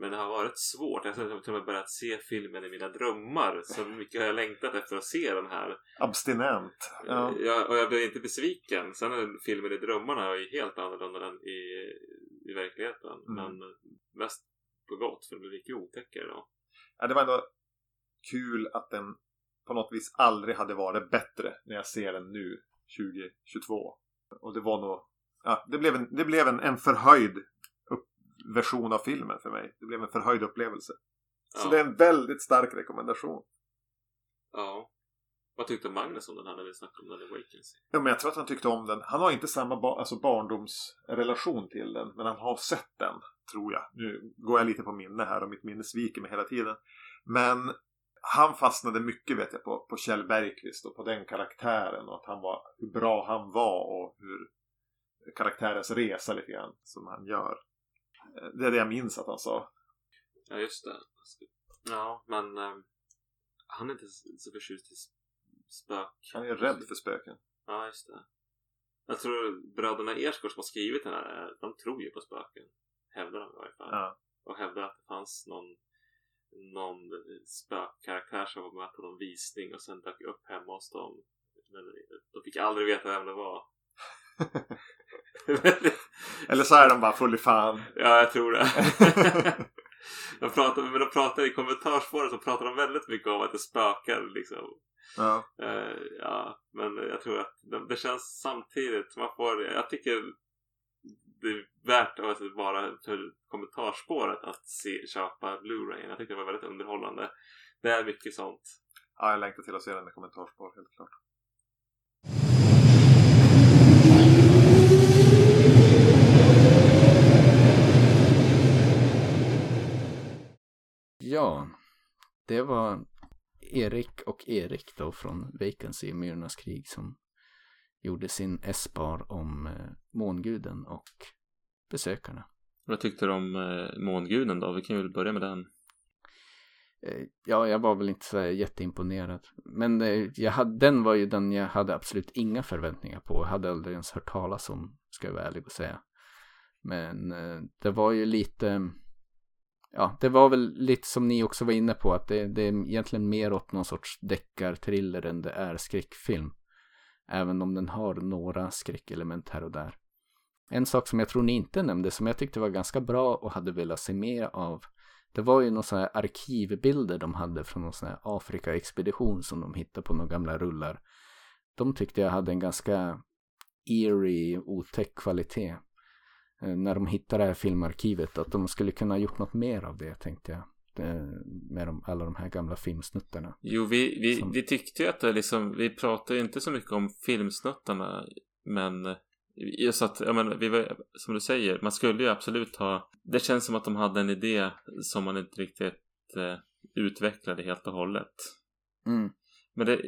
S2: Men det har varit svårt. Jag har till och med börjat se filmen i mina drömmar. Så mycket har jag längtat efter att se den här.
S3: Abstinent. Ja.
S2: Jag, och jag blev inte besviken. Sen är filmen i drömmarna är ju helt annorlunda än i, i verkligheten.
S3: Mm.
S2: Men mest på gott för den blir mycket otäckare då.
S3: ja, det var ändå kul att den på något vis aldrig hade varit bättre när jag ser den nu 2022. Och det var nog, ja, det blev en, det blev en, en förhöjd version av filmen för mig. Det blev en förhöjd upplevelse. Så
S2: Ja.
S3: det är en väldigt stark rekommendation.
S2: Ja. Vad tyckte Magnus om den här när vi snackade om den i Vacancy?
S3: Ja, men jag tror att han tyckte om den. Han har inte samma ba alltså barndomsrelation till den. Men han har sett den, tror jag. Nu går jag lite på minne här och mitt minne sviker mig hela tiden. Men han fastnade mycket vet jag på, på Kjell Bergqvist och på den karaktären. Och att han var, hur bra han var och hur karaktärens resa lite grann som han gör. Eh, Det är det jag minns att han sa.
S2: Ja, just det. Ja, men eh, han är inte så förtjust i spök.
S3: Han är rädd för spöken.
S2: Ja, just det. Jag tror bröderna Ersgård som har skrivit den här, eh, de tror ju på spöken. Hävdar de i varje fall.
S3: Ja.
S2: Och hävdar att det fanns någon, någon spökkaraktär som var med på någon visning och sen dök upp hemma hos dem. Men de fick aldrig veta vem det var. (laughs)
S3: Eller så är de bara full i fan.
S2: Ja, jag tror det. (laughs) de pratar, men de pratar i kommentarsspåret så pratar de väldigt mycket om att det spökar liksom.
S3: Ja.
S2: Eh, ja, men jag tror att det, det känns samtidigt. Man får, jag tycker det är värt att vara för kommentarsspåret att se, köpa Blu-ray. Jag tycker det var väldigt underhållande. Det är mycket sånt.
S3: ja, jag längtar till att se den i kommentarsspår helt klart.
S1: Ja, det var Erik och Erik då från Vacancy, Myrornas krig som gjorde sin S-bar om eh, månguden och besökarna.
S2: Vad tyckte du om eh, Månguden då? Vi kan väl börja med den.
S1: Eh, Ja, jag var väl inte så jätteimponerad. Men jag hade, den var ju den jag hade absolut inga förväntningar på. Jag hade aldrig ens hört talas om, ska jag vara ärlig och säga. Men det var ju lite, ja, det var väl lite som ni också var inne på, att det, det är egentligen mer åt någon sorts deckarthriller än det är skräckfilm. Även om den har några skräckelement här och där. En sak som jag tror ni inte nämnde, som jag tyckte var ganska bra och hade velat se mer av, det var ju några sådana här arkivbilder de hade från någon sån här Afrika-expedition som de hittade på några gamla rullar. De tyckte jag hade en ganska eerie, otäck kvalitet. Eh, när de hittade det här filmarkivet, att de skulle kunna ha gjort något mer av det tänkte jag. Eh, Med de, alla de här gamla filmsnuttarna.
S2: Jo, vi, vi,
S1: Som-
S2: vi tyckte ju att det liksom, vi pratade inte så mycket om filmsnuttarna, men just att, jag menar, vi var, som du säger, man skulle ju absolut ha, det känns som att de hade en idé som man inte riktigt eh, utvecklade helt och hållet.
S1: Mm.
S2: Men det,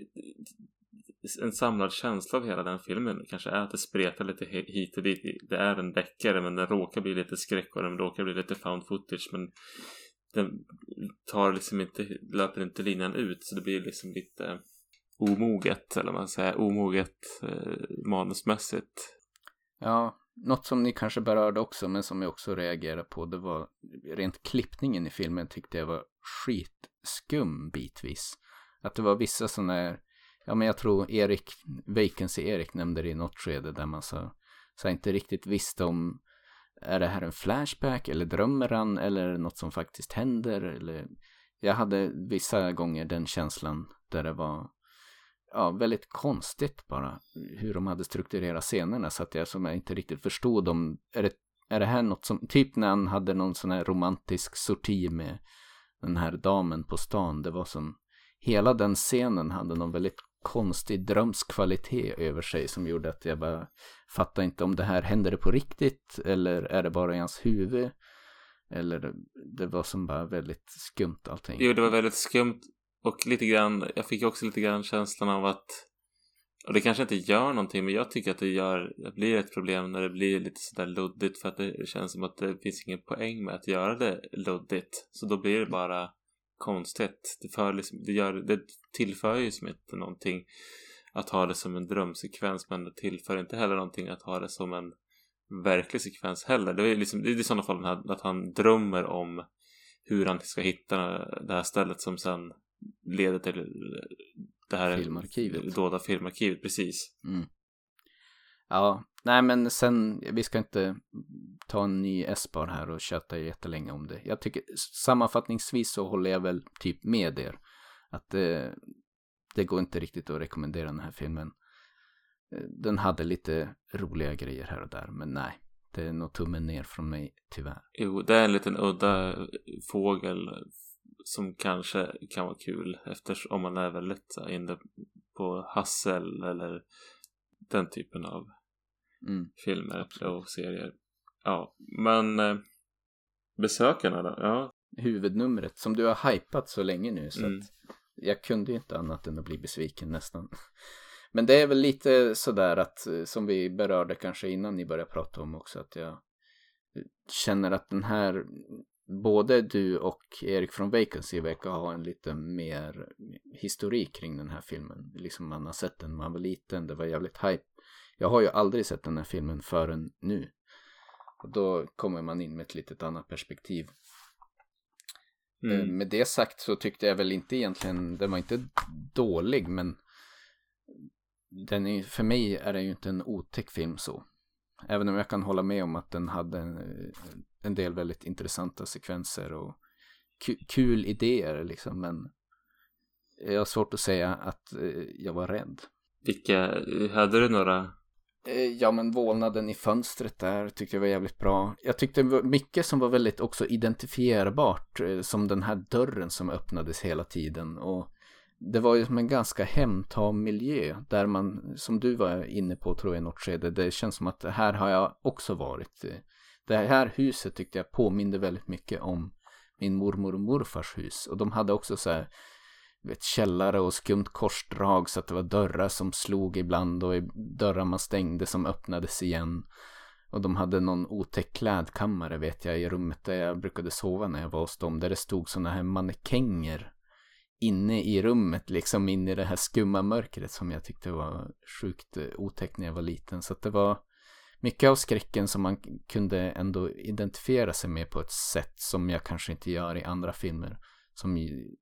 S2: en samlad känsla av hela den filmen kanske är att det spretar lite hit och dit. Det är en deckare men den råkar bli lite skräck och den råkar bli lite found footage men den tar liksom inte, löper inte linan ut så det blir liksom lite omoget eller vad man säger, omoget eh, manusmässigt.
S1: Ja, något som ni kanske berörde också, men som jag också reagerade på, det var rent klippningen i filmen tyckte jag var skitskum bitvis. Att det var vissa sådana här, ja men jag tror Erik, Vacancy-Erik nämnde det i något skede där man så, så inte riktigt visste om, är det här en flashback eller drömmer han eller är det något som faktiskt händer eller? Jag hade vissa gånger den känslan där det var ja, väldigt konstigt bara hur de hade strukturerat scenerna så att jag som jag inte riktigt förstod om, är det, är det här något som, typ när han hade någon sån här romantisk sorti med den här damen på stan, det var som, hela den scenen hade någon väldigt konstig drömsk kvalitet över sig som gjorde att jag bara fattade inte om det här händer det på riktigt? Eller är det bara i hans huvud? Eller det var som bara väldigt skumt allting.
S2: Jo, det var väldigt skumt. Och lite grann, jag fick också lite grann känslan av att och det kanske inte gör någonting men jag tycker att det gör, det blir ett problem när det blir lite sådär luddigt för att det känns som att det finns ingen poäng med att göra det luddigt. Så då blir det bara konstigt det, för liksom, det, gör, det tillför ju som inte någonting att ha det som en drömsekvens men det tillför inte heller någonting att ha det som en verklig sekvens heller det är liksom, det är i sådana fall här, att han drömmer om hur han ska hitta det här stället som sen leder till det här
S1: Filmarkivet.
S2: dolda filmarkivet, precis.
S1: Mm. Ja, nej men sen, vi ska inte ta en ny S-bar här och köta jättelänge om det. Jag tycker sammanfattningsvis så håller jag väl typ med er. Att det, det går inte riktigt att rekommendera den här filmen. Eh, den hade lite roliga grejer här och där, men nej. Det är nog tummen ner från mig, tyvärr.
S2: Jo, det är en liten udda fågel som kanske kan vara kul eftersom om man är väldigt inne på hassel eller den typen av
S1: Mm.
S2: filmer
S1: Absolut.
S2: och serier. Ja, men eh, besökarna då? Ja,
S1: Huvudnumret som du har hypat så länge nu så
S2: Mm.
S1: att jag kunde ju inte annat än att bli besviken nästan. (laughs) Men det är väl lite sådär att eh, som vi berörde kanske innan ni började prata om också att jag känner att den här både du och Erik från Vacancy verkar ha en lite mer historik kring den här filmen. Liksom man har sett den när man var liten, det var jävligt hype. Jag har ju aldrig sett den här filmen förrän nu. Och då kommer man in med ett litet annat perspektiv. Eh,
S2: mm.
S1: Med det sagt så tyckte jag väl inte egentligen, den var inte dålig men den är, för mig är det ju inte en otäck film så. Även om jag kan hålla med om att den hade en, en del väldigt intressanta sekvenser och ku- kul idéer liksom men jag har svårt att säga att eh, jag var rädd.
S2: vilka, hade du några?
S1: Eh, ja men vålnaden i fönstret där tyckte jag var jävligt bra. Jag tyckte mycket som var väldigt också identifierbart. Eh, som den här dörren som öppnades hela tiden. Och det var ju som en ganska hemtam miljö. Där man, som du var inne på tror jag i något skede. Det känns som att här har jag också varit. Eh, det här huset tyckte jag påminde väldigt mycket om min mormor och morfars hus. Och de hade också så här vet, källare och skumt korsdrag så att det var dörrar som slog ibland och dörrar man stängde som öppnades igen. Och de hade någon otäck klädkammare vet jag i rummet där jag brukade sova när jag var hos dem. Där det stod sådana här mannekänger inne i rummet liksom in i det här skumma mörkret som jag tyckte var sjukt eh, otäckt när jag var liten. Så att det var mycket av skräcken som man kunde ändå identifiera sig med på ett sätt som jag kanske inte gör i andra filmer. Som ju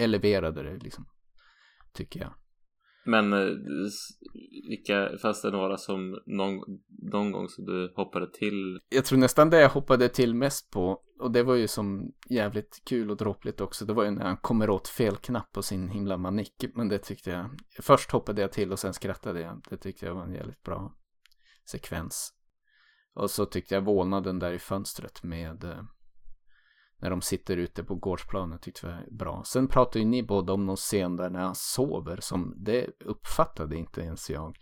S1: eleverade det liksom. Tycker jag.
S2: Men eh, vilka, fanns det några som någon, någon gång så du hoppade till?
S1: Jag tror nästan det jag hoppade till mest på. Och det var ju som jävligt kul och dråpligt också. Det var ju när han kommer åt fel knapp på sin himla manick. Men det tyckte jag. Först hoppade jag till och sen skrattade jag. Det tyckte jag var en jävligt bra sekvens. Och så tyckte jag vålnaden där i fönstret med eh, när de sitter ute på gårdsplanen tyckte jag var bra. Sen pratade ju ni båda om någon scen där när han sover som det uppfattade inte ens jag.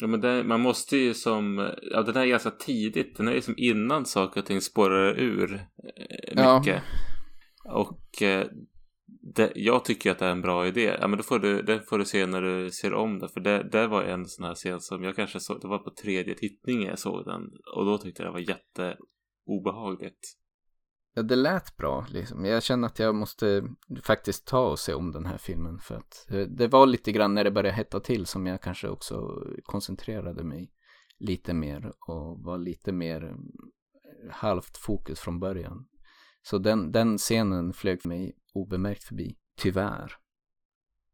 S2: Ja men det, man måste ju som, ja den här är ganska tidigt, den är ju som innan saker och ting spårar ur eh,
S1: Ja.
S2: mycket. Och eh, det, jag tycker att det är en bra idé. Ja men då får du, det får du se när du ser om det. För det, det var en sån här scen som jag kanske såg, det var på tredje tittningen jag såg den. Och då tyckte jag det var jätteobehagligt.
S1: Ja, det lät bra liksom. Jag känner att jag måste faktiskt ta och se om den här filmen för att eh, det var lite grann när det började hetta till som jag kanske också koncentrerade mig lite mer och var lite mer eh, halvt fokus från början. Så den, den scenen flög mig obemärkt förbi, tyvärr.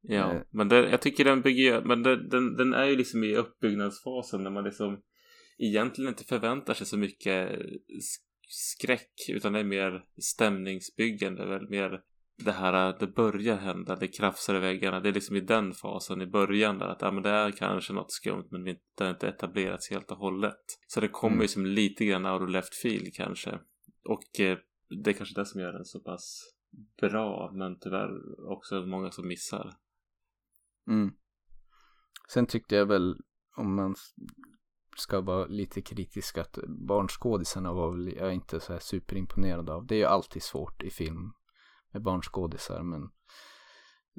S2: Ja,
S1: Eh.
S2: men det, jag tycker den bygger, men det, den, den är ju liksom i uppbyggnadsfasen när man liksom egentligen inte förväntar sig så mycket sk- skräck utan det är mer stämningsbyggande, väl mer det här det börjar hända, det krafsar i väggarna, det är liksom i den fasen i början där att ja, men det är kanske något skumt men det har inte etablerats helt och hållet. Så det kommer
S1: Mm.
S2: ju som lite grann out of left field kanske. Och eh, det är kanske det som gör den så pass bra men tyvärr också många som missar.
S1: Mm. Sen tyckte jag väl, om man ska vara lite kritisk, att barnskådisarna var väl jag är inte så här superimponerad av. Det är ju alltid svårt i film med barnskådisar, men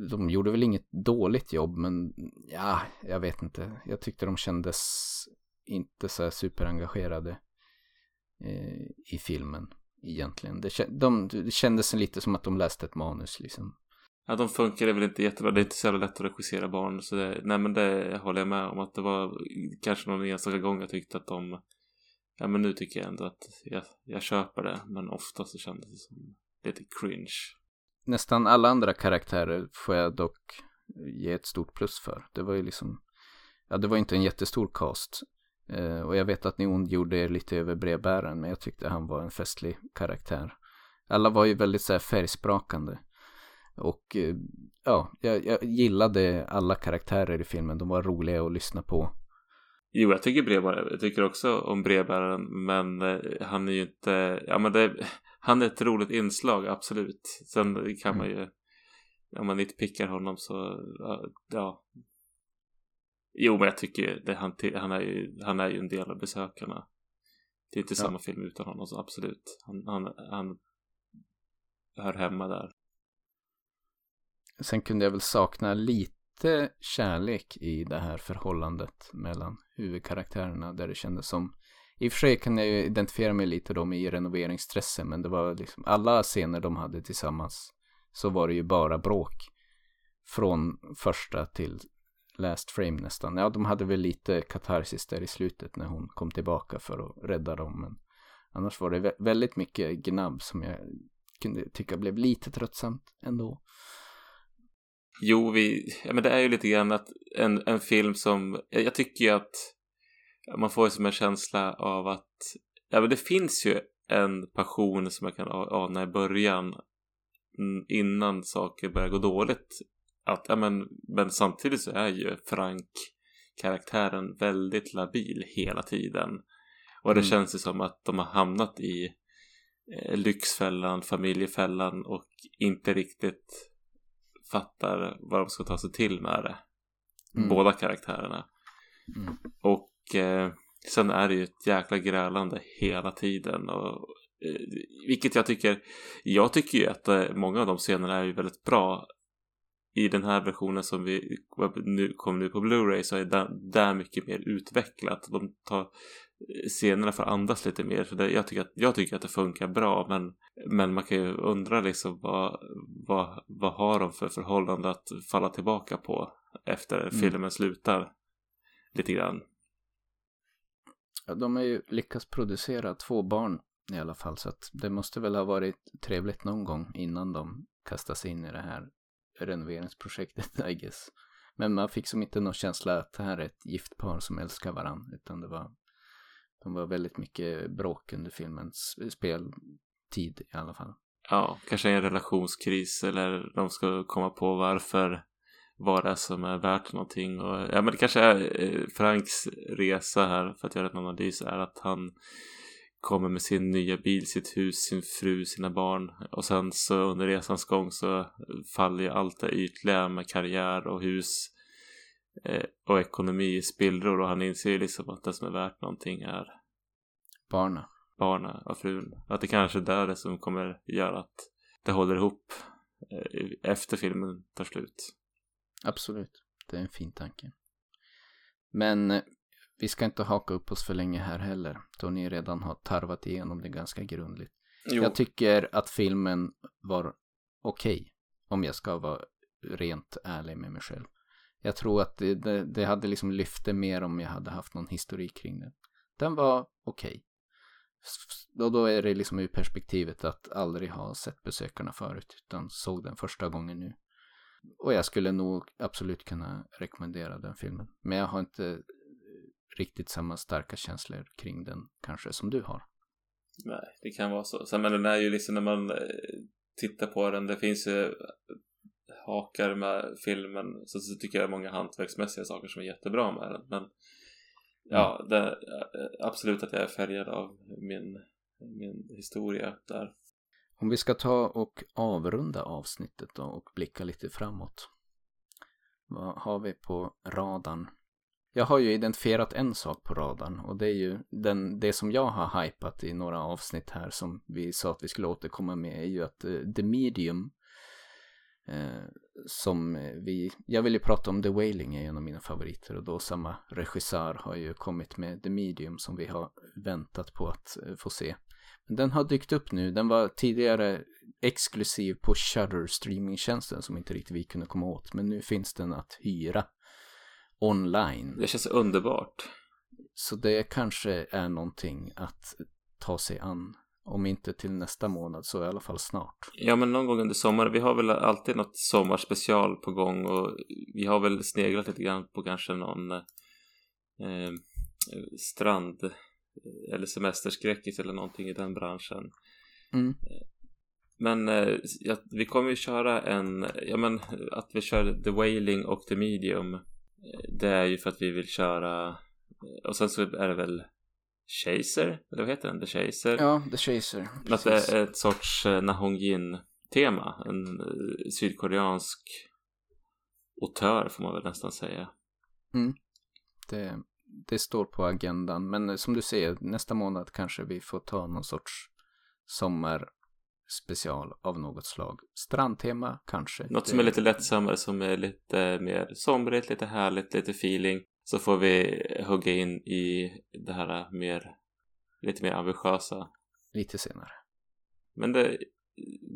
S1: de gjorde väl inget dåligt jobb, men ja, jag vet inte. Jag tyckte de kändes inte så här superengagerade eh, i filmen egentligen. Det, de, det kändes lite som att de läste ett manus liksom.
S2: Ja, de funkar väl inte jättebra. Det är inte så jävla lätt att regissera barn. Så det, nej, men det håller jag med om. Att det var kanske någon enstaka gång jag tyckte att de... Ja, men nu tycker jag ändå att jag, jag köper det. Men ofta så kändes det som lite cringe.
S1: nästan alla andra karaktärer får jag dock ge ett stort plus för. Det var ju liksom, ja det var inte en jättestor cast. Eh, och jag vet att ni ondgjorde er lite över brevbäraren, men jag tyckte han var en festlig karaktär. Alla var ju väldigt så här färgsprakande. Och eh, ja, jag, jag gillade alla karaktärer i filmen. De var roliga att lyssna på.
S2: Jo, jag tycker brevbäraren. Jag tycker också om brevbäraren. Men eh, han är ju inte... Ja, men det... han är ett roligt inslag, absolut. Sen kan man ju, om man nitpickar honom så, ja, ja. Jo, men jag tycker det, han, han, är ju, han är ju en del av besökarna. Det är inte
S1: Ja.
S2: samma film utan honom, så absolut. Han, han, han hör hemma där.
S1: Sen kunde jag väl sakna lite kärlek i det här förhållandet mellan huvudkaraktärerna där det kändes som i och för sig kan jag ju identifiera mig lite då med renoveringsstressen men det var liksom alla scener de hade tillsammans så var det ju bara bråk från första till last frame nästan. Ja, de hade väl lite katarsis där i slutet när hon kom tillbaka för att rädda dem men annars var det väldigt mycket gnabb som jag kunde tycka blev lite tröttsamt ändå.
S2: Jo, vi, ja, men det är ju lite grann att en, en film som, jag, tycker ju att man får ju som en känsla av att, ja men det finns ju en passion som jag kan ana i början mm, innan saker börjar gå dåligt. Att, ja men, men samtidigt så är ju Frank karaktären väldigt labil hela tiden. Och det
S1: Mm.
S2: känns ju som att de har hamnat i eh, Lyxfällan, Familjefällan och inte riktigt fattar vad de ska ta sig till med det.
S1: Mm.
S2: Båda karaktärerna.
S1: Mm.
S2: Och eh, sen är det ju ett jäkla grälande hela tiden. Och, eh, vilket jag tycker, jag tycker ju att eh, många av de scenerna är ju väldigt bra. I den här versionen som vi nu kom nu på Blu-ray så är det där mycket mer utvecklat. De tar scenerna för att andas lite mer. Så det, jag, tycker att, jag tycker att det funkar bra. Men, men man kan ju undra liksom vad, vad, vad har de för förhållande att falla tillbaka på efter
S1: Mm.
S2: filmen slutar. Lite grann.
S1: Ja, de har ju lyckats producera två barn i alla fall så att det måste väl ha varit trevligt någon gång innan de kastas in i det här renoveringsprojektet (laughs) I guess. Men man fick som inte någon känsla att det här är ett gift par som älskar varandra utan det var de var väldigt mycket bråk under filmens speltid i alla fall.
S2: Ja, kanske en relationskris eller de ska komma på varför vad det är som är värt någonting. Och, ja, men det kanske är eh, Franks resa här för att göra en analys är att han kommer med sin nya bil, sitt hus, sin fru, sina barn och sen så under resans gång så faller ju allt det ytliga med karriär och hus och ekonomi i spillror och han inser ju liksom att det som är värt någonting är
S1: Barna.
S2: barnen och frun. Att det kanske är där det som kommer göra att det håller ihop eh, efter filmen tar slut.
S1: Absolut, det är en fin tanke. Men eh, vi ska inte haka upp oss för länge här heller, då ni redan har tarvat igenom det ganska grundligt.
S2: Jo.
S1: Jag tycker att filmen var okej, om jag ska vara rent ärlig med mig själv. Jag tror att det, det, det hade liksom lyft det mer om jag hade haft någon historik kring den. Den var okej. Okay. Och då är det liksom ur perspektivet att aldrig ha sett besökarna förut, utan såg den första gången nu. Och jag skulle nog absolut kunna rekommendera den filmen. Men jag har inte riktigt samma starka känslor kring den kanske som du har.
S2: Nej, det kan vara så. Sen men den är ju liksom när man eh, tittar på den, det finns ju hakar med filmen. Så, så tycker jag många hantverksmässiga saker som är jättebra med den. Men ja, det, eh, absolut att jag är färgad av min, min historia där.
S1: Om vi ska ta och avrunda avsnittet då och blicka lite framåt. Vad har vi på radarn? Jag har ju identifierat en sak på radarn och det är ju den, det som jag har hypat i några avsnitt här som vi sa att vi skulle återkomma med är ju att eh, The Medium som eh, vi, jag vill ju prata om The Wailing är en av mina favoriter och då samma regissör har ju kommit med The Medium som vi har väntat på att eh, få se. Men den har dykt upp nu, den var tidigare exklusiv på Shudder streamingtjänsten som inte riktigt vi kunde komma åt men nu finns den att hyra online.
S2: Det känns underbart.
S1: Så det kanske är någonting att ta sig an. Om inte till nästa månad så i alla fall snart.
S2: Ja, men någon gång under sommaren. Vi har väl alltid något sommarspecial på gång och vi har väl sneglat lite grann på kanske någon eh, strand eller semesterskräckis eller någonting i den branschen.
S1: Mm.
S2: Men eh, ja, vi kommer ju köra en, ja men att vi kör The Wailing och The Medium. eh, Det är ju för att vi vill köra och sen så är det väl Chaser, eller vad heter den? The Chaser.
S1: Ja, The Chaser.
S2: Att det är ett sorts eh, Nahongjin-tema. En eh, sydkoreansk autör får man väl nästan säga.
S1: Mm. Det, det står på agendan. Men eh, som du säger, nästa månad kanske vi får ta någon sorts sommarspecial av något slag. Strandtema kanske.
S2: Något som är lite lättsammare, som är lite mer somrigt, lite härligt, lite feeling. Så får vi hugga in i det här mer, lite mer ambitiösa.
S1: Lite senare.
S2: Men det,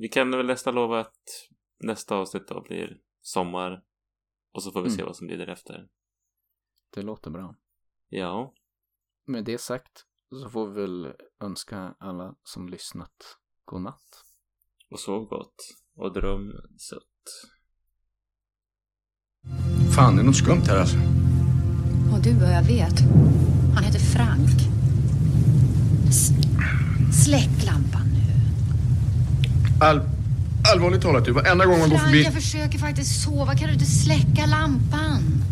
S2: vi kan väl nästan lova att nästa avsnitt då blir sommar. Och så får vi
S1: Mm.
S2: se vad som blir därefter.
S1: Det låter bra.
S2: Ja,
S1: Med det sagt så får vi väl önska alla som lyssnat god natt.
S2: och sov gott. Och dröm sött.
S9: Fan, det är något skumt här alltså.
S5: Och du, vad jag vet. Han heter Frank. S släck lampan nu.
S9: All, allvarligt talat du, varenda gång man går
S5: Frank,
S9: förbi...
S5: jag försöker faktiskt sova. Kan du inte släcka lampan?